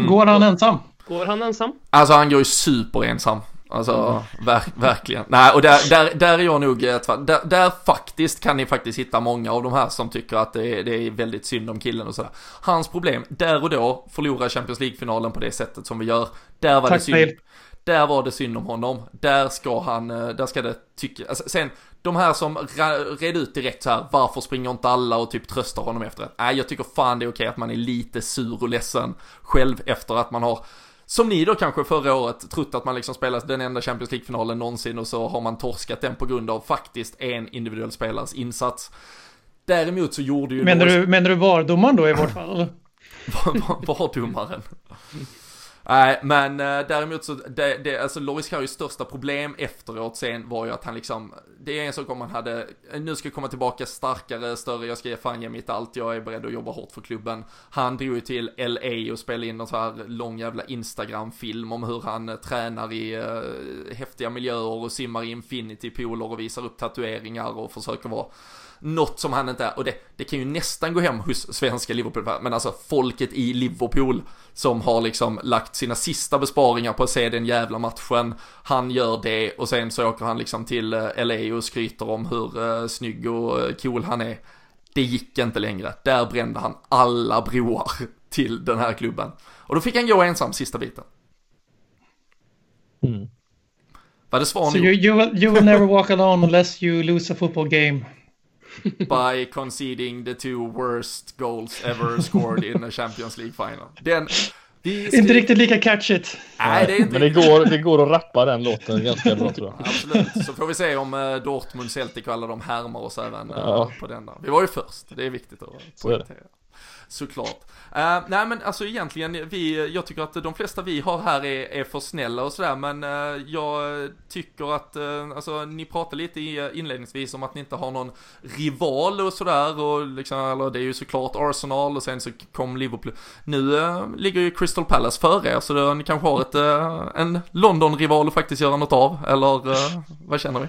Går han ensam? Går han ensam? Alltså han går ju superensam. Alltså, ver verkligen. Nej, och där, där, där är jag nog, eh, där, där faktiskt kan ni faktiskt hitta många av de här som tycker att det är, det är väldigt synd om killen och sådär. Hans problem, där och då, förlora Champions League-finalen på det sättet som vi gör. Där var det Tack, synd. Neil. Där var det synd om honom. Där ska han, eh, där ska det tycka, alltså, sen de här som red ut direkt så här, varför springer inte alla och typ tröstar honom efter det? Nej, jag tycker fan det är okej att man är lite sur och ledsen själv efter att man har som ni då kanske förra året trott att man liksom spelat den enda Champions League-finalen någonsin och så har man torskat den på grund av faktiskt en individuell spelares insats. Däremot så gjorde ju Menar du, menar du VAR-domaren då i vårt [LAUGHS] fall? eller? Nej, men eh, däremot så, det, det, alltså Loris Karius största problem efteråt sen var ju att han liksom, det är en sak om han hade, nu ska jag komma tillbaka starkare, större, jag ska ge fan ge mitt allt, jag är beredd att jobba hårt för klubben. Han drog ju till LA och spelade in en så här lång jävla Instagram-film om hur han eh, tränar i uh, häftiga miljöer och simmar i infinity-pooler och visar upp tatueringar och försöker vara något som han inte är, och det, det kan ju nästan gå hem hos svenska Liverpool, men alltså folket i Liverpool som har liksom lagt sina sista besparingar på att se den jävla matchen, han gör det och sen så åker han liksom till eh, LA och skryter om hur uh, snygg och eh, cool han är. Det gick inte längre, där brände han alla broar [LAUGHS] till den här klubben. Och då fick han gå ensam sista biten. Mm. Var det svar So you, you, will, you will [LAUGHS] never walk alone unless you lose a football game. [LAUGHS] by conceding the two worst goals ever scored in a Champions League final. Den, skri- Inte riktigt lika catchigt. Nej, det är inte Men det går, det går att rappa den låten ganska bra tror jag. [LAUGHS] Absolut, så får vi se om eh, Dortmund, Celtic och alla de härmar oss även eh, Ja. på den där. Vi var ju först, det är viktigt att poängtera. Såklart. Uh, nej men alltså egentligen, vi, jag tycker att de flesta vi har här är, är för snälla och sådär men uh, jag tycker att, uh, alltså ni pratade lite i, inledningsvis om att ni inte har någon rival och sådär och liksom, eller det är ju såklart Arsenal och sen så kom Liverpool. Nu uh, ligger ju Crystal Palace före er så då, ni kanske har ett, en London-rival att faktiskt göra något av eller vad känner vi?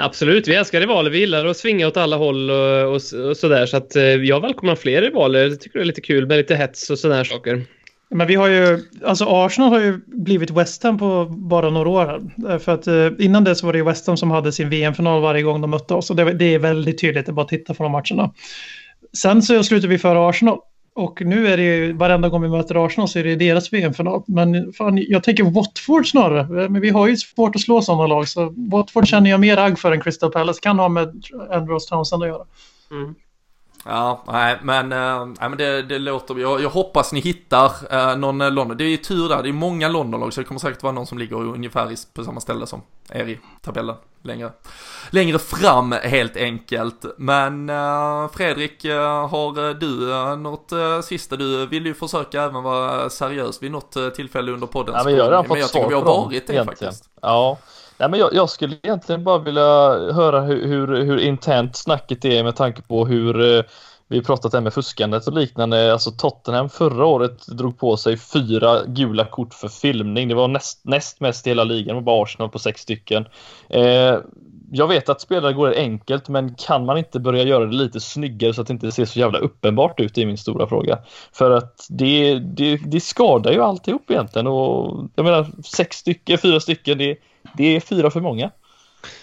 Absolut, vi älskar rivaler. Vi gillar att svinga åt alla håll och, och, och sådär. Så att eh, jag välkomnar fler rivaler. Jag tycker det är lite kul med lite hets och sådana saker. Men vi har ju, alltså Arsenal har ju blivit West Ham på bara några år. Eh, för att eh, innan det så var det ju West Ham som hade sin VM-final varje gång de mötte oss. Och det, det är väldigt tydligt, det är bara att titta på de matcherna. Sen så slutade vi före Arsenal. Och nu är det ju, varenda gång vi möter Arsenal så är det deras VM-final. Men fan, jag tänker Watford snarare. Men vi har ju svårt att slå sådana lag. Så Watford känner jag mer agg för än Crystal Palace. Kan ha med Andrews Townsend att göra. Mm. Ja, nej men, äh, nej, men det, det låter, jag, jag hoppas ni hittar äh, någon eh, London. Det är ju tur där, det är många Londonlag så det kommer säkert vara någon som ligger ungefär på samma ställe som er i tabellen. Längre, längre fram helt enkelt. Men äh, Fredrik, har du äh, något sista? Du vill ju försöka även vara seriös vid något tillfälle under podden. Ja, men jag har redan fått men jag tycker vi har varit det egentligen. faktiskt. Ja. Nej, men jag, jag, skulle egentligen bara vilja höra hur, hur, hur intent snacket är med tanke på hur eh, vi pratat här med fuskandet och liknande. Alltså Tottenham förra året drog på sig fyra gula kort för filmning. Det var näst, näst mest i hela ligan Det var bara Arsenal på sex stycken. Eh, jag vet att spelare går enkelt, men kan man inte börja göra det lite snyggare så att det inte ser så jävla uppenbart ut? i min stora fråga. För att det, det, det skadar ju alltihop egentligen och jag menar sex stycken, fyra stycken, det, det är fyra för många.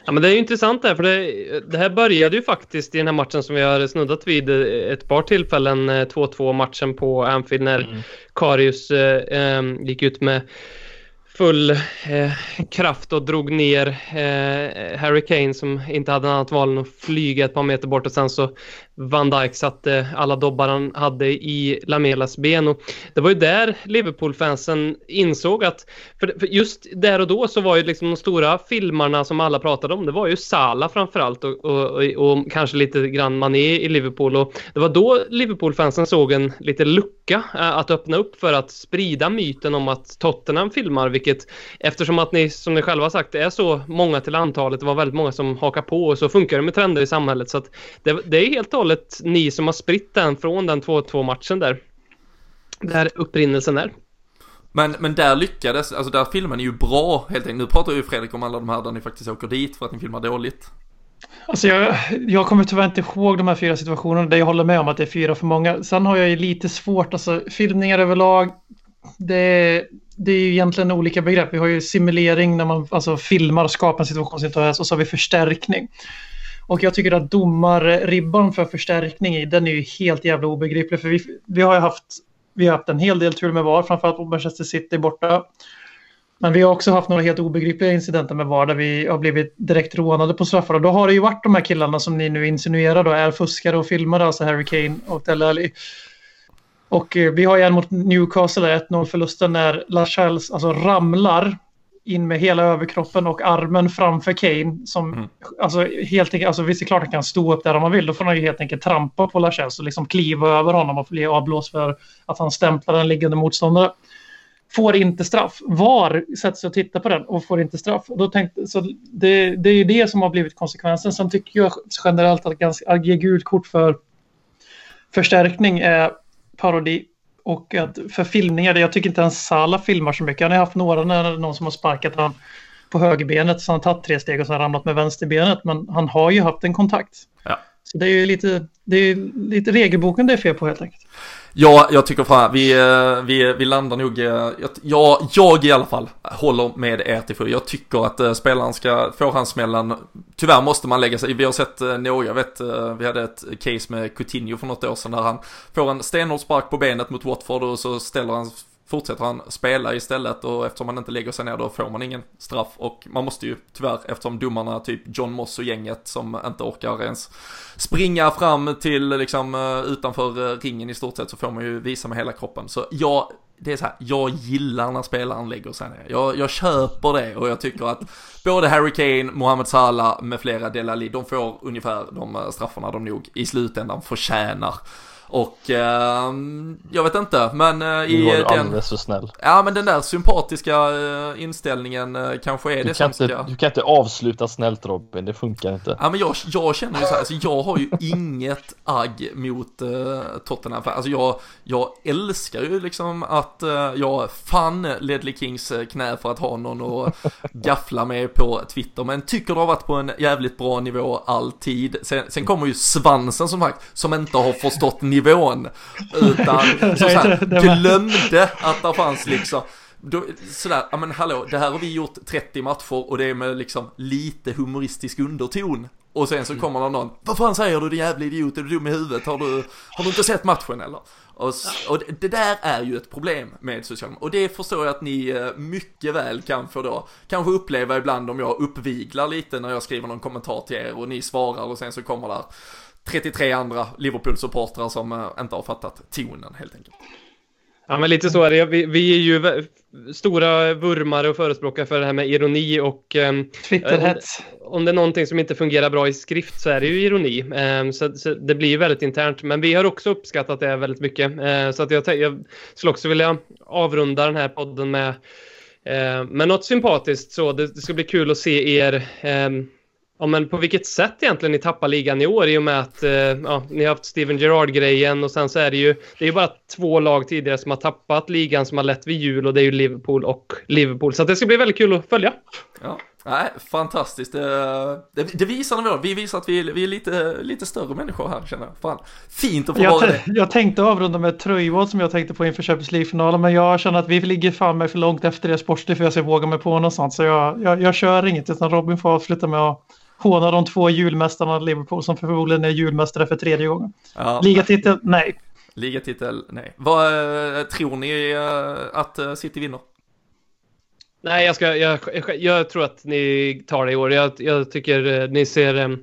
Ja, men det är ju intressant där, för det, det, här började ju faktiskt i den här matchen som vi har snuddat vid ett par tillfällen, 2-2 matchen på Anfield när mm. Karius eh, gick ut med full eh, kraft och drog ner eh, Harry Kane som inte hade annat val än att flyga ett par meter bort och sen så Van Dijk satte alla dobbar han hade i Lamelas ben. Och det var ju där Liverpool-fansen insåg att för, för, just där och då så var ju liksom de stora filmarna som alla pratade om det var ju Sala framförallt och, och, och, och kanske lite grann Mané i Liverpool. Och det var då Liverpool-fansen såg en lite lucka äh, att öppna upp för att sprida myten om att Tottenham filmar vilket eftersom att ni som ni själva sagt är så många till antalet det var väldigt många som hakar på och så funkar det med trender i samhället. Så att det, det är helt och hållet ni som har spritt den från den 2-2 matchen där. Där upprinnelsen är. Men, men där lyckades, alltså där filmen är ju bra helt enkelt. Nu pratar ju Fredrik om alla de här där ni faktiskt åker dit för att ni filmar dåligt. Alltså jag, jag kommer tyvärr inte ihåg de här fyra situationerna där jag håller med om att det är fyra för många. Sen har jag ju lite svårt, alltså filmningar överlag, det, det är ju egentligen olika begrepp. Vi har ju simulering när man alltså, filmar och skapar en situation som inte har och så har vi förstärkning. Och jag tycker att domarribban för förstärkning i den är ju helt jävla obegriplig. För vi, vi har ju haft, vi har haft en hel del tur med VAR, framförallt på Manchester City borta. Men vi har också haft några helt obegripliga incidenter med VAR där vi har blivit direkt rånade på straffar. Och då har det ju varit de här killarna som ni nu insinuerar då är fuskare och filmare, alltså Harry Kane och Dele Alli. Och eh, vi har ju en mot Newcastle, 1-0 förlusten när Lachelles alltså ramlar in med hela överkroppen och armen framför Kane. Som, mm. alltså, helt enkelt, alltså, visst är det klart att han kan stå upp där om han vill. Då får han ju helt enkelt trampa på Lachels och liksom kliva över honom och bli avblåst för att han stämplar en liggande motståndare. Får inte straff. VAR sätter sig och tittar på den och får inte straff. Då tänkte, så det, det är ju det som har blivit konsekvensen. Sen tycker jag generellt att, ganska, att ge gult kort för förstärkning är parodi och att för filmningar, jag tycker inte ens Sala filmar så mycket. Han har haft några när någon som har sparkat han på högerbenet så han har tagit tre steg och sen ramlat med vänsterbenet. Men han har ju haft en kontakt. Ja. Så det är ju lite, det är lite regelboken det är fel på helt enkelt. Ja, jag tycker fan, vi, eh, vi, vi landar nog, eh, ja, jag, jag i alla fall håller med er till fullo. Jag tycker att eh, spelaren ska få hans smällen. Tyvärr måste man lägga sig, vi har sett några, jag vet, vi hade ett case med Coutinho för något år sedan där han får en stenhård spark på benet mot Watford och så ställer han fortsätter han spela istället och eftersom han inte lägger sig ner då får man ingen straff och man måste ju tyvärr eftersom domarna typ John Moss och gänget som inte orkar ens springa fram till liksom eh, utanför eh, ringen i stort sett så får man ju visa med hela kroppen så jag det är så här, jag gillar när spelaren lägger sig ner. Jag, jag köper det och jag tycker att både Harry Kane, Mohamed Salah med flera Delali, de får ungefär de eh, straffarna de nog i slutändan förtjänar. Och eh, jag vet inte, men eh, i var den... alldeles för snäll. Ja, men den där sympatiska eh, inställningen eh, kanske är du det som inte, ska... Du kan inte avsluta snällt Robin, det funkar inte. Ja, men jag, jag känner ju så här, alltså jag har ju inget agg mot eh, Tottenham. Alltså jag, jag älskar ju liksom att eh, jag fann Ledley Kings knä för att ha någon att [LAUGHS] gaffla med på Twitter. Men tycker det har varit på en jävligt bra nivå alltid. Sen, sen kommer ju svansen som sagt, som inte har förstått nivån. Utan [LAUGHS] som sagt, glömde att det fanns liksom då, sådär, ja men hallå, det här har vi gjort 30 matcher och det är med liksom lite humoristisk underton. Och sen så mm. kommer det någon, vad fan säger du din jävla idiot, är du dum i huvudet, har du, har du inte sett matchen eller? Och, och det där är ju ett problem med sociala och det förstår jag att ni eh, mycket väl kan få då kanske uppleva ibland om jag uppviglar lite när jag skriver någon kommentar till er och ni svarar och sen så kommer där 33 andra Liverpool-supportrar som eh, inte har fattat tonen helt enkelt. Ja, men lite så är det. Vi, vi är ju stora vurmare och förespråkare för det här med ironi och... Um, Twitterhets. Om, om det är någonting som inte fungerar bra i skrift så är det ju ironi. Um, så, så, det blir väldigt internt. Men vi har också uppskattat det väldigt mycket. Uh, så att jag, jag skulle också vilja avrunda den här podden med, uh, med något sympatiskt. Så det, det ska bli kul att se er um, Ja, men på vilket sätt egentligen ni tappar ligan i år i och med att eh, ja, ni har haft Steven Gerrard-grejen och sen så är det ju det är ju bara två lag tidigare som har tappat ligan som har lett vid jul och det är ju Liverpool och Liverpool. Så det ska bli väldigt kul att följa. Ja, nej, fantastiskt. Det, det, det visar när vi visar att vi, vi är lite, lite större människor här känner jag. Fan, fint att få jag, vara det. Jag tänkte avrunda med ett tröjval som jag tänkte på inför Champions League-finalen men jag känner att vi ligger fan med för långt efter det sportsligt för jag ska våga mig på något sånt så jag, jag, jag kör inget utan Robin får avsluta med att håna de två julmästarna Liverpool som förmodligen är julmästare för tredje gången. Ja. Ligatitel, nej. Ligatitel, nej. Vad äh, tror ni äh, att äh, City vinner? Nej, jag, ska, jag, jag, jag, tror att ni tar det i år. Jag, jag tycker ni ser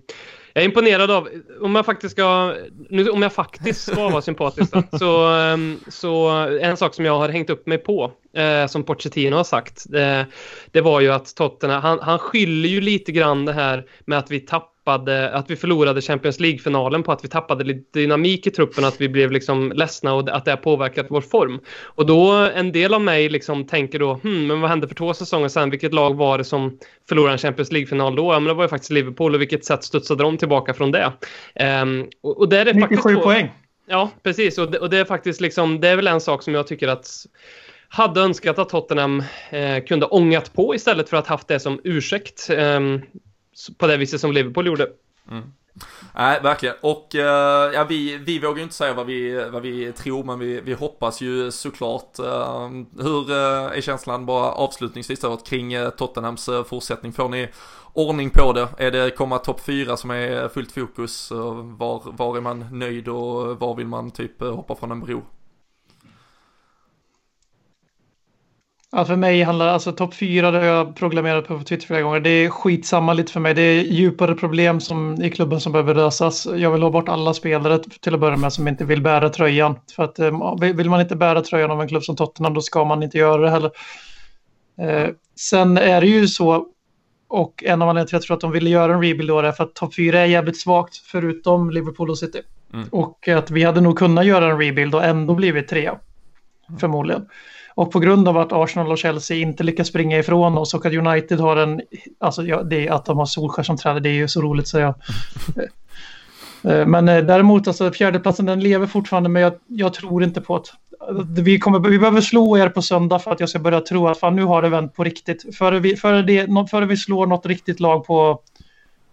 jag är imponerad av, om jag faktiskt ska, nu, om jag faktiskt ska vara sympatisk då, så, ehm, så en sak som jag har hängt upp mig på, eh, som Pochettino har sagt, det, det var ju att Tottenham, han, han skyller ju lite grann det här med att vi tappar tappade, att vi förlorade Champions League-finalen på att vi tappade lite dynamik i truppen, att vi blev liksom ledsna och att det har påverkat vår form. Och då, en del av mig liksom tänker då, hmm, men vad hände för två säsonger sedan? Vilket lag var det som förlorade en Champions League-final då? Ja, men det var ju faktiskt Liverpool och vilket sätt studsade de tillbaka från det? Um, och, och det är 97 faktiskt poäng. Ja, precis. Och det, och det, är faktiskt liksom, det är väl en sak som jag tycker att hade önskat att Tottenham eh, kunde ångat på istället för att haft det som ursäkt. Um, på det viset som Liverpool gjorde. Mm. Nej, verkligen. Och eh, ja, vi, vi vågar ju inte säga vad vi, vad vi tror, men vi, vi hoppas ju såklart. Eh, hur eh, är känslan bara avslutningsvis då, kring Tottenhams fortsättning? Får ni ordning på det? Är det komma topp fyra som är fullt fokus? var, var är man nöjd och var vill man typ hoppa från en bro? Ja, för mig handlar alltså topp fyra, det har jag proklamerat på Twitter flera gånger. Det är skitsamma lite för mig. Det är djupare problem som, i klubben som behöver lösas. Jag vill ha bort alla spelare till att börja med som inte vill bära tröjan. För att eh, vill man inte bära tröjan av en klubb som Tottenham då ska man inte göra det heller. Eh, sen är det ju så, och en av anledningarna till att jag tror att de ville göra en rebuild då är för att topp fyra är jävligt svagt förutom Liverpool och City. Mm. Och att vi hade nog kunnat göra en rebuild och ändå blivit trea. Förmodligen. Och på grund av att Arsenal och Chelsea inte lyckas springa ifrån oss och att United har en, alltså ja, det att de har Solskär som tränare, det är ju så roligt så jag. [LAUGHS] Eh, men eh, däremot, alltså fjärdeplatsen den lever fortfarande, men jag, jag tror inte på att vi, kommer, vi behöver slå er på söndag för att jag ska börja tro att fan, nu har det vänt på riktigt. Före vi, före det, före vi slår något riktigt lag på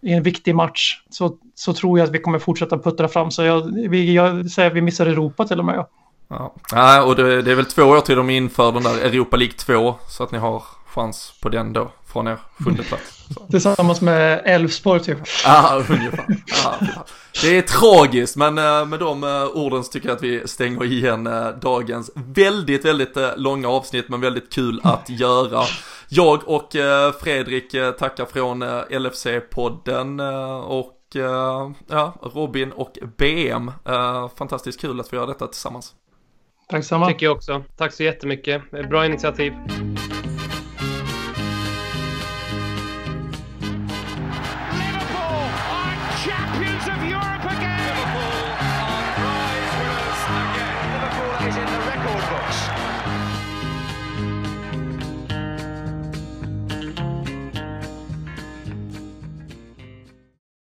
i en viktig match så, så tror jag att vi kommer fortsätta puttra fram. Så jag, vi, jag säger att vi missar Europa till och med. Ja. Ja, ja och det, det, är väl två år till de inför den där Europa League 2 så att ni har chans på den då från er sjunde plats. Så. [LAUGHS] Tillsammans med Elfsborg typ. Ja, ungefär. Ja, det är tragiskt men eh, med de eh, orden så tycker jag att vi stänger igen eh, dagens väldigt, väldigt långa avsnitt men väldigt kul att göra. Jag och Fredrik tackar från LFC-podden och ja, Robin och BM. Fantastiskt kul att vi gör detta tillsammans. Tack samma. Tycker jag också. Tack så jättemycket. Bra initiativ.